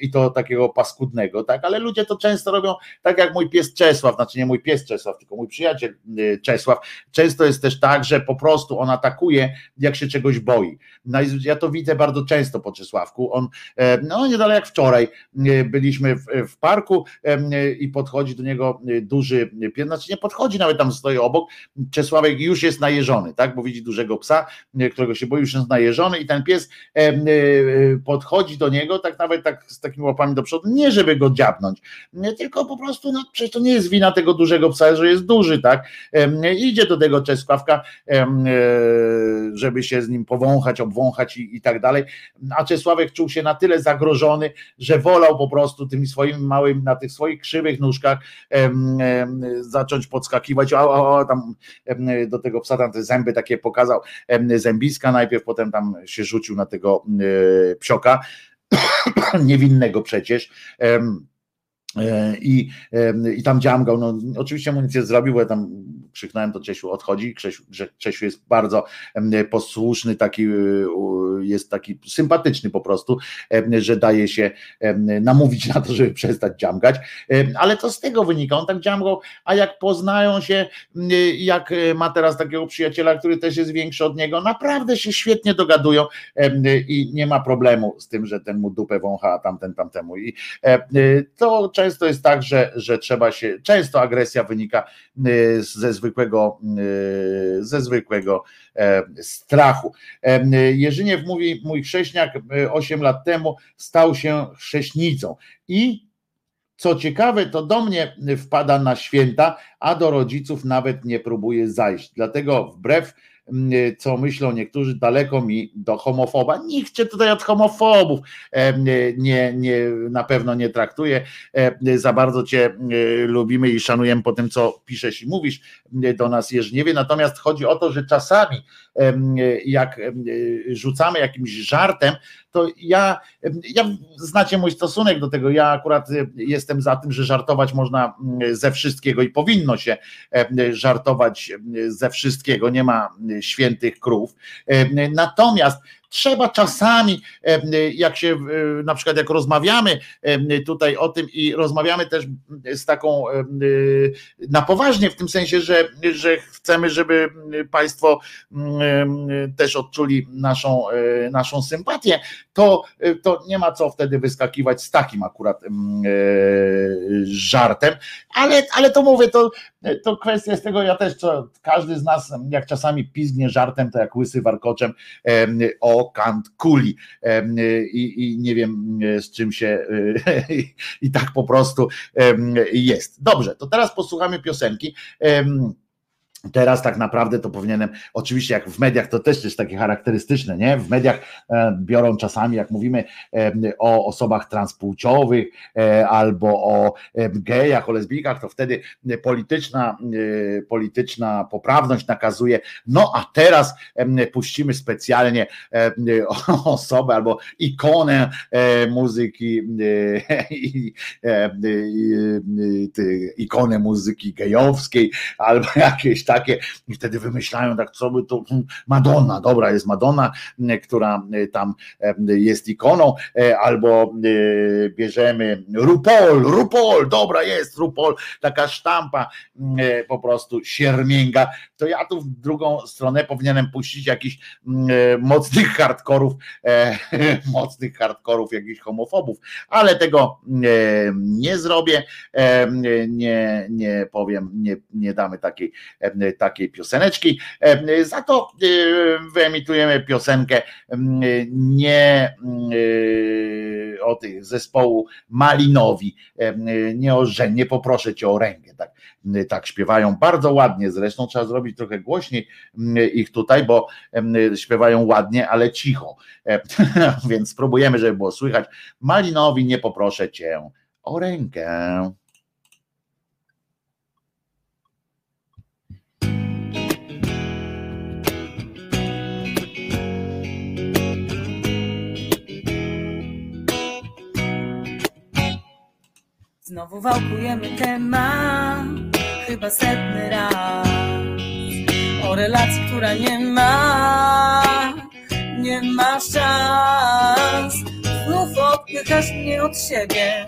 B: i to takiego paskudnego, tak, ale ludzie to często robią tak jak mój pies Czesław, znaczy nie mój pies Czesław, tylko mój przyjaciel Czesław, często jest też tak, że po prostu on atakuje jak się czegoś boi. No ja to widzę bardzo często po Czesławku. On, e, no niedaleko jak wczoraj, e, byliśmy w, w parku e, i podchodzi do niego duży pies, znaczy nie podchodzi, nawet tam stoi obok. Czesławek już jest najeżony, tak, bo widzi dużego psa, którego się boi, już jest najeżony i ten pies podchodzi do niego, tak nawet tak z takimi łapami do przodu, nie żeby go dziabnąć, tylko po prostu, no przecież to nie jest wina tego dużego psa, że jest duży, tak, idzie do tego Czesławka, żeby się z nim powąchać, obwąchać i, i tak dalej. A Czesławek czuł się na tyle zagrożony, że wolał po prostu tymi swoimi małymi, na tych swoich krzywych nóżkach em, em, zacząć podskakiwać, a, a, a tam em, do tego psa tam te zęby takie pokazał, zębiska najpierw, potem tam się rzucił na tego e, psioka, <coughs> niewinnego przecież. E, I, I tam dziamgał, no oczywiście mu nic nie zrobił, bo ja tam krzyknąłem, to Czesiu odchodzi. Czesiu, Czesiu jest bardzo posłuszny, taki y, jest taki sympatyczny po prostu, że daje się namówić na to, żeby przestać dziamgać, ale to z tego wynika, on tak dziamgał, a jak poznają się, jak e, ma teraz takiego przyjaciela, który też jest większy od niego, naprawdę się świetnie dogadują i nie ma problemu z tym, że ten mu dupę wącha, a tamten tamtemu. I to często jest tak, że, że trzeba się, często agresja wynika ze zwykłego, e, ze zwykłego e, strachu. E, Jerzyniew mówi, mój chrześniak 8 lat temu stał się chrześnicą i Co ciekawe, to do mnie wpada na święta, a do rodziców nawet nie próbuje zajść. Dlatego wbrew co myślą niektórzy, daleko mi do homofoba. Nikt cię tutaj od homofobów nie, nie, na pewno nie traktuje. Za bardzo cię lubimy i szanujemy po tym, co piszesz i mówisz do nas Jerzniewie. Natomiast chodzi o to, że czasami jak rzucamy jakimś żartem, to ja, ja znacie mój stosunek do tego. Ja akurat jestem za tym, że żartować można ze wszystkiego i powinno się żartować ze wszystkiego. Nie ma świętych krów. Natomiast trzeba czasami, jak się na przykład jak rozmawiamy tutaj o tym i rozmawiamy też z taką na poważnie, w tym sensie, że, że chcemy, żeby Państwo też odczuli naszą, naszą sympatię, to, to nie ma co wtedy wyskakiwać z takim akurat żartem, ale, ale to mówię, to, to kwestia jest tego, ja też, co każdy z nas, jak czasami pizgnie żartem, to jak łysy warkoczem o kant kuli i, i nie wiem z czym się <laughs> i tak po prostu jest. Dobrze, to teraz posłuchamy piosenki. Teraz tak naprawdę to powinienem, oczywiście jak w mediach to też jest takie charakterystyczne, nie? W mediach e, biorą czasami, jak mówimy e, o osobach transpłciowych e, albo o gejach, o lesbijkach, to wtedy polityczna, polityczna poprawność nakazuje, no a teraz puścimy specjalnie <laughs> osobę albo ikonę muzyki, ikonę muzyki gejowskiej albo jakieś takie i wtedy wymyślają tak, co by to hmm, Madonna, dobra jest Madonna, która tam jest ikoną, albo bierzemy Rupol, Rupol, dobra jest Rupol, taka sztampa po prostu siermięga, to ja tu w drugą stronę powinienem puścić jakiś mocnych hardkorów, <laughs> mocnych hardkorów, jakichś homofobów, ale tego nie zrobię, nie, nie powiem, nie, nie damy takiej takiej pioseneczki. Za to e, wyemitujemy piosenkę nie e, o tych zespołu Malinowi, nie o nie poproszę cię o rękę, tak, tak śpiewają bardzo ładnie, zresztą trzeba zrobić trochę głośniej ich tutaj, bo śpiewają ładnie, ale cicho, <laughs> więc spróbujemy, żeby było słychać. Malinowi nie poproszę cię o rękę.
G: Znowu wałkujemy temat, chyba setny raz. O relacji, która nie ma, nie ma szans. Znów odpychasz mnie od siebie,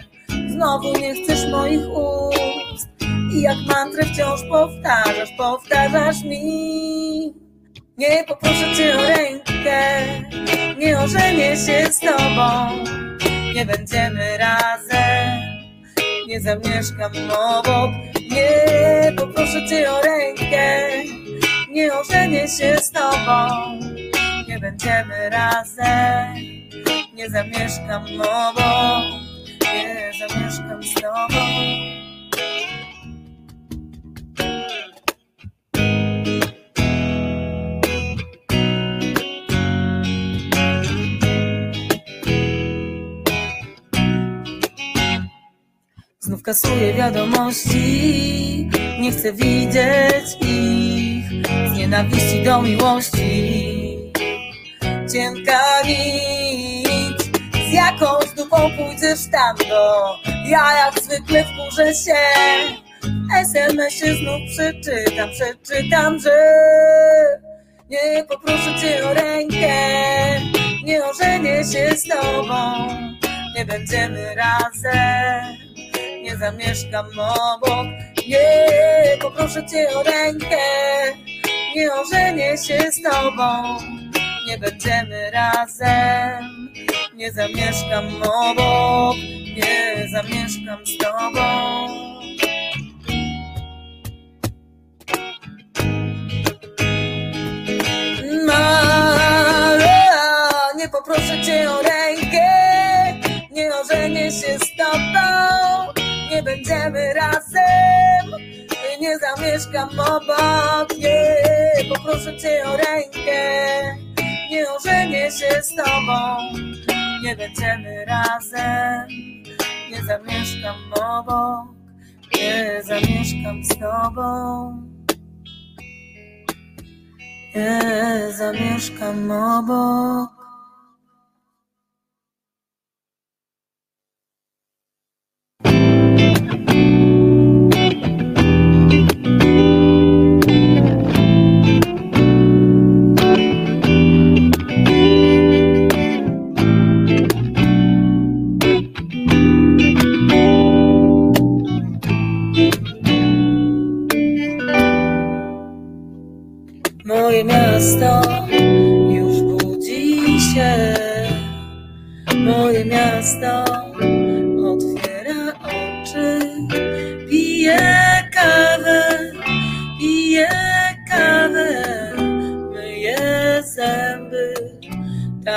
G: znowu nie chcesz moich ust. I jak mantrę wciąż powtarzasz, powtarzasz mi. Nie poproszę cię o rękę, nie ożenię się z tobą. Nie będziemy razem nie zamieszkam obok. Nie poproszę cię o rękę, nie ożenię się z tobą. Nie będziemy razem, nie zamieszkam obok. Nie zamieszkam z tobą. Znów kasuję wiadomości, nie chcę widzieć ich z nienawiści do miłości. Cienka nic, z jakąś dupą pójdziesz tam do. Ja jak zwykle wkurzę się, SMS-ie znów przeczytam, przeczytam, że nie poproszę cię o rękę, nie ożenię się z tobą, nie będziemy razem nie zamieszkam obok. Nie, poproszę cię o rękę, nie ożenię się z tobą. Nie będziemy razem, nie zamieszkam obok, nie zamieszkam z tobą. nie poproszę cię o rękę, nie ożenię się z tobą będziemy razem. Nie zamieszkam obok, nie, poproszę cię o rękę. Nie ożenię się z tobą, nie będziemy razem. Nie zamieszkam obok, nie zamieszkam z tobą. Nie zamieszkam obok.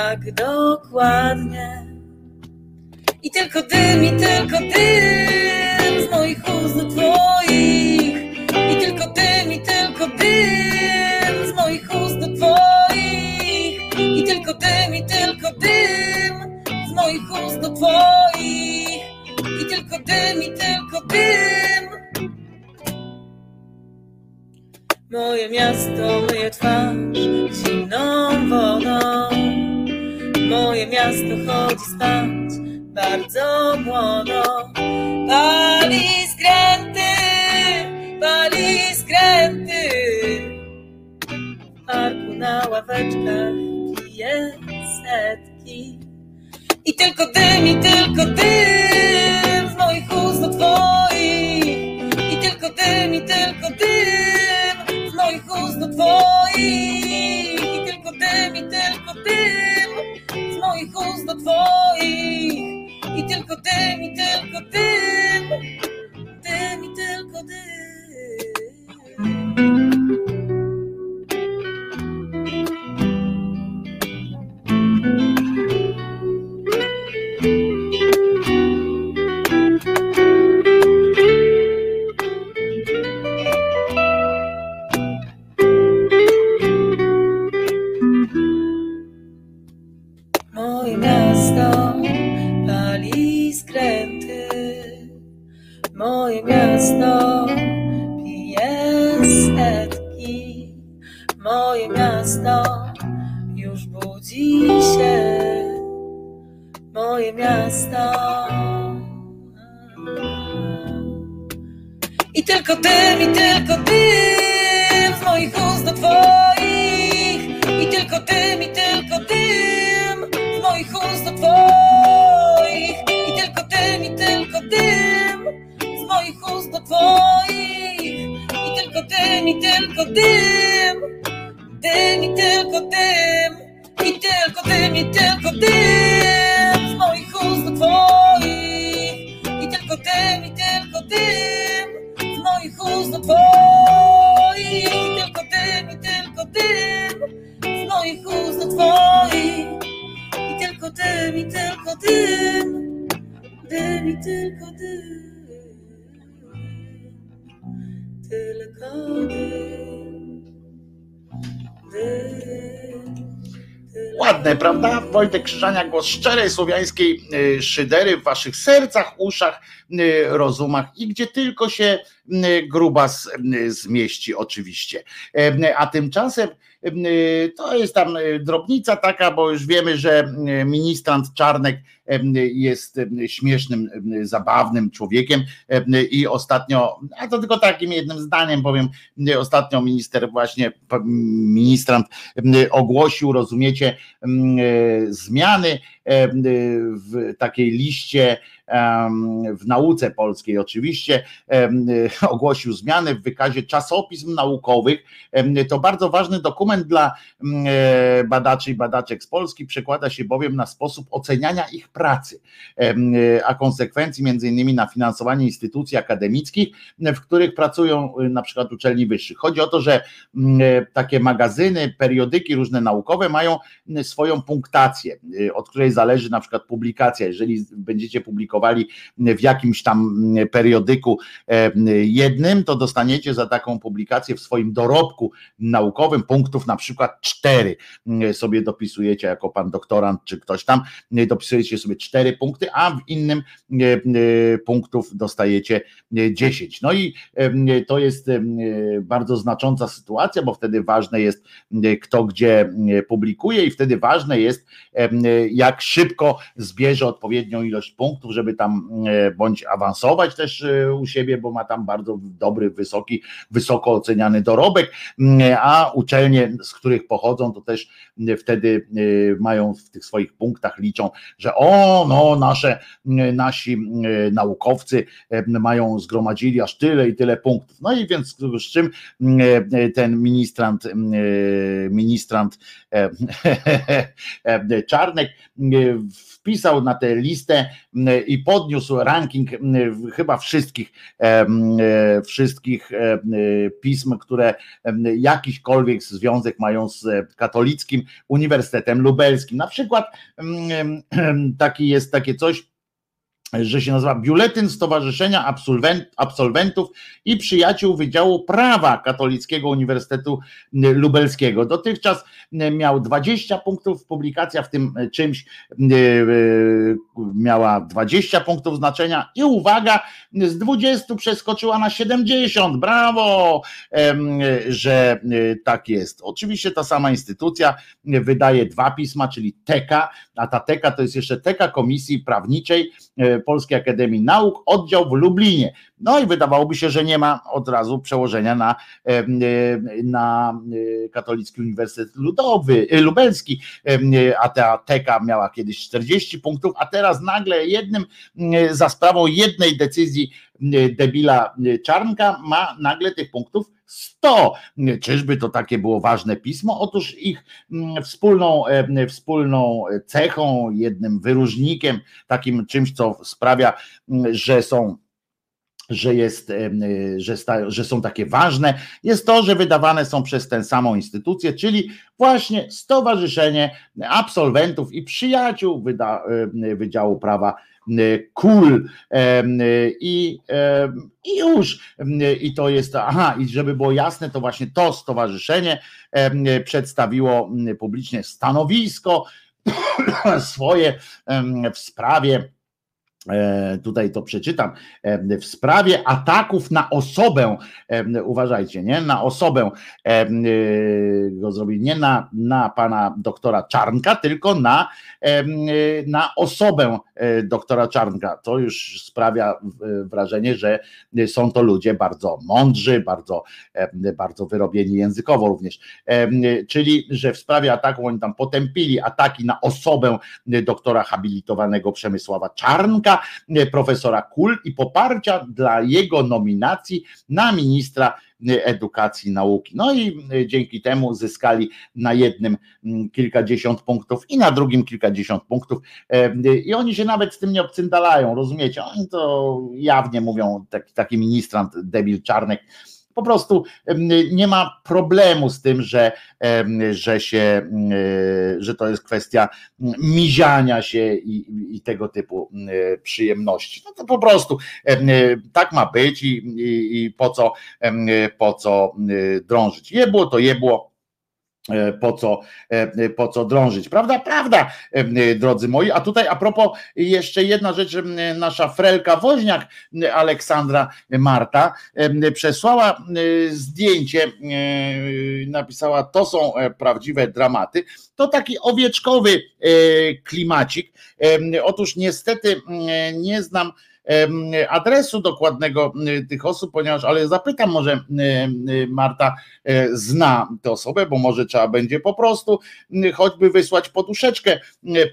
G: Tak dokładnie. I tylko dym, i tylko dym z moich ust do twoich. I tylko dym, i tylko dym z moich ust do twoich. I tylko dym, i tylko dym z moich ust do twoich. I tylko dym, i tylko dym. Moje miasto myje twarz zimną wodą. Moje miasto chodzi spać bardzo młodo. Pali skręty, pali skręty. W parku na ławeczkach pije setki. I tylko dym, i tylko dym z moich ust do twoich. I tylko dym, i tylko dym z moich ust do twoich. Tylko dym, i tylko dym z moich ust do twoich. I tylko dym, i tylko dym, dym, i tylko dym. Moje miasto. I tylko dym, i tylko dym z moich ust do twoich. I tylko dym, i tylko dym z moich ust do twoich. I tylko dym, i tylko dym z moich ust do twoich. I tylko dym, i tylko dym.
B: Wojtek Krzyżania, głos szczerej słowiańskiej y, szydery w waszych sercach, uszach, y, rozumach i gdzie tylko się y, grubas zmieści oczywiście. E, A tymczasem to jest tam drobnica taka, bo już wiemy, że ministrant Czarnek jest śmiesznym, zabawnym człowiekiem. I ostatnio, a to tylko takim jednym zdaniem powiem, ostatnio minister właśnie, ministrant ogłosił, rozumiecie, zmiany w takiej liście w nauce polskiej oczywiście ogłosił zmiany w wykazie czasopism naukowych. To bardzo ważny dokument dla badaczy i badaczek z Polski, przekłada się bowiem na sposób oceniania ich pracy, a konsekwencji między innymi na finansowanie instytucji akademickich, w których pracują e, na przykład uczelni wyższych. Chodzi o to, że e, takie magazyny, periodyki różne naukowe mają swoją punktację, y, od której zależy na przykład publikacja. Jeżeli będziecie publikować opublikowali w jakimś tam periodyku jednym, to dostaniecie za taką publikację w swoim dorobku naukowym punktów na przykład cztery sobie dopisujecie jako pan doktorant czy ktoś tam, dopisujecie sobie cztery punkty, a w innym punktów dostajecie 10. No i to jest bardzo znacząca sytuacja, bo wtedy ważne jest kto gdzie publikuje i wtedy ważne jest jak szybko zbierze odpowiednią ilość punktów, żeby tam bądź awansować też e, u siebie, bo ma tam bardzo dobry, wysoki, wysoko oceniany dorobek, a uczelnie, z których pochodzą, to też wtedy e, mają w tych swoich punktach liczą, że o, no nasze, nasi naukowcy mają, zgromadzili aż tyle i tyle punktów. No i więc z czym ten ministrant, ministrant <laughs> Czarnek wpisał na tę listę i podniósł ranking chyba wszystkich wszystkich pism, które jakiśkolwiek związek mają z katolickim Uniwersytetem Lubelskim. Na przykład <clears throat> taki jest takie coś że się nazywa Biuletyn Stowarzyszenia Absolwent, Absolwentów i Przyjaciół Wydziału Prawa Katolickiego Uniwersytetu Lubelskiego. Dotychczas miał 20 punktów, publikacja w tym czymś e, e, miała 20 punktów znaczenia i uwaga, z 20 przeskoczyła na 70. Brawo, że e, tak jest. Oczywiście ta sama instytucja wydaje dwa pisma, czyli TEKA, a ta TEKA to jest jeszcze TEKA Komisji Prawniczej Polskiej Akademii Nauk, oddział w Lublinie. No i wydawałoby się, że nie ma od razu przełożenia na, na Katolicki Uniwersytet Ludowy, e, Lubelski, a ta teka miała kiedyś 40 punktów, a teraz nagle jednym za sprawą jednej decyzji debila Czarnka ma nagle tych punktów 100. Czyżby to takie było ważne pismo? Otóż ich wspólną, wspólną cechą, jednym wyróżnikiem, takim czymś, co sprawia, że są że, jest, że, sta, że są takie ważne, jest to, że wydawane są przez tę samą instytucję, czyli właśnie Stowarzyszenie Absolwentów i Przyjaciół Wydziału Prawa KUL i, i już. I to jest, aha, i żeby było jasne, to właśnie to stowarzyszenie przedstawiło publicznie stanowisko <coughs> swoje w sprawie tutaj to przeczytam, e, w sprawie ataków na osobę, e, uważajcie, nie, na osobę go zrobili, nie na, na pana doktora Czarnka, tylko na, na osobę doktora Czarnka. To już sprawia wrażenie, że są to ludzie bardzo mądrzy, bardzo, bardzo wyrobieni językowo również. Czyli, że w sprawie ataku oni tam potępili ataki na osobę doktora habilitowanego Przemysława Czarnka, E, profesora Kul i poparcia dla jego nominacji na ministra e, edukacji nauki. No i e, dzięki temu zyskali na jednym kilkadziesiąt punktów i na drugim kilkadziesiąt punktów. I oni się nawet z tym nie obcyndalają, rozumiecie? Oni to jawnie mówią, taki, taki ministrant debil Czarnek po prostu nie ma problemu z tym, że, że się, że to jest kwestia miziania się i, i tego typu przyjemności. No to po prostu tak ma być i, i, i po co, po co drążyć. Je było to je było po co, e, po co drążyć. Prawda? Prawda, e, drodzy moi. A tutaj a propos jeszcze jedna rzecz, nasza frelka woźniak Aleksandra Marta przesłała zdjęcie, napisała to są prawdziwe dramaty. To taki owieczkowy klimacik. Otóż niestety nie znam adresu dokładnego tych osób, ponieważ, ale zapytam, może Marta e, zna tę osobę, bo może trzeba będzie po prostu choćby wysłać poduszeczkę,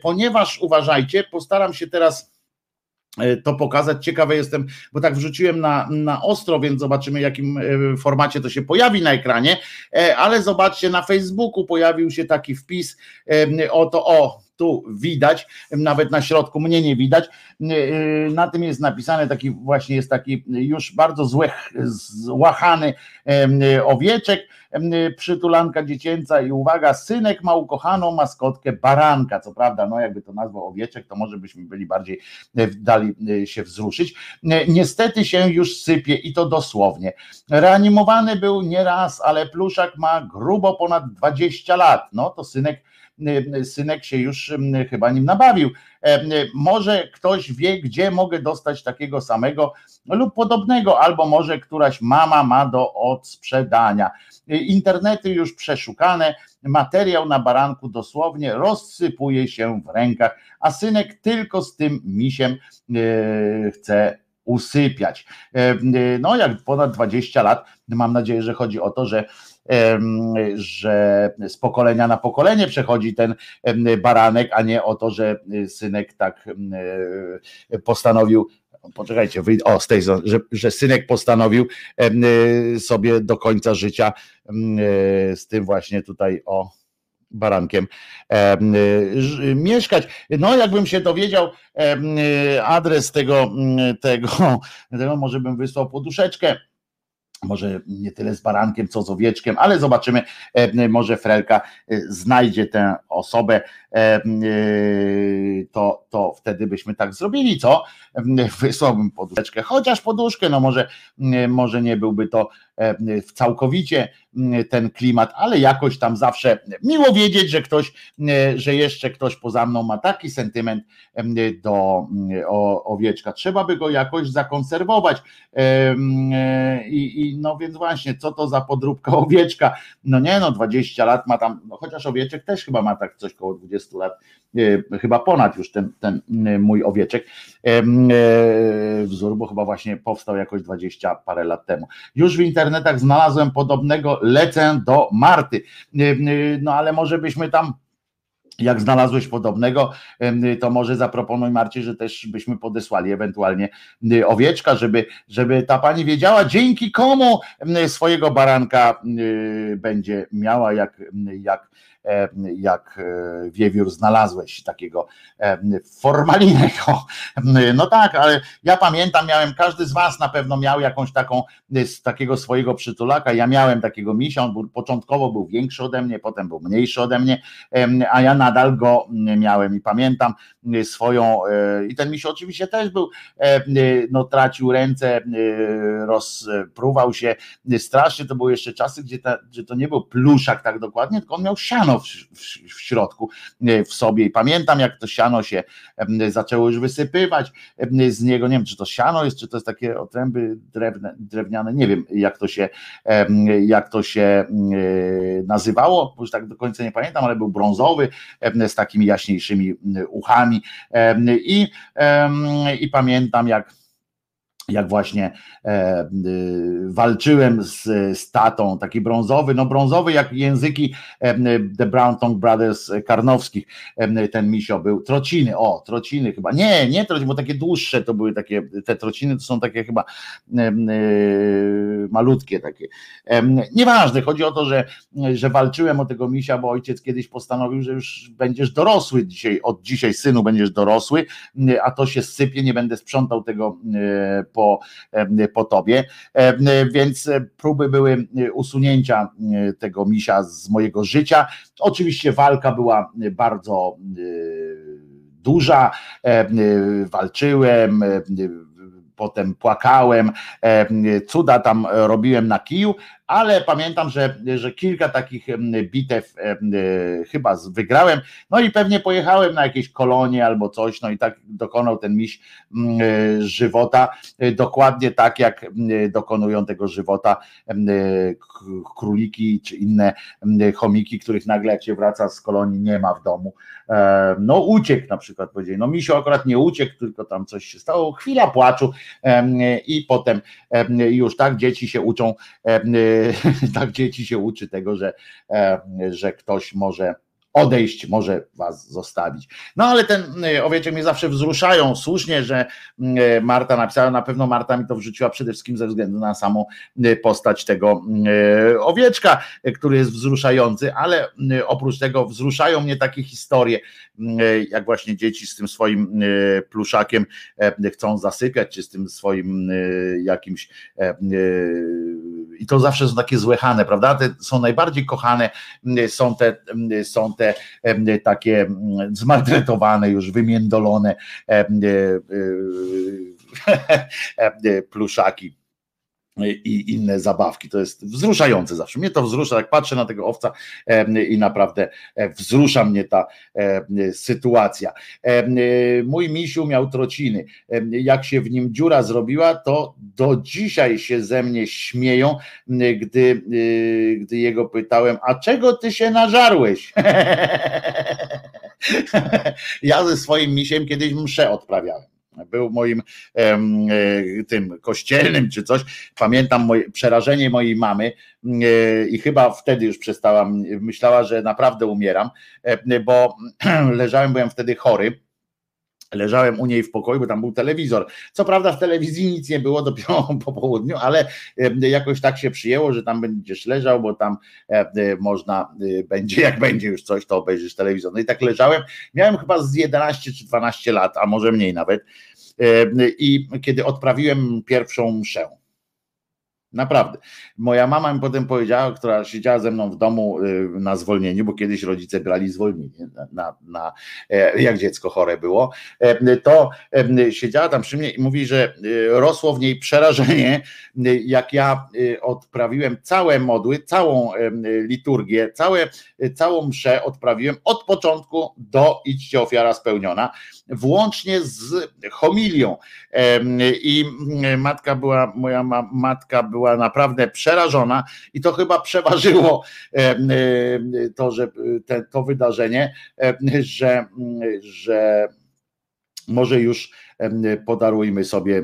B: ponieważ uważajcie, postaram się teraz e, to pokazać. Ciekawy jestem, bo tak wrzuciłem na, na ostro, więc zobaczymy, jakim e, formacie to się pojawi na ekranie. Ale zobaczcie, na Facebooku pojawił się taki wpis. Oto, o, tu widać, nawet na środku mnie nie widać. Na tym jest napisane taki właśnie jest taki już bardzo złe, złachany owieczek, przytulanka dziecięca i uwaga, synek ma ukochaną maskotkę baranka, co prawda, no jakby to nazwał owieczek, to może byśmy byli bardziej dali się wzruszyć. Niestety się już sypie i to dosłownie. Reanimowany był nie raz, ale pluszak ma grubo ponad 20 lat. No to synek synek się już chyba nim nabawił. Może ktoś wie, gdzie mogę dostać takiego samego lub podobnego, albo może któraś mama ma do odsprzedania. Internety już przeszukane, materiał na baranku dosłownie rozsypuje się w rękach, a synek tylko z tym misiem chce usypiać. No, jak ponad 20 lat, mam nadzieję, że chodzi o to, że że z pokolenia na pokolenie przechodzi ten baranek, a nie o to, że synek tak postanowił poczekajcie, o z tej że, że synek postanowił sobie do końca życia z tym właśnie tutaj o barankiem mieszkać. No, jakbym się dowiedział adres tego, tego, <laughs> tego może bym wysłał poduszeczkę może nie tyle z barankiem, co z owieczkiem, ale zobaczymy, e, może Frelka e, znajdzie tę osobę, e, to, to wtedy byśmy tak zrobili, co? Wysłałbym poduszkę, chociaż poduszkę, no może, może nie byłby to całkowicie ten klimat, ale jakoś tam zawsze miło wiedzieć, że ktoś, że jeszcze ktoś poza mną ma taki sentyment do owieczka. Trzeba by go jakoś zakonserwować. I, i no więc właśnie, co to za podróbka <laughs> owieczka? No nie no, 20 lat ma tam, no chociaż owieczek też chyba ma tak coś koło 20 lat, chyba ponad już ten, ten mój owieczek wzór, bo chyba właśnie powstał jakoś 20 parę lat temu. Już w internetach znalazłem podobnego lecę do Marty. No ale może byśmy tam jak znalazłeś podobnego, to może zaproponuj Marcie, że też byśmy podesłali ewentualnie owieczka, żeby, żeby ta pani wiedziała, dzięki komu swojego baranka będzie miała, jak, jak E, jak e, wiewiór znalazłeś takiego e, formalnego. No tak, ale ja pamiętam, miałem, każdy z was na pewno miał jakąś taką, z takiego swojego przytulaka, ja miałem takiego misia, on był, początkowo był większy ode mnie, potem był mniejszy ode mnie, a ja nadal go miałem i pamiętam swoją, i ten misio oczywiście też był, no tracił ręce, rozpruwał się, strasznie to były jeszcze czasy, gdzie, ta, gdzie to nie był pluszak tak dokładnie, tylko on miał siano w, w, w środku e, w sobie. I pamiętam jak to siano się zaczęło już wysypywać z niego, nie wiem czy to siano jest, czy to jest takie otręby drewne, drewniane, nie wiem jak to się jak to się e, nazywało, już tak do końca nie pamiętam, ale był brązowy z takimi jaśniejszymi uchami. I, i pamiętam jak jak właśnie e, y, walczyłem z, z tatą, taki brązowy, no brązowy jak języki e, The Brown Tongue Brothers Karnowskich, e, ten misio był, trociny, o, trociny chyba, nie, nie trociny, bo takie dłuższe to były takie, te trociny to są takie chyba e, malutkie takie, e, nieważne, chodzi o to, że, że walczyłem o tego misia, bo ojciec kiedyś postanowił, że już będziesz dorosły dzisiaj, od dzisiaj synu będziesz dorosły, a to się sypie, nie będę sprzątał tego e, po, po tobie. Więc próby były usunięcia tego misia z mojego życia. Oczywiście walka była bardzo duża, walczyłem, potem płakałem, cuda tam robiłem na kiju, ale pamiętam, że, że kilka takich bitew e, chyba wygrałem, no i pewnie pojechałem na jakieś kolonie albo coś, no i tak dokonał ten miś e, żywota, e, dokładnie tak jak dokonują tego żywota króliki czy inne chomiki, których nagle jak się wraca z kolonii nie ma w domu. No uciekł na przykład, powiedzieli, no misio akurat nie uciekł, tylko tam coś się stało, chwila płaczu i potem już tak dzieci się uczą <laughs> tak dzieci się uczy tego, że, e, że ktoś może odejść, może was zostawić. No ale ten owieczek mnie zawsze wzruszają, słusznie, że Marta napisała, na pewno Marta mi to wrzuciła przede wszystkim ze względu na samą postać tego owieczka, który jest wzruszający, ale oprócz tego wzruszają mnie takie historie, jak właśnie dzieci z tym swoim pluszakiem chcą zasypiać, czy z tym swoim jakimś i to zawsze są takie złechane, prawda? Te są najbardziej kochane, są te, są te takie zmaltretowane, już wymiędolone <laughs> pluszaki i inne zabawki. To jest wzruszające zawsze. Mnie to wzrusza, jak patrzę na tego owca i naprawdę e, wzrusza mnie ta sytuacja. Mój misiu miał trociny. Jak się w nim dziura zrobiła, to do dzisiaj się ze mnie śmieją, gdy, y, gdy jego pytałem, a czego ty się nażarłeś? <laughs> ja ze swoim misiem kiedyś mszę odprawiałem był moim e, tym kościelnym czy coś. Pamiętam moje, przerażenie mojej mamy e, i chyba wtedy już przestałam, myślała, że naprawdę umieram, e, bo <clears throat> leżałem, byłem wtedy chory leżałem u niej w pokoju, bo tam był telewizor. Co prawda w telewizji nic nie było dopiero <laughs> po południu, ale jakoś tak się przyjęło, że tam będziesz leżał, bo tam można będzie, jak będzie już coś, to obejrzysz telewizor. No i tak leżałem, miałem chyba z 11 czy 12 lat, a może mniej nawet i kiedy odprawiłem pierwszą mszę Naprawdę. Moja mama mi potem powiedziała, która siedziała ze mną w domu y, na zwolnieniu, bo kiedyś rodzice brali zwolnienie, na, na, e, jak dziecko chore było, e, to e, siedziała tam przy mnie i mówi, że rosło w niej przerażenie, jak ja odprawiłem całe modły, całą liturgię, całe, całą mszę odprawiłem od początku do idźcie ofiara spełniona włącznie z homilią. I matka była, moja matka była naprawdę przerażona i to chyba przeważyło to, że te, to wydarzenie, że, że może już podarujmy sobie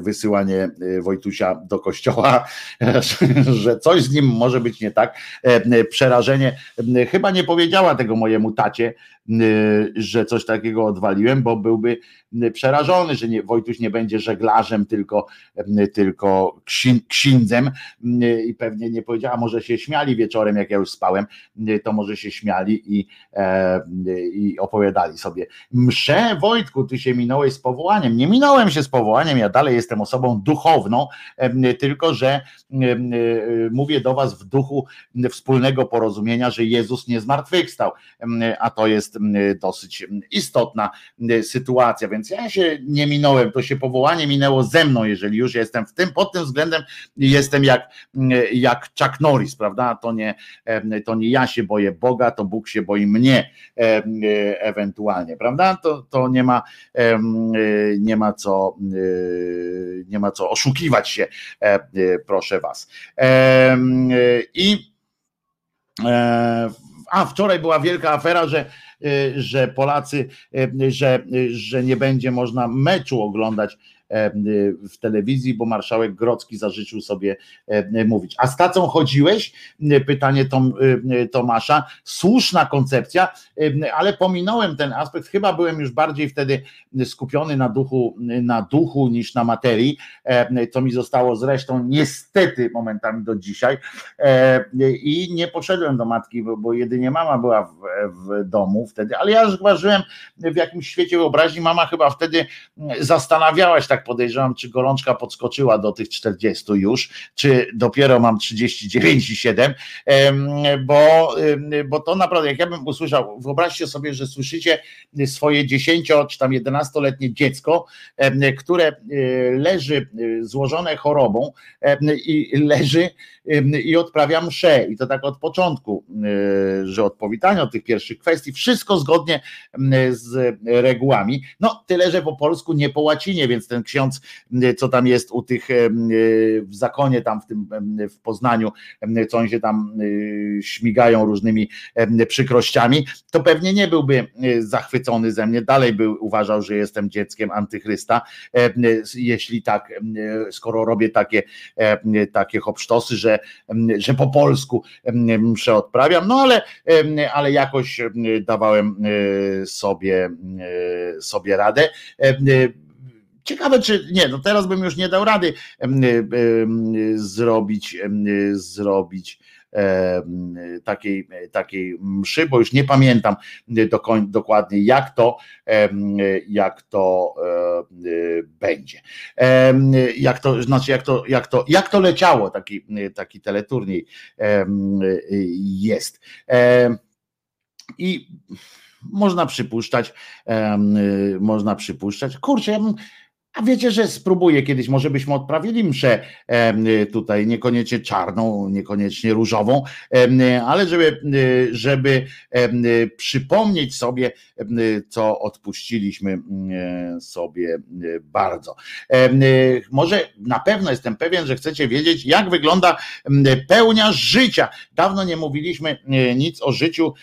B: wysyłanie Wojtusia do kościoła, <laughs> że coś z nim może być nie tak. Przerażenie, chyba nie powiedziała tego mojemu tacie, że coś takiego odwaliłem, bo byłby przerażony, że nie, Wojtuś nie będzie żeglarzem, tylko, tylko księdzem i pewnie nie powiedziała, może się śmiali wieczorem, jak ja już spałem, to może się śmiali i, i opowiadali sobie. Msze, Wojtku, ty się minąłeś z powołaniem. Nie minąłem się z powołaniem, ja dalej jestem osobą duchowną, tylko że mówię do was w duchu wspólnego porozumienia, że Jezus nie zmartwychwstał, a to jest dosyć istotna sytuacja, więc ja się nie minąłem, to się powołanie minęło ze mną, jeżeli już jestem w tym, pod tym względem jestem jak, jak Chuck Norris, prawda, to nie, to nie ja się boję Boga, to Bóg się boi mnie ewentualnie, prawda, to, to nie ma nie ma co nie ma co oszukiwać się, proszę was. I a wczoraj była wielka afera, że Y, że Polacy, y, że, y, że nie będzie można meczu oglądać w telewizji, bo marszałek Grocki zażyczył sobie mówić. A z tacą chodziłeś? Pytanie Tom, Tomasza. Słuszna koncepcja, ale pominąłem ten aspekt. Chyba byłem już bardziej wtedy skupiony na duchu, na duchu niż na materii, co mi zostało zresztą niestety momentami do dzisiaj. I nie poszedłem do matki, bo jedynie mama była w, w domu wtedy, ale ja już chyba żyłem w jakimś świecie wyobraźni. Mama chyba wtedy zastanawiała się tak tak podejrzewam, czy gorączka podskoczyła do tych 40 już, czy dopiero mam 39,7, bo, bo to naprawdę, jak ja bym usłyszał, wyobraźcie sobie, że słyszycie swoje 10 czy tam 11-letnie dziecko, które e, leży e, złożone chorobą i leży i odprawia mszę. I to tak od początku, e, że od powitania, od tych pierwszych kwestii, wszystko zgodnie z regułami, no tyle, że po polsku, nie po łacinie, więc ten ksiądz, co tam jest u tych w zakonie tam w tym w Poznaniu, co oni się tam śmigają różnymi przykrościami, to pewnie nie byłby zachwycony ze mnie, dalej by uważał, że jestem dzieckiem antychrysta, jeśli tak, skoro robię takie, takie hopsztosy, że, że po polsku mszę odprawiam, no ale, ale jakoś dawałem sobie, sobie radę. Ciekawe, czy nie, no teraz bym już nie dał rady zrobić, zrobić takiej, takiej mszy, bo już nie pamiętam dokładnie jak to, jak to będzie. Jak to, znaczy jak to, jak to, jak to leciało, taki, taki teleturniej jest. I można przypuszczać, można przypuszczać, kurczę, ja bym a wiecie, że spróbuję kiedyś, może byśmy odprawili mszę tutaj, niekoniecznie czarną, niekoniecznie różową, ale żeby, żeby przypomnieć sobie, co odpuściliśmy sobie bardzo. Może na pewno jestem pewien, że chcecie wiedzieć, jak wygląda pełnia życia. Dawno nie mówiliśmy nic o życiu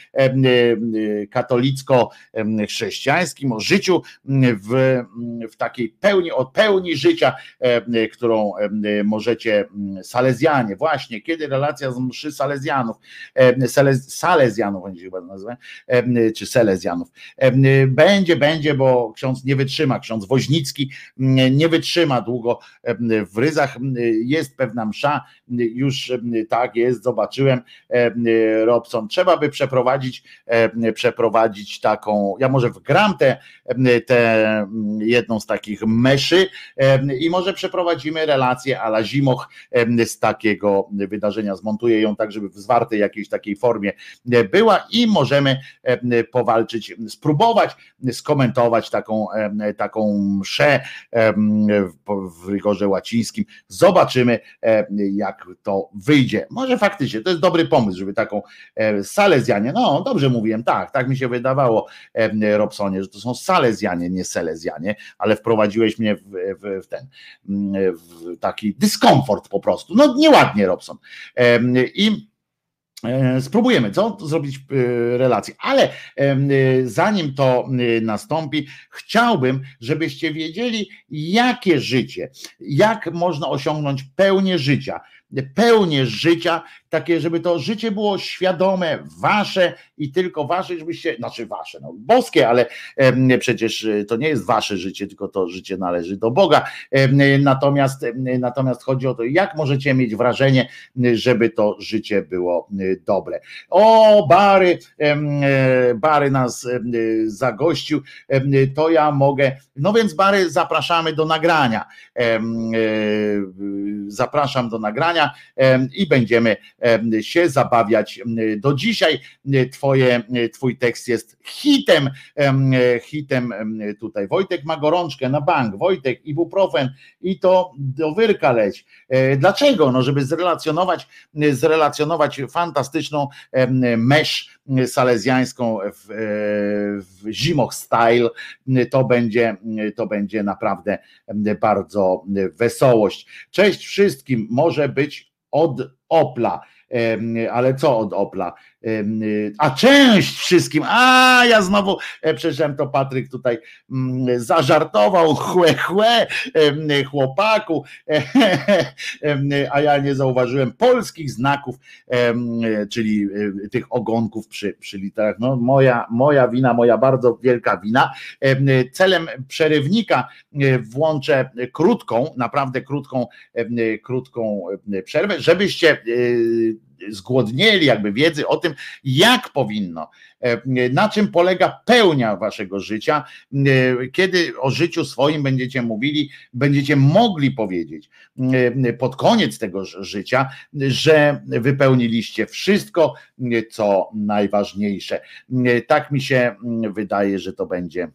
B: katolicko-chrześcijańskim, o życiu w, w takiej pełni pełni, od pełni życia, e, którą e, możecie, Salezjanie, właśnie, kiedy relacja z mszy Salezjanów, e, Salezjanów, oni się chyba nazywa, czy Selezjanów, będzie, będzie, bo ksiądz nie wytrzyma, ksiądz Woźnicki nie wytrzyma długo w ryzach, jest pewna msza, już tak jest, zobaczyłem, Robson, trzeba by przeprowadzić, przeprowadzić taką, ja może wgram tę te jedną z takich meszy i może przeprowadzimy relację ala Zimoch z takiego wydarzenia. Zmontuję ją tak, żeby w zwartej jakiejś takiej formie była i możemy powalczyć, spróbować skomentować taką, taką mszę w rygorze łacińskim. Zobaczymy, jak to wyjdzie. Może faktycznie to jest dobry pomysł, żeby taką Salezjanie, no dobrze mówiłem, tak, tak mi się wydawało, Robsonie, że to są Salezjanie, nie Selezjanie, ale wprowadziłeś mnie w, w, ten w taki dyskomfort po prostu. No nieładnie, Robson. I e, Spróbujemy, co? Zrobić e, relację, ale zanim to nastąpi, chciałbym, żebyście wiedzieli, jakie życie, jak można osiągnąć pełnię życia pełnię życia, takie, żeby to życie było świadome, wasze i tylko wasze, żebyście, znaczy wasze, no boskie, ale przecież e, to nie jest wasze życie, tylko to życie należy do Boga. Natomiast, natomiast chodzi o to, jak możecie mieć wrażenie, żeby to życie było e, dobre. O, Bary, e, Bary nas zagościł, to ja mogę, no więc Bary zapraszamy do nagrania. Zapraszam do nagrania i będziemy się zabawiać do dzisiaj. Twoje, twój tekst jest hitem, hitem tutaj. Wojtek ma gorączkę na bank, Wojtek, ibuprofen i to do wyrka leć. E, dlaczego? No, żeby zrelacjonować, zrelacjonować fantastyczną mesz salezjańską w, w Zimoch Style, to będzie, to będzie naprawdę bardzo wesołość. Cześć wszystkim, może być od Opla. Ale co od Opla? A część wszystkim, a ja znowu e, przeczytałem to Patryk tutaj mm, zażartował, chłe, chłe, chłopaku, <laughs> a ja nie zauważyłem polskich znaków, czyli e, tych ogonków przy, przy literach. No, moja, moja wina, moja bardzo wielka wina. Celem przerywnika e, włączę krótką, naprawdę krótką, krótką przerwę, żebyście zgłodnieli jakby wiedzy o tym, jak powinno, e, na czym polega pełnia waszego życia, e, kiedy o życiu swoim będziecie mówili, będziecie mogli powiedzieć e, pod koniec tego życia, że wypełniliście wszystko, co najważniejsze. Tak mi się wydaje, że to będzie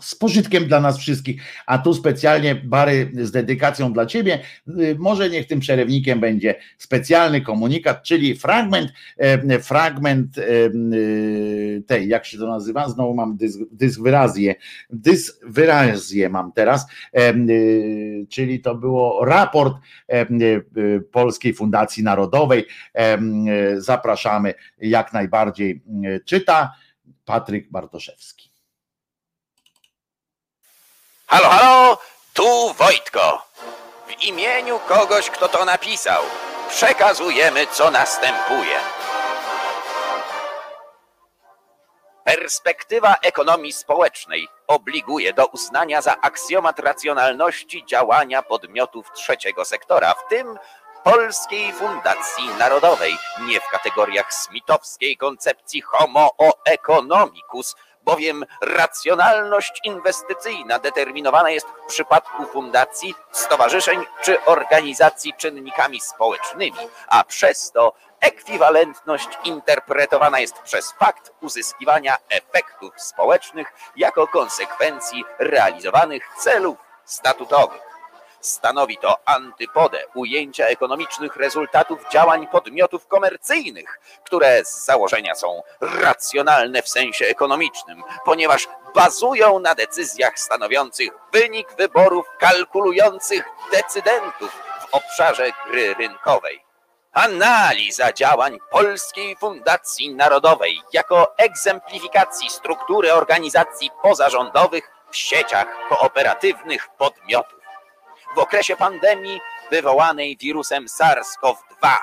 B: z pożytkiem dla nas wszystkich, a tu specjalnie Bary z dedykacją dla ciebie. Y, może niech tym przerywnikiem będzie specjalny komunikat, czyli fragment, e, fragment e, y, tej, jak się to nazywa? Znowu mam dys, dyswyrazję, dyswyrazję mam teraz, e, y, czyli to było raport Polskiej Fundacji Narodowej. Zapraszamy jak najbardziej. Czyta Patryk Bartoszewski.
H: Halo, halo, tu Wojtko. W imieniu kogoś, kto to napisał, przekazujemy, co następuje. Perspektywa ekonomii społecznej obliguje do uznania za aksjomat racjonalności działania podmiotów trzeciego sektora, w tym Polskiej Fundacji Narodowej, nie w kategoriach smitowskiej koncepcji homo economicus, bowiem racjonalność inwestycyjna determinowana jest w przypadku fundacji, stowarzyszeń czy organizacji czynnikami społecznymi, a przez to ekwiwalentność interpretowana jest przez fakt uzyskiwania efektów społecznych jako konsekwencji realizowanych celów statutowych. Stanowi to antypodę ujęcia ekonomicznych rezultatów działań podmiotów komercyjnych, które z założenia są racjonalne w sensie ekonomicznym, ponieważ bazują na decyzjach stanowiących wynik wyborów kalkulujących decydentów w obszarze gry rynkowej. Analiza działań Polskiej Fundacji Narodowej jako egzemplifikacji struktury organizacji pozarządowych w sieciach kooperatywnych podmiotów w okresie pandemii wywołanej wirusem SARS-CoV-2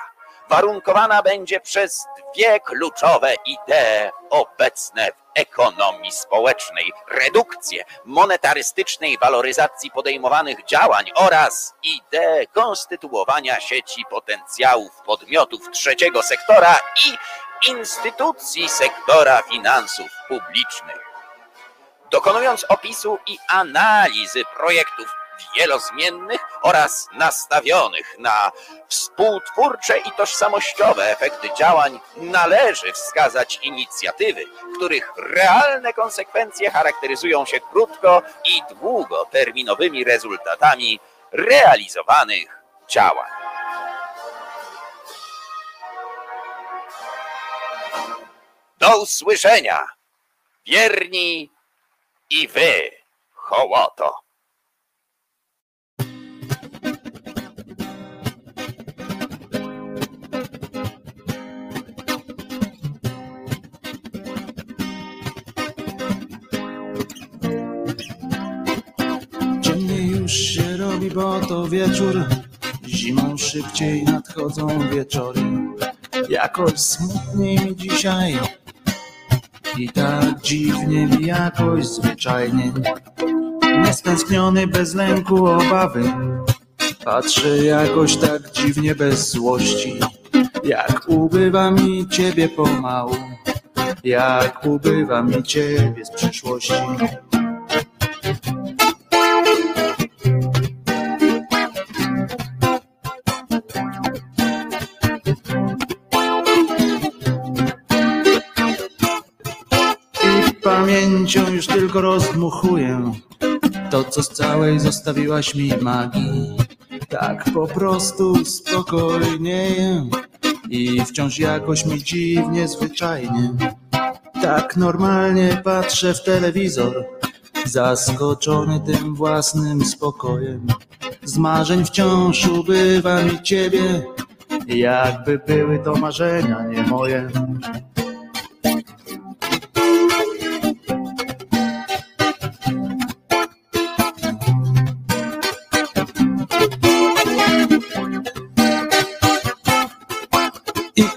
H: warunkowana będzie przez dwie kluczowe idee obecne w ekonomii społecznej: redukcję monetarystycznej waloryzacji podejmowanych działań oraz ideę konstytuowania sieci potencjałów podmiotów trzeciego sektora i instytucji sektora finansów publicznych. Dokonując opisu i analizy projektów wielozmiennych oraz nastawionych na współtwórcze i tożsamościowe efekty działań, należy wskazać inicjatywy, których realne konsekwencje charakteryzują się krótko i długoterminowymi rezultatami realizowanych działań. Do usłyszenia, wierni i wy, hołoto.
E: Bo to wieczór. Zimą szybciej nadchodzą wieczory. Jakoś smutniej mi dzisiaj. I tak dziwnie mi jakoś zwyczajnie. Niestęskniony bez lęku obawy. Patrzę jakoś tak dziwnie bez złości. Jak ubywa mi ciebie pomału. Jak ubywa mi ciebie z przyszłości. Pamięcią już tylko rozdmuchuję to, co z całej zostawiłaś mi magii. Tak po prostu spokojnieję i wciąż jakoś mi dziwnie, zwyczajnie. Tak normalnie patrzę w telewizor, zaskoczony tym własnym spokojem. Z marzeń wciąż ubywa mi ciebie, jakby były to marzenia nie moje.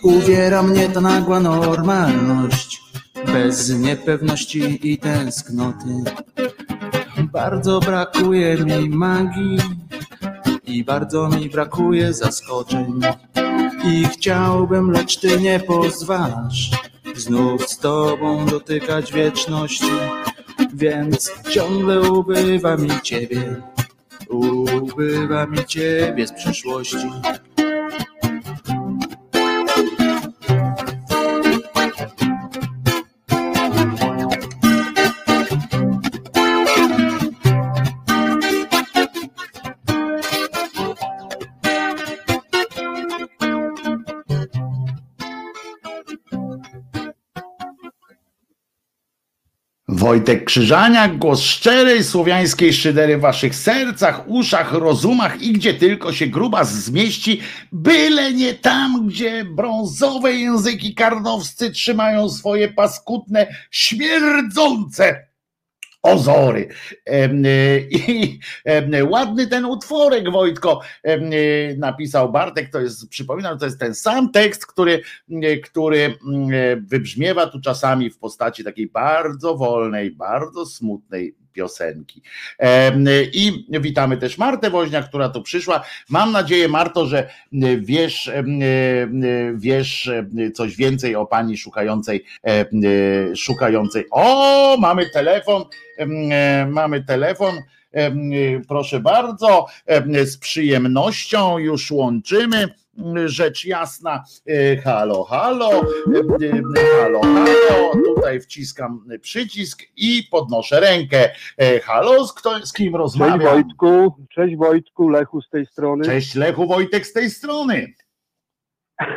E: Uwiera mnie ta nagła normalność, bez niepewności i tęsknoty. Bardzo brakuje mi magii i bardzo mi brakuje zaskoczeń. I chciałbym, lecz ty nie pozwalasz znów z tobą dotykać wieczności, więc ciągle ubywa mi ciebie, ubywa mi ciebie z przyszłości.
B: Wojtek Krzyżaniak, głos szczerej słowiańskiej szydery w waszych sercach, uszach, rozumach i gdzie tylko się gruba zmieści, byle nie tam, gdzie brązowe języki karnowscy trzymają swoje paskudne, śmierdzące Ozory. Y, I ładny ten utworek Wojtko y, napisał Bartek, to jest, przypominam, to jest ten sam tekst, który, y, który mm, wybrzmiewa tu czasami w postaci takiej bardzo wolnej, bardzo smutnej piosenki. I witamy też Martę Woźnia, która tu przyszła. Mam nadzieję, Marto, że wiesz, wiesz coś więcej o pani szukającej, szukającej. O, mamy telefon, mamy telefon. Em, Proszę bardzo, em, z przyjemnością już łączymy. Rzecz jasna, E, halo, halo, e, e, halo, halo, tutaj wciskam przycisk i podnoszę rękę. E, Halo, z, kto, z kim
I: Cześć
B: rozmawiam?
I: Wojtku, cześć Wojtku, Lechu z tej strony.
B: Cześć Lechu Wojtek z tej strony. <laughs>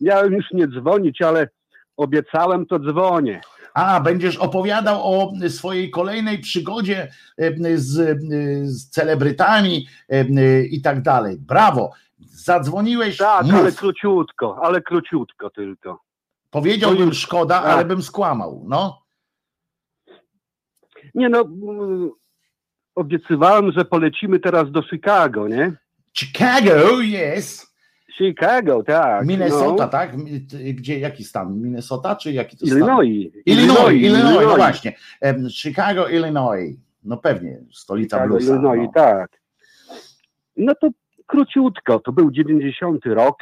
I: Miałem już nie dzwonić, ale obiecałem, to dzwonię.
B: A, będziesz opowiadał o swojej kolejnej przygodzie e, z, e, z celebrytami e, i tak dalej. Brawo. Zadzwoniłeś,
I: Tak,
B: mów.
I: ale króciutko, ale króciutko tylko.
B: powiedziałbym szkoda,
I: Tak.
B: ale bym skłamał. No.
I: Nie no, obiecywałem, że polecimy teraz do Chicago, nie?
B: Chicago, yes.
I: Chicago, tak.
B: Minnesota,
I: no.
B: tak? Gdzie, jaki stan? Minnesota, czy jaki to stan?
I: Illinois.
B: Illinois, Illinois, no właśnie. Chicago, Illinois. No pewnie, stolica
I: Chicago,
B: bluesa.
I: Illinois,
B: no.
I: tak. No to króciutko, to był 90 rok.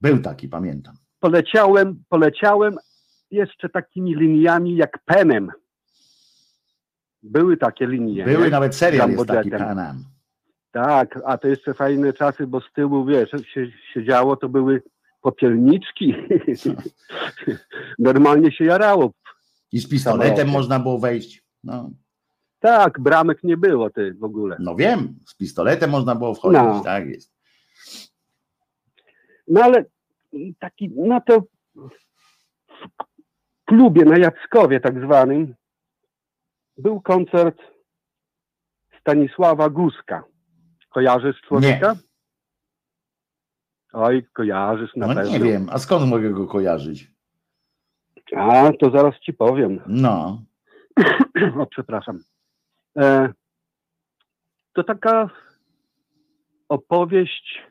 B: Był taki, pamiętam.
I: Poleciałem, poleciałem jeszcze takimi liniami jak Penem. Były takie linie.
B: Były nawet serial jest taki Am.
I: Tak, a to jeszcze fajne czasy, bo z tyłu, wiesz, się, się działo, to były popielniczki. <laughs> Normalnie się jarało.
B: I z pistoletem można było wejść. No,
I: Tak, bramek nie było ty w ogóle.
B: no wiem, z pistoletem można było wchodzić,
I: No.
B: tak jest.
I: No ale taki, no to w klubie na Jackowie tak zwanym był koncert Stanisława Guska. Kojarzysz człowieka? Oj, kojarzysz na
B: No
I: pewno.
B: nie wiem, a skąd mogę go kojarzyć?
I: A, to zaraz ci powiem.
B: No, <clears throat>
I: o, przepraszam. E, to taka opowieść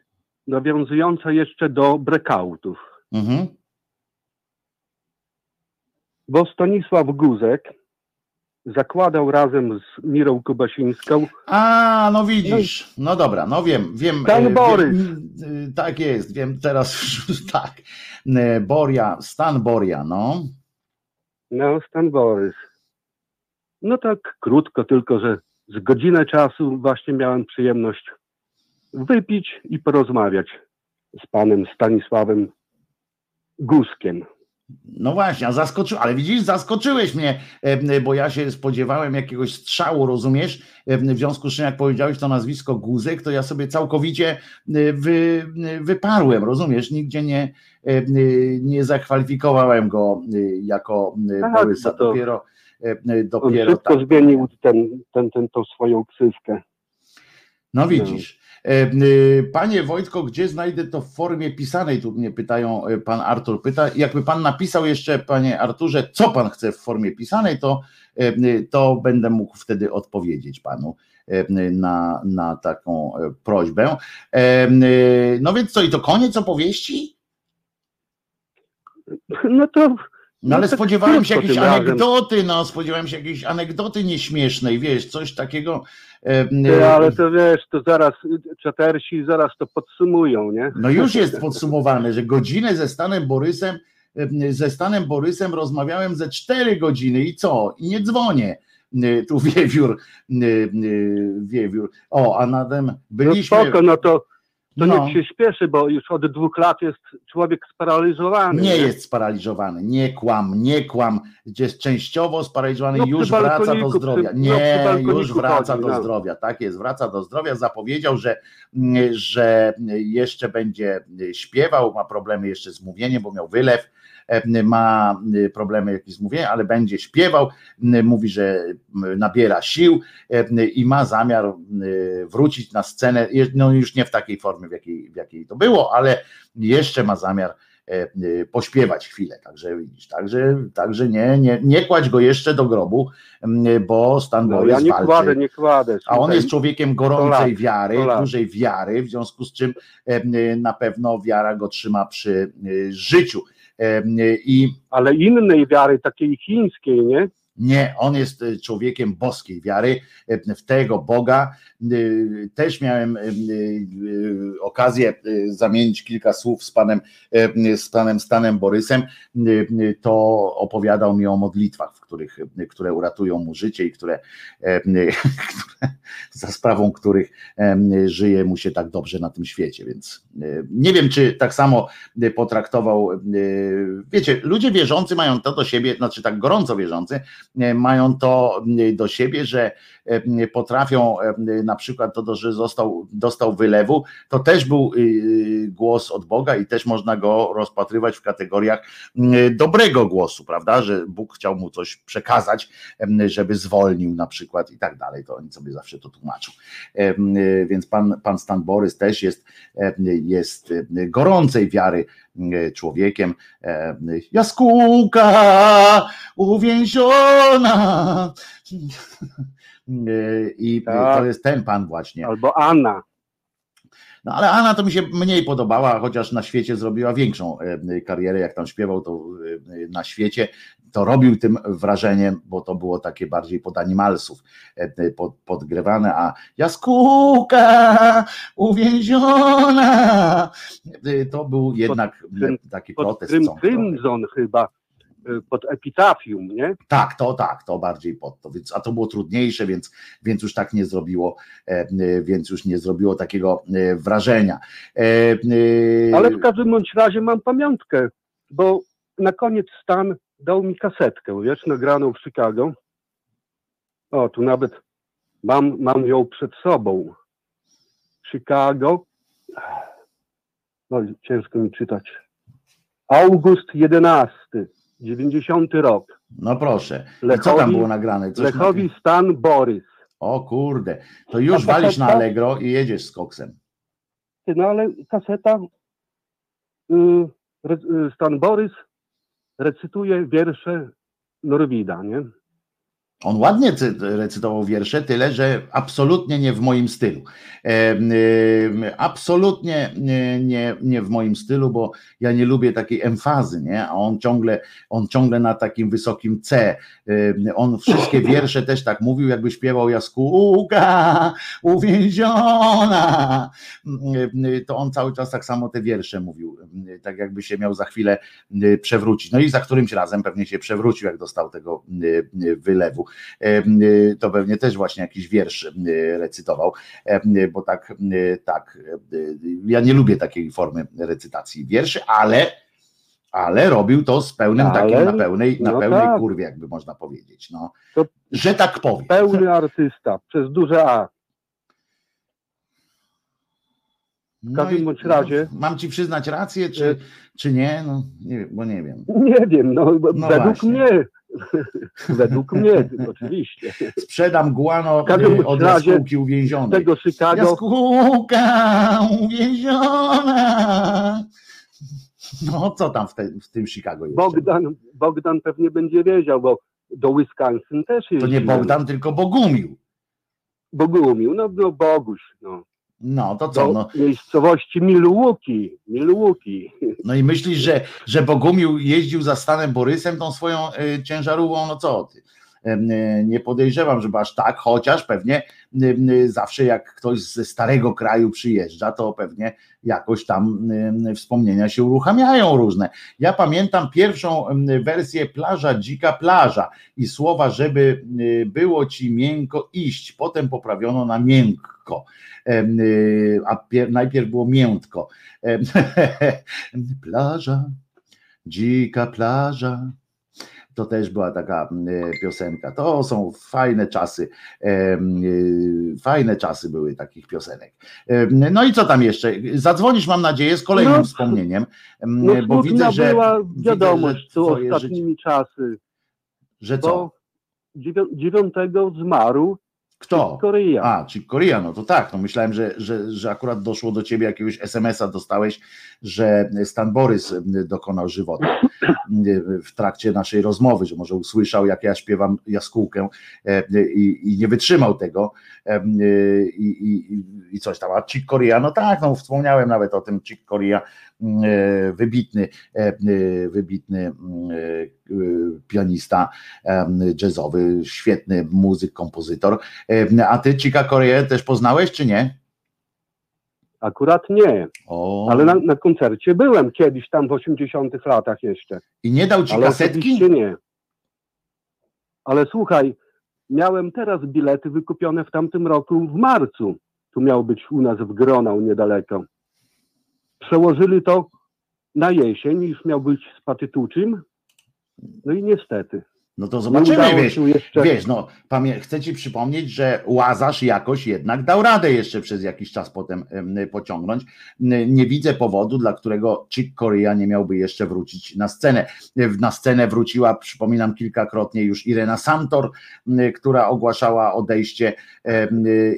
I: nawiązująca jeszcze do breakoutów.
B: mhm.
I: Bo Stanisław Guzek zakładał razem z Mirą Kubasińską
B: A, no widzisz. No dobra, no wiem, wiem.
I: Stan
B: e,
I: Borys.
B: Wiem, e, tak jest, wiem teraz, <laughs> tak. E, Boria, stan Boria, no.
I: No, Stan Borys. No tak krótko, tylko że z godzinę czasu właśnie miałem przyjemność wypić i porozmawiać z panem Stanisławem Guskiem.
B: No właśnie, a zaskoczy, ale widzisz, zaskoczyłeś mnie, e, bo ja się spodziewałem jakiegoś strzału, rozumiesz? E, W związku z czym, jak powiedziałeś to nazwisko Guzek, to ja sobie całkowicie e, wy, wyparłem, rozumiesz? Nigdzie nie, e, nie zakwalifikowałem go e, jako e,
I: Tak,
B: Borysa.
I: bo to-
B: Dopiero, e, dopiero
I: szybko
B: tak.
I: zmienił ten, ten, ten, tą swoją ksywkę.
B: No widzisz. Y, Panie Wojtko, gdzie znajdę to w formie pisanej? Tu mnie pytają, e, pan Artur pyta. Jakby pan napisał jeszcze, panie Arturze, co pan chce w formie pisanej, to, y, to będę mógł wtedy odpowiedzieć panu y, na, na taką e, prośbę. No więc co, i to koniec opowieści?
I: No to
B: No ale
I: tak
B: spodziewałem się jakiejś anegdoty, no spodziewałem się jakiejś anegdoty nieśmiesznej, wiesz, coś takiego.
I: Ty, ale to wiesz, to zaraz czatersi zaraz to podsumują, nie?
B: No już jest podsumowane, że godzinę ze Stanem Borysem, ze Stanem Borysem rozmawiałem ze cztery godziny i co? I nie dzwonię. Tu <laughs> wiewiór, wiewiór. O, a nadem
I: No
B: byliśmy,
I: spoko, no to To
B: No.
I: niech się śpieszy, bo już od dwóch lat jest człowiek sparaliżowany.
B: Nie jest sparaliżowany, nie kłam, nie kłam, jest częściowo sparaliżowany,
I: No,
B: już wraca do zdrowia.
I: przy- no,
B: Nie,
I: przy balkoniku
B: już wraca
I: chodzi,
B: do
I: no.
B: zdrowia, tak jest, wraca do zdrowia. Zapowiedział, że, że jeszcze będzie śpiewał, ma problemy jeszcze z mówieniem, bo miał wylew, ma e, problemy jakieś z mówieniem, ale będzie śpiewał, mówi, że nabiera sił e, i ma zamiar wrócić na scenę, no już nie w takiej formie, w jakiej, w jakiej to było, ale jeszcze ma zamiar e, e, pośpiewać chwilę. Także widzisz, także, także nie, nie, nie kładź go jeszcze do grobu, bo Stan
I: No,
B: Borys
I: ja nie
B: walczy.
I: kładę, nie kładę.
B: A on jest człowiekiem gorącej wiary, dużej wiary, w związku z czym na pewno wiara go trzyma przy życiu. I
I: Ale innej wiary, takiej chińskiej, nie?
B: Nie, on jest y, człowiekiem boskiej wiary, y, w tego Boga. Y, Też miałem okazję zamienić kilka słów z panem, z panem Stanem Borysem. To opowiadał mi o modlitwach, w których, które uratują mu życie i które, <laughs> które za sprawą których żyje mu się tak dobrze na tym świecie. Więc nie wiem, czy tak samo potraktował, wiecie, ludzie wierzący mają to do siebie, znaczy tak gorąco wierzący, e, mają to do siebie, że potrafią e, na przykład to, że został, dostał wylewu, to też był y, głos od Boga i też można go rozpatrywać w kategoriach mm, dobrego głosu, prawda, że Bóg chciał mu coś przekazać, żeby zwolnił na przykład i tak dalej, to oni sobie zawsze to tłumaczą. Y, Więc pan, pan Stan Borys też jest, jest gorącej wiary y, człowiekiem. Em, Jaskółka uwięziona. <laughs> I
I: Tak.
B: to jest ten pan właśnie.
I: Albo Anna.
B: No ale Anna to mi się mniej podobała, chociaż na świecie zrobiła większą e, karierę, jak tam śpiewał to e, na świecie, to robił tym wrażeniem, bo to było takie bardziej pod animalsów e, pod, podgrywane, a jaskółka uwięziona, to był jednak e, taki
I: Pod
B: protest. Trochę.
I: Crimson chyba, pod epitafium, nie?
B: Tak, to tak, to bardziej pod to, więc, a to było trudniejsze, więc, więc już tak nie zrobiło, e, e, więc już nie zrobiło takiego e, wrażenia.
I: Ale w każdym bądź razie mam pamiątkę, bo na koniec Stan dał mi kasetkę, wiesz, nagraną w Chicago. O, tu nawet mam, mam ją przed sobą. Chicago. No, ciężko mi czytać. August 11, 90 rok.
B: No proszę.
I: Lechowi-
B: co tam było nagrane? Coś
I: Lechowi. Stan Borys.
B: O kurde, to już
I: A
B: walisz na? Allegro i jedziesz z koksem.
I: No ale kaseta y, re, y, Stan Borys recytuje wiersze Norwida, nie?
B: On ładnie cy- recytował wiersze, tyle że absolutnie nie w moim stylu. E, e, absolutnie nie, nie, w moim stylu, bo ja nie lubię takiej emfazy, nie? A on ciągle, on ciągle na takim wysokim C. E, on wszystkie <laughs> wiersze też tak mówił, jakby śpiewał jaskółka uwięziona. To on cały czas tak samo te wiersze mówił, tak jakby się miał za chwilę przewrócić. No i za którymś razem pewnie się przewrócił, jak dostał tego wylewu. E, To pewnie też właśnie jakiś wiersz e, recytował, e, bo tak, e, tak, e, ja nie lubię takiej formy recytacji wierszy, ale ale robił to z pełnym
I: Ale-
B: takim na pełnej, na
I: no
B: pełnej
I: tak.
B: kurwie, jakby można powiedzieć. No,
I: To
B: że tak powiem.
I: pełny artysta, przez duże A.
B: No
I: każdym
B: i-
I: bądź razie-
B: no, mam ci przyznać rację, czy,
I: E-
B: czy nie? No, nie wiem, bo nie wiem.
I: Nie wiem, no,
B: No
I: według
B: właśnie.
I: mnie. <laughs> według mnie, oczywiście.
B: Sprzedam guano
I: W
B: e, od jaskółki uwięzionej.
I: Tego Chicago,
B: Jaskółka uwięziona. No co tam w, te, w tym Chicago jest?
I: Bogdan, Bogdan pewnie będzie wiedział, bo do Wisconsin też
B: To
I: jeździłem.
B: nie Bogdan, tylko Bogumił.
I: Bogumił, no, no Boguś, no.
B: No to co? No,
I: miejscowości Milwaukee, Milwaukee.
B: no i myślisz, że, że Bogumił jeździł za Stanem Borysem tą swoją y, ciężarówką? No co ty? Em, y, Nie podejrzewam, żeby aż tak, chociaż pewnie zawsze jak ktoś ze starego kraju przyjeżdża, to pewnie jakoś tam wspomnienia się uruchamiają różne. Ja pamiętam pierwszą wersję plaża, dzika plaża i słowa, żeby było ci miękko iść, potem poprawiono na miękko. Miętko, y, a pier, najpierw było miętko. <laughs> Plaża, dzika plaża. To też była taka e, piosenka. To są fajne czasy. y, Fajne czasy były takich piosenek. No i co tam jeszcze? Zadzwonisz, mam nadzieję, z kolejnym
I: No,
B: wspomnieniem, em,
I: No
B: bo widzę, że.
I: była
B: widzę,
I: wiadomość
B: że
I: tu
B: twoje życie-
I: ostatnimi czasy,
B: Że co?
I: dziewiątego zmarł
B: Kto?
I: Korea.
B: A, czyli Korea, no to tak. No myślałem, że, że, że akurat doszło do ciebie jakiegoś SMS-a, dostałeś, że Stan Borys dokonał żywota w trakcie naszej rozmowy, że może usłyszał, jak ja śpiewam jaskółkę e, i, i nie wytrzymał tego e, i, i, i coś tam. A Chick Corea, no tak, no wspomniałem nawet o tym Chick Corea, e, wybitny, e, wybitny mm, e, y, pianista e, jazzowy, świetny muzyk, kompozytor. E, A ty Chica Koreę też poznałeś, czy nie?
I: Akurat nie,
B: O,
I: ale na, na koncercie byłem kiedyś tam w 80 latach jeszcze.
B: I nie dał ci
I: Ale
B: kasetki?
I: nie. Ale słuchaj, miałem teraz bilety wykupione w tamtym roku w marcu. Tu miał być u nas w Gronau niedaleko. Przełożyli to na jesień, już miał być z. No i niestety.
B: No to zobaczymy, wiesz,
I: jeszcze.
B: wiesz, no pamię- chcę ci przypomnieć, że Łazarz jakoś jednak dał radę jeszcze przez jakiś czas potem em, pociągnąć. Nie widzę powodu, dla którego Chick Corea nie miałby jeszcze wrócić na scenę. Na scenę wróciła, przypominam kilkakrotnie już Irena Santor, która ogłaszała odejście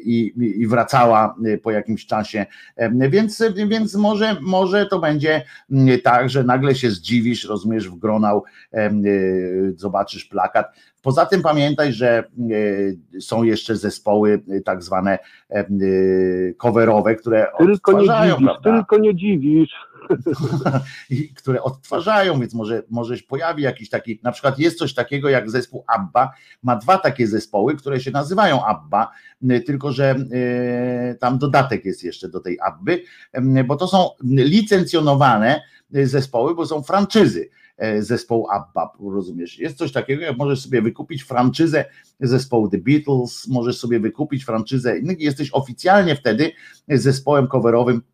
B: i, i wracała y, po jakimś czasie, więc, więc może, może to będzie tak, że nagle się zdziwisz, rozumiesz, w Gronał em, y, zobaczysz plakat. Poza tym pamiętaj, że y, są jeszcze zespoły y, tak zwane y, coverowe, które
I: Tylko nie
B: odtwarzają, prawda?
I: tylko nie dziwisz. <laughs>
B: i które odtwarzają, więc może, może się pojawi jakiś taki, na przykład jest coś takiego jak zespół ABBA, ma dwa takie zespoły, które się nazywają ABBA, tylko że tam dodatek jest jeszcze do tej ABBY, bo to są licencjonowane zespoły, bo są franczyzy e, zespołu ABBA, rozumiesz? Jest coś takiego, jak możesz sobie wykupić franczyzę zespołu The Beatles, możesz sobie wykupić franczyzę i jesteś oficjalnie wtedy zespołem coverowym e,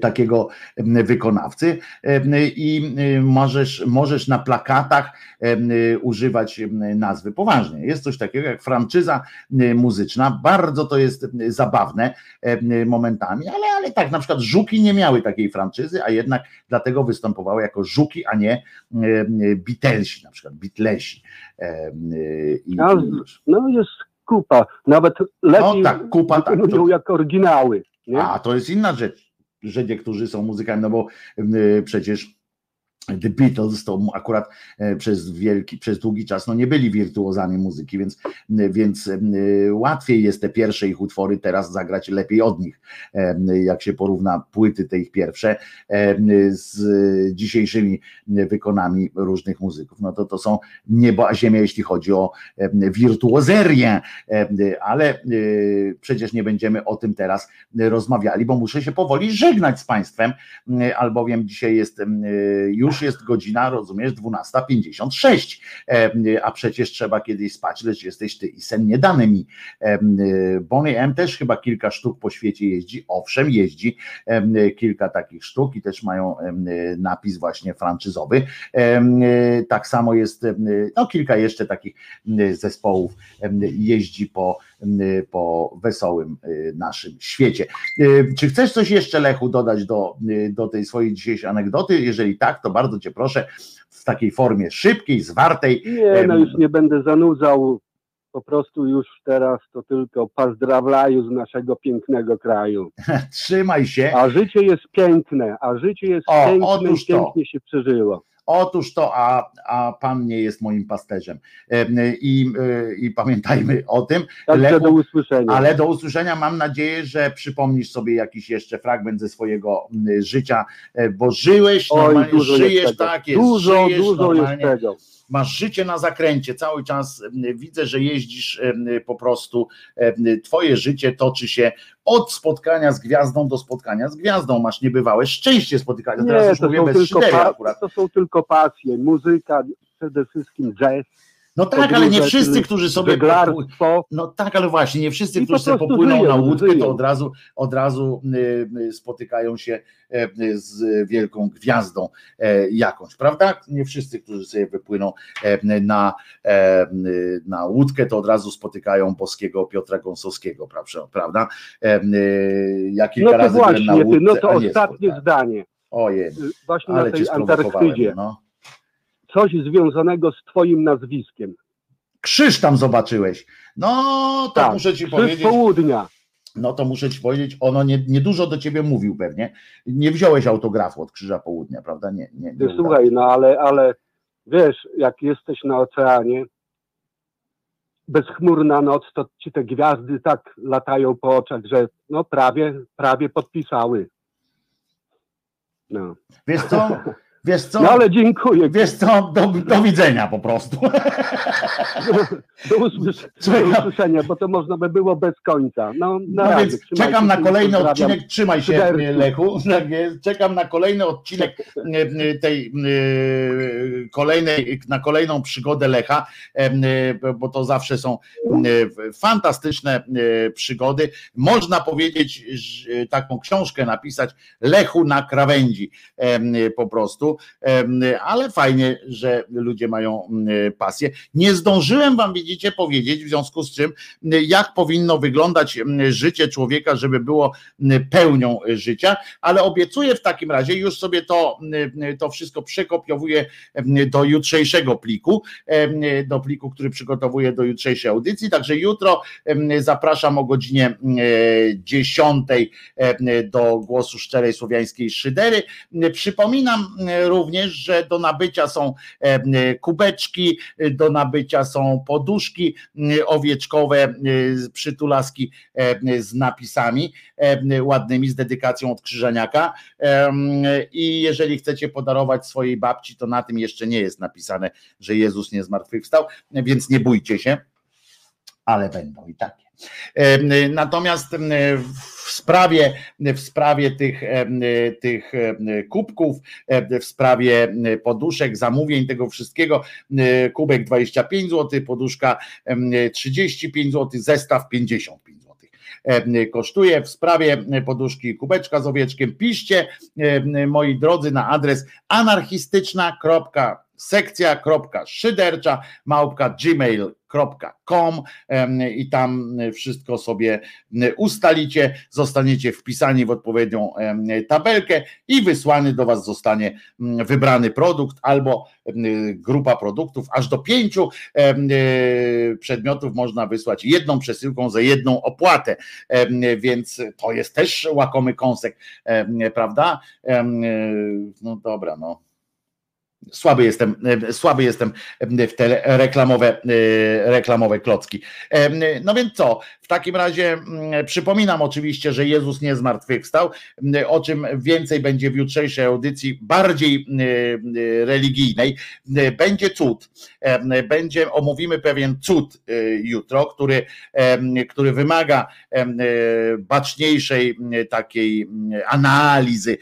B: takiego m, wykonawcy em, i y, możesz, możesz na plakatach y, używać nazwy poważnie. Jest coś takiego jak franczyza y, muzyczna, bardzo to jest y, zabawne y, momentami, ale, ale tak, na przykład Żuki nie miały takiej franczyzy, a jednak dlatego występowały jako Żuki, a nie y, Beatlesi, na przykład Beatlesi. Y, i-
I: A, No jest kupa. Nawet lepiej
B: tak, kupa, tak, to-
I: jak oryginały. Nie?
B: A to jest inna rzecz, że niektórzy są muzykami, no bo y, przecież The Beatles to akurat e, przez wielki, przez długi czas no nie byli wirtuozami muzyki, więc, więc y, łatwiej jest te pierwsze ich utwory teraz zagrać lepiej od nich, e, jak się porówna płyty te ich pierwsze e, z dzisiejszymi wykonami różnych muzyków. No to to są niebo a ziemia, jeśli chodzi o e, wirtuozerię, e, ale e, przecież nie będziemy o tym teraz rozmawiali, bo muszę się powoli żegnać z Państwem, albowiem dzisiaj jest, m, już jest godzina, rozumiesz, 12.56, e, a przecież trzeba kiedyś spać, lecz jesteś Ty i sen nie dany mi. Bonnie M też chyba kilka sztuk po świecie jeździ, owszem, jeździ kilka takich sztuk i też mają napis właśnie franczyzowy. Tak samo jest, no kilka jeszcze takich zespołów jeździ po, po wesołym y, naszym świecie. Y, Czy chcesz coś jeszcze, Lechu, dodać do, y, do tej swojej dzisiejszej anegdoty? Jeżeli tak, to bardzo Cię proszę w takiej formie szybkiej, zwartej.
I: Nie, no już nie będę zanudzał. Po prostu już teraz to tylko pozdrawlaju z naszego pięknego kraju. <laughs>
B: Trzymaj się.
I: A życie jest piękne, a życie jest
B: O,
I: piękne
B: otóż to.
I: pięknie się przeżyło.
B: Otóż to, a, a Pan nie jest moim pasterzem. Em, I, y, i pamiętajmy o tym.
I: Także
B: Lechu,
I: do usłyszenia.
B: Ale do usłyszenia mam nadzieję, że przypomnisz sobie jakiś jeszcze fragment ze swojego życia, e, bo żyłeś,
I: Oj,
B: normalnie
I: jest
B: żyjesz tak, jest,
I: Dużo,
B: żyjesz
I: dużo jest
B: normalnie,
I: tego.
B: Masz życie na zakręcie, cały czas widzę, że jeździsz po prostu, twoje życie toczy się od spotkania z gwiazdą do spotkania z gwiazdą, masz niebywałe szczęście spotykania, teraz
I: Nie,
B: już mówię bez
I: pa-
B: akurat.
I: to są tylko pasje. Muzyka, przede wszystkim jazz.
B: No tak, ale nie wszyscy, którzy sobie popły... No tak, ale właśnie, nie wszyscy, którzy sobie popłyną
I: żyją,
B: na łódkę,
I: żyją.
B: to od razu, od razu y, y, spotykają się y, z wielką gwiazdą e, jakąś, prawda? Nie wszyscy, którzy sobie wypłyną e, na, e, na łódkę, to od razu spotykają boskiego Piotra Gąsowskiego, prawda? Ja kilka
I: No to
B: razy na
I: właśnie, ty,
B: łódce,
I: no to ostatnie zdanie.
B: Ojej,
I: Właśnie na
B: ale cię
I: tej. Antarktydzie.
B: No.
I: Coś związanego z twoim nazwiskiem.
B: Krzyż tam zobaczyłeś. No, to
I: Tak,
B: muszę ci
I: Krzyż
B: powiedzieć.
I: południa.
B: No to muszę ci powiedzieć, ono nie, nie dużo do ciebie mówił pewnie. Nie wziąłeś autografu od Krzyża Południa, prawda? Nie, nie, nie
I: słuchaj, no ale, ale wiesz, jak jesteś na oceanie, bezchmurna noc, to ci te gwiazdy tak latają po oczach, że no prawie, prawie podpisały. No,
B: Wiesz co? <laughs> Wiesz co?
I: no ale dziękuję.
B: Wiesz co? Do, do widzenia po prostu.
I: Do,
B: Czekam. <laughs>
I: do usłyszenia, bo to można by było bez końca. No, na
B: No
I: razie,
B: więc
I: trzymajcie
B: czekam na kolejny odcinek. Trzymaj się. Lechu. <laughs> Czekam na kolejny odcinek <laughs> tej e, kolejnej, na kolejną przygodę Lecha, e, bo to zawsze są fantastyczne przygody. Można powiedzieć, taką książkę napisać Lechu na krawędzi po prostu, ale fajnie, że ludzie mają e, pasję. Nie zdążyłem wam, widzicie, powiedzieć, w związku z czym, jak powinno wyglądać życie człowieka, żeby było pełnią życia, ale obiecuję w takim razie, już sobie to, to wszystko przekopiowuję do jutrzejszego pliku, do pliku, który przygotowuję do jutrzejszej audycji, także jutro zapraszam o godzinie 10 do głosu szczerej słowiańskiej szydery. Przypominam również, że do nabycia są kubeczki, do nabycia są poduszki owieczkowe, przytulaski z napisami ładnymi, z dedykacją od Krzyżaniaka i jeżeli chcecie podarować swojej babci, to na tym jeszcze nie jest napisane, że Jezus nie zmartwychwstał, więc nie bójcie się, ale będą i takie. Natomiast w sprawie, w sprawie tych, tych kubków, w sprawie poduszek, zamówień, tego wszystkiego, kubek 25 zł, poduszka 35 zł, zestaw 55 zł kosztuje. W sprawie poduszki kubeczka z owieczkiem piszcie, moi drodzy, na adres anarchistyczna sekcja.szydercza małpka gmail.com i tam wszystko sobie ustalicie, zostaniecie wpisani w odpowiednią tabelkę i wysłany do Was zostanie wybrany produkt albo grupa produktów, aż do pięciu przedmiotów można wysłać jedną przesyłką za jedną opłatę, więc to jest też łakomy kąsek, prawda? No dobra, no słaby jestem, słaby jestem w te reklamowe, reklamowe klocki. No więc co, w takim razie przypominam oczywiście, że Jezus nie zmartwychwstał, o czym więcej będzie w jutrzejszej audycji, bardziej religijnej. Będzie cud, będzie, omówimy pewien cud jutro, który, który wymaga baczniejszej takiej analizy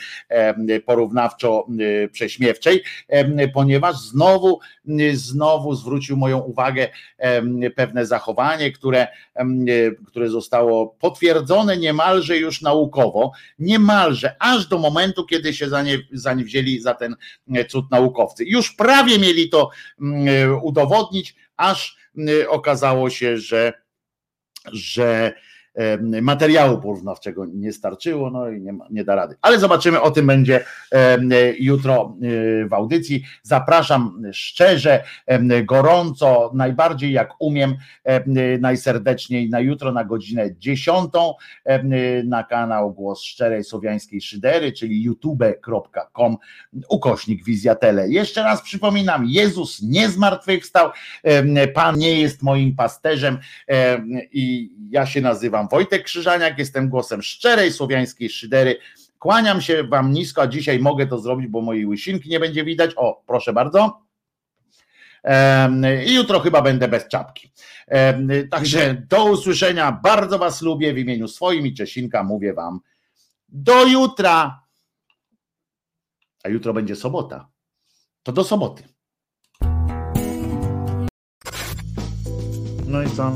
B: porównawczo-prześmiewczej, ponieważ znowu, znowu zwrócił moją uwagę pewne zachowanie, które, które zostało potwierdzone niemalże już naukowo, niemalże aż do momentu, kiedy się za nie, za nie wzięli za ten cud naukowcy. Już prawie mieli to udowodnić, aż okazało się, że, że materiału porównawczego nie starczyło, no i nie, ma, nie da rady. Ale zobaczymy, o tym będzie jutro w audycji. Zapraszam szczerze, gorąco, najbardziej jak umiem, najserdeczniej na jutro na godzinę 10 na kanał Głos Szczerej Słowiańskiej Szydery, czyli youtube.com ukośnik wizjatele. Jeszcze raz przypominam, Jezus nie zmartwychwstał, Pan nie jest moim pasterzem i ja się Wojtek Krzyżaniak, jestem głosem szczerej słowiańskiej szydery. Kłaniam się wam nisko, a dzisiaj mogę to zrobić, bo mojej łysinki nie będzie widać. O, proszę bardzo. I jutro chyba będę bez czapki. Także do usłyszenia. Bardzo was lubię w imieniu swoim i Czesinka mówię wam do jutra. A jutro będzie sobota. To do soboty. No i co?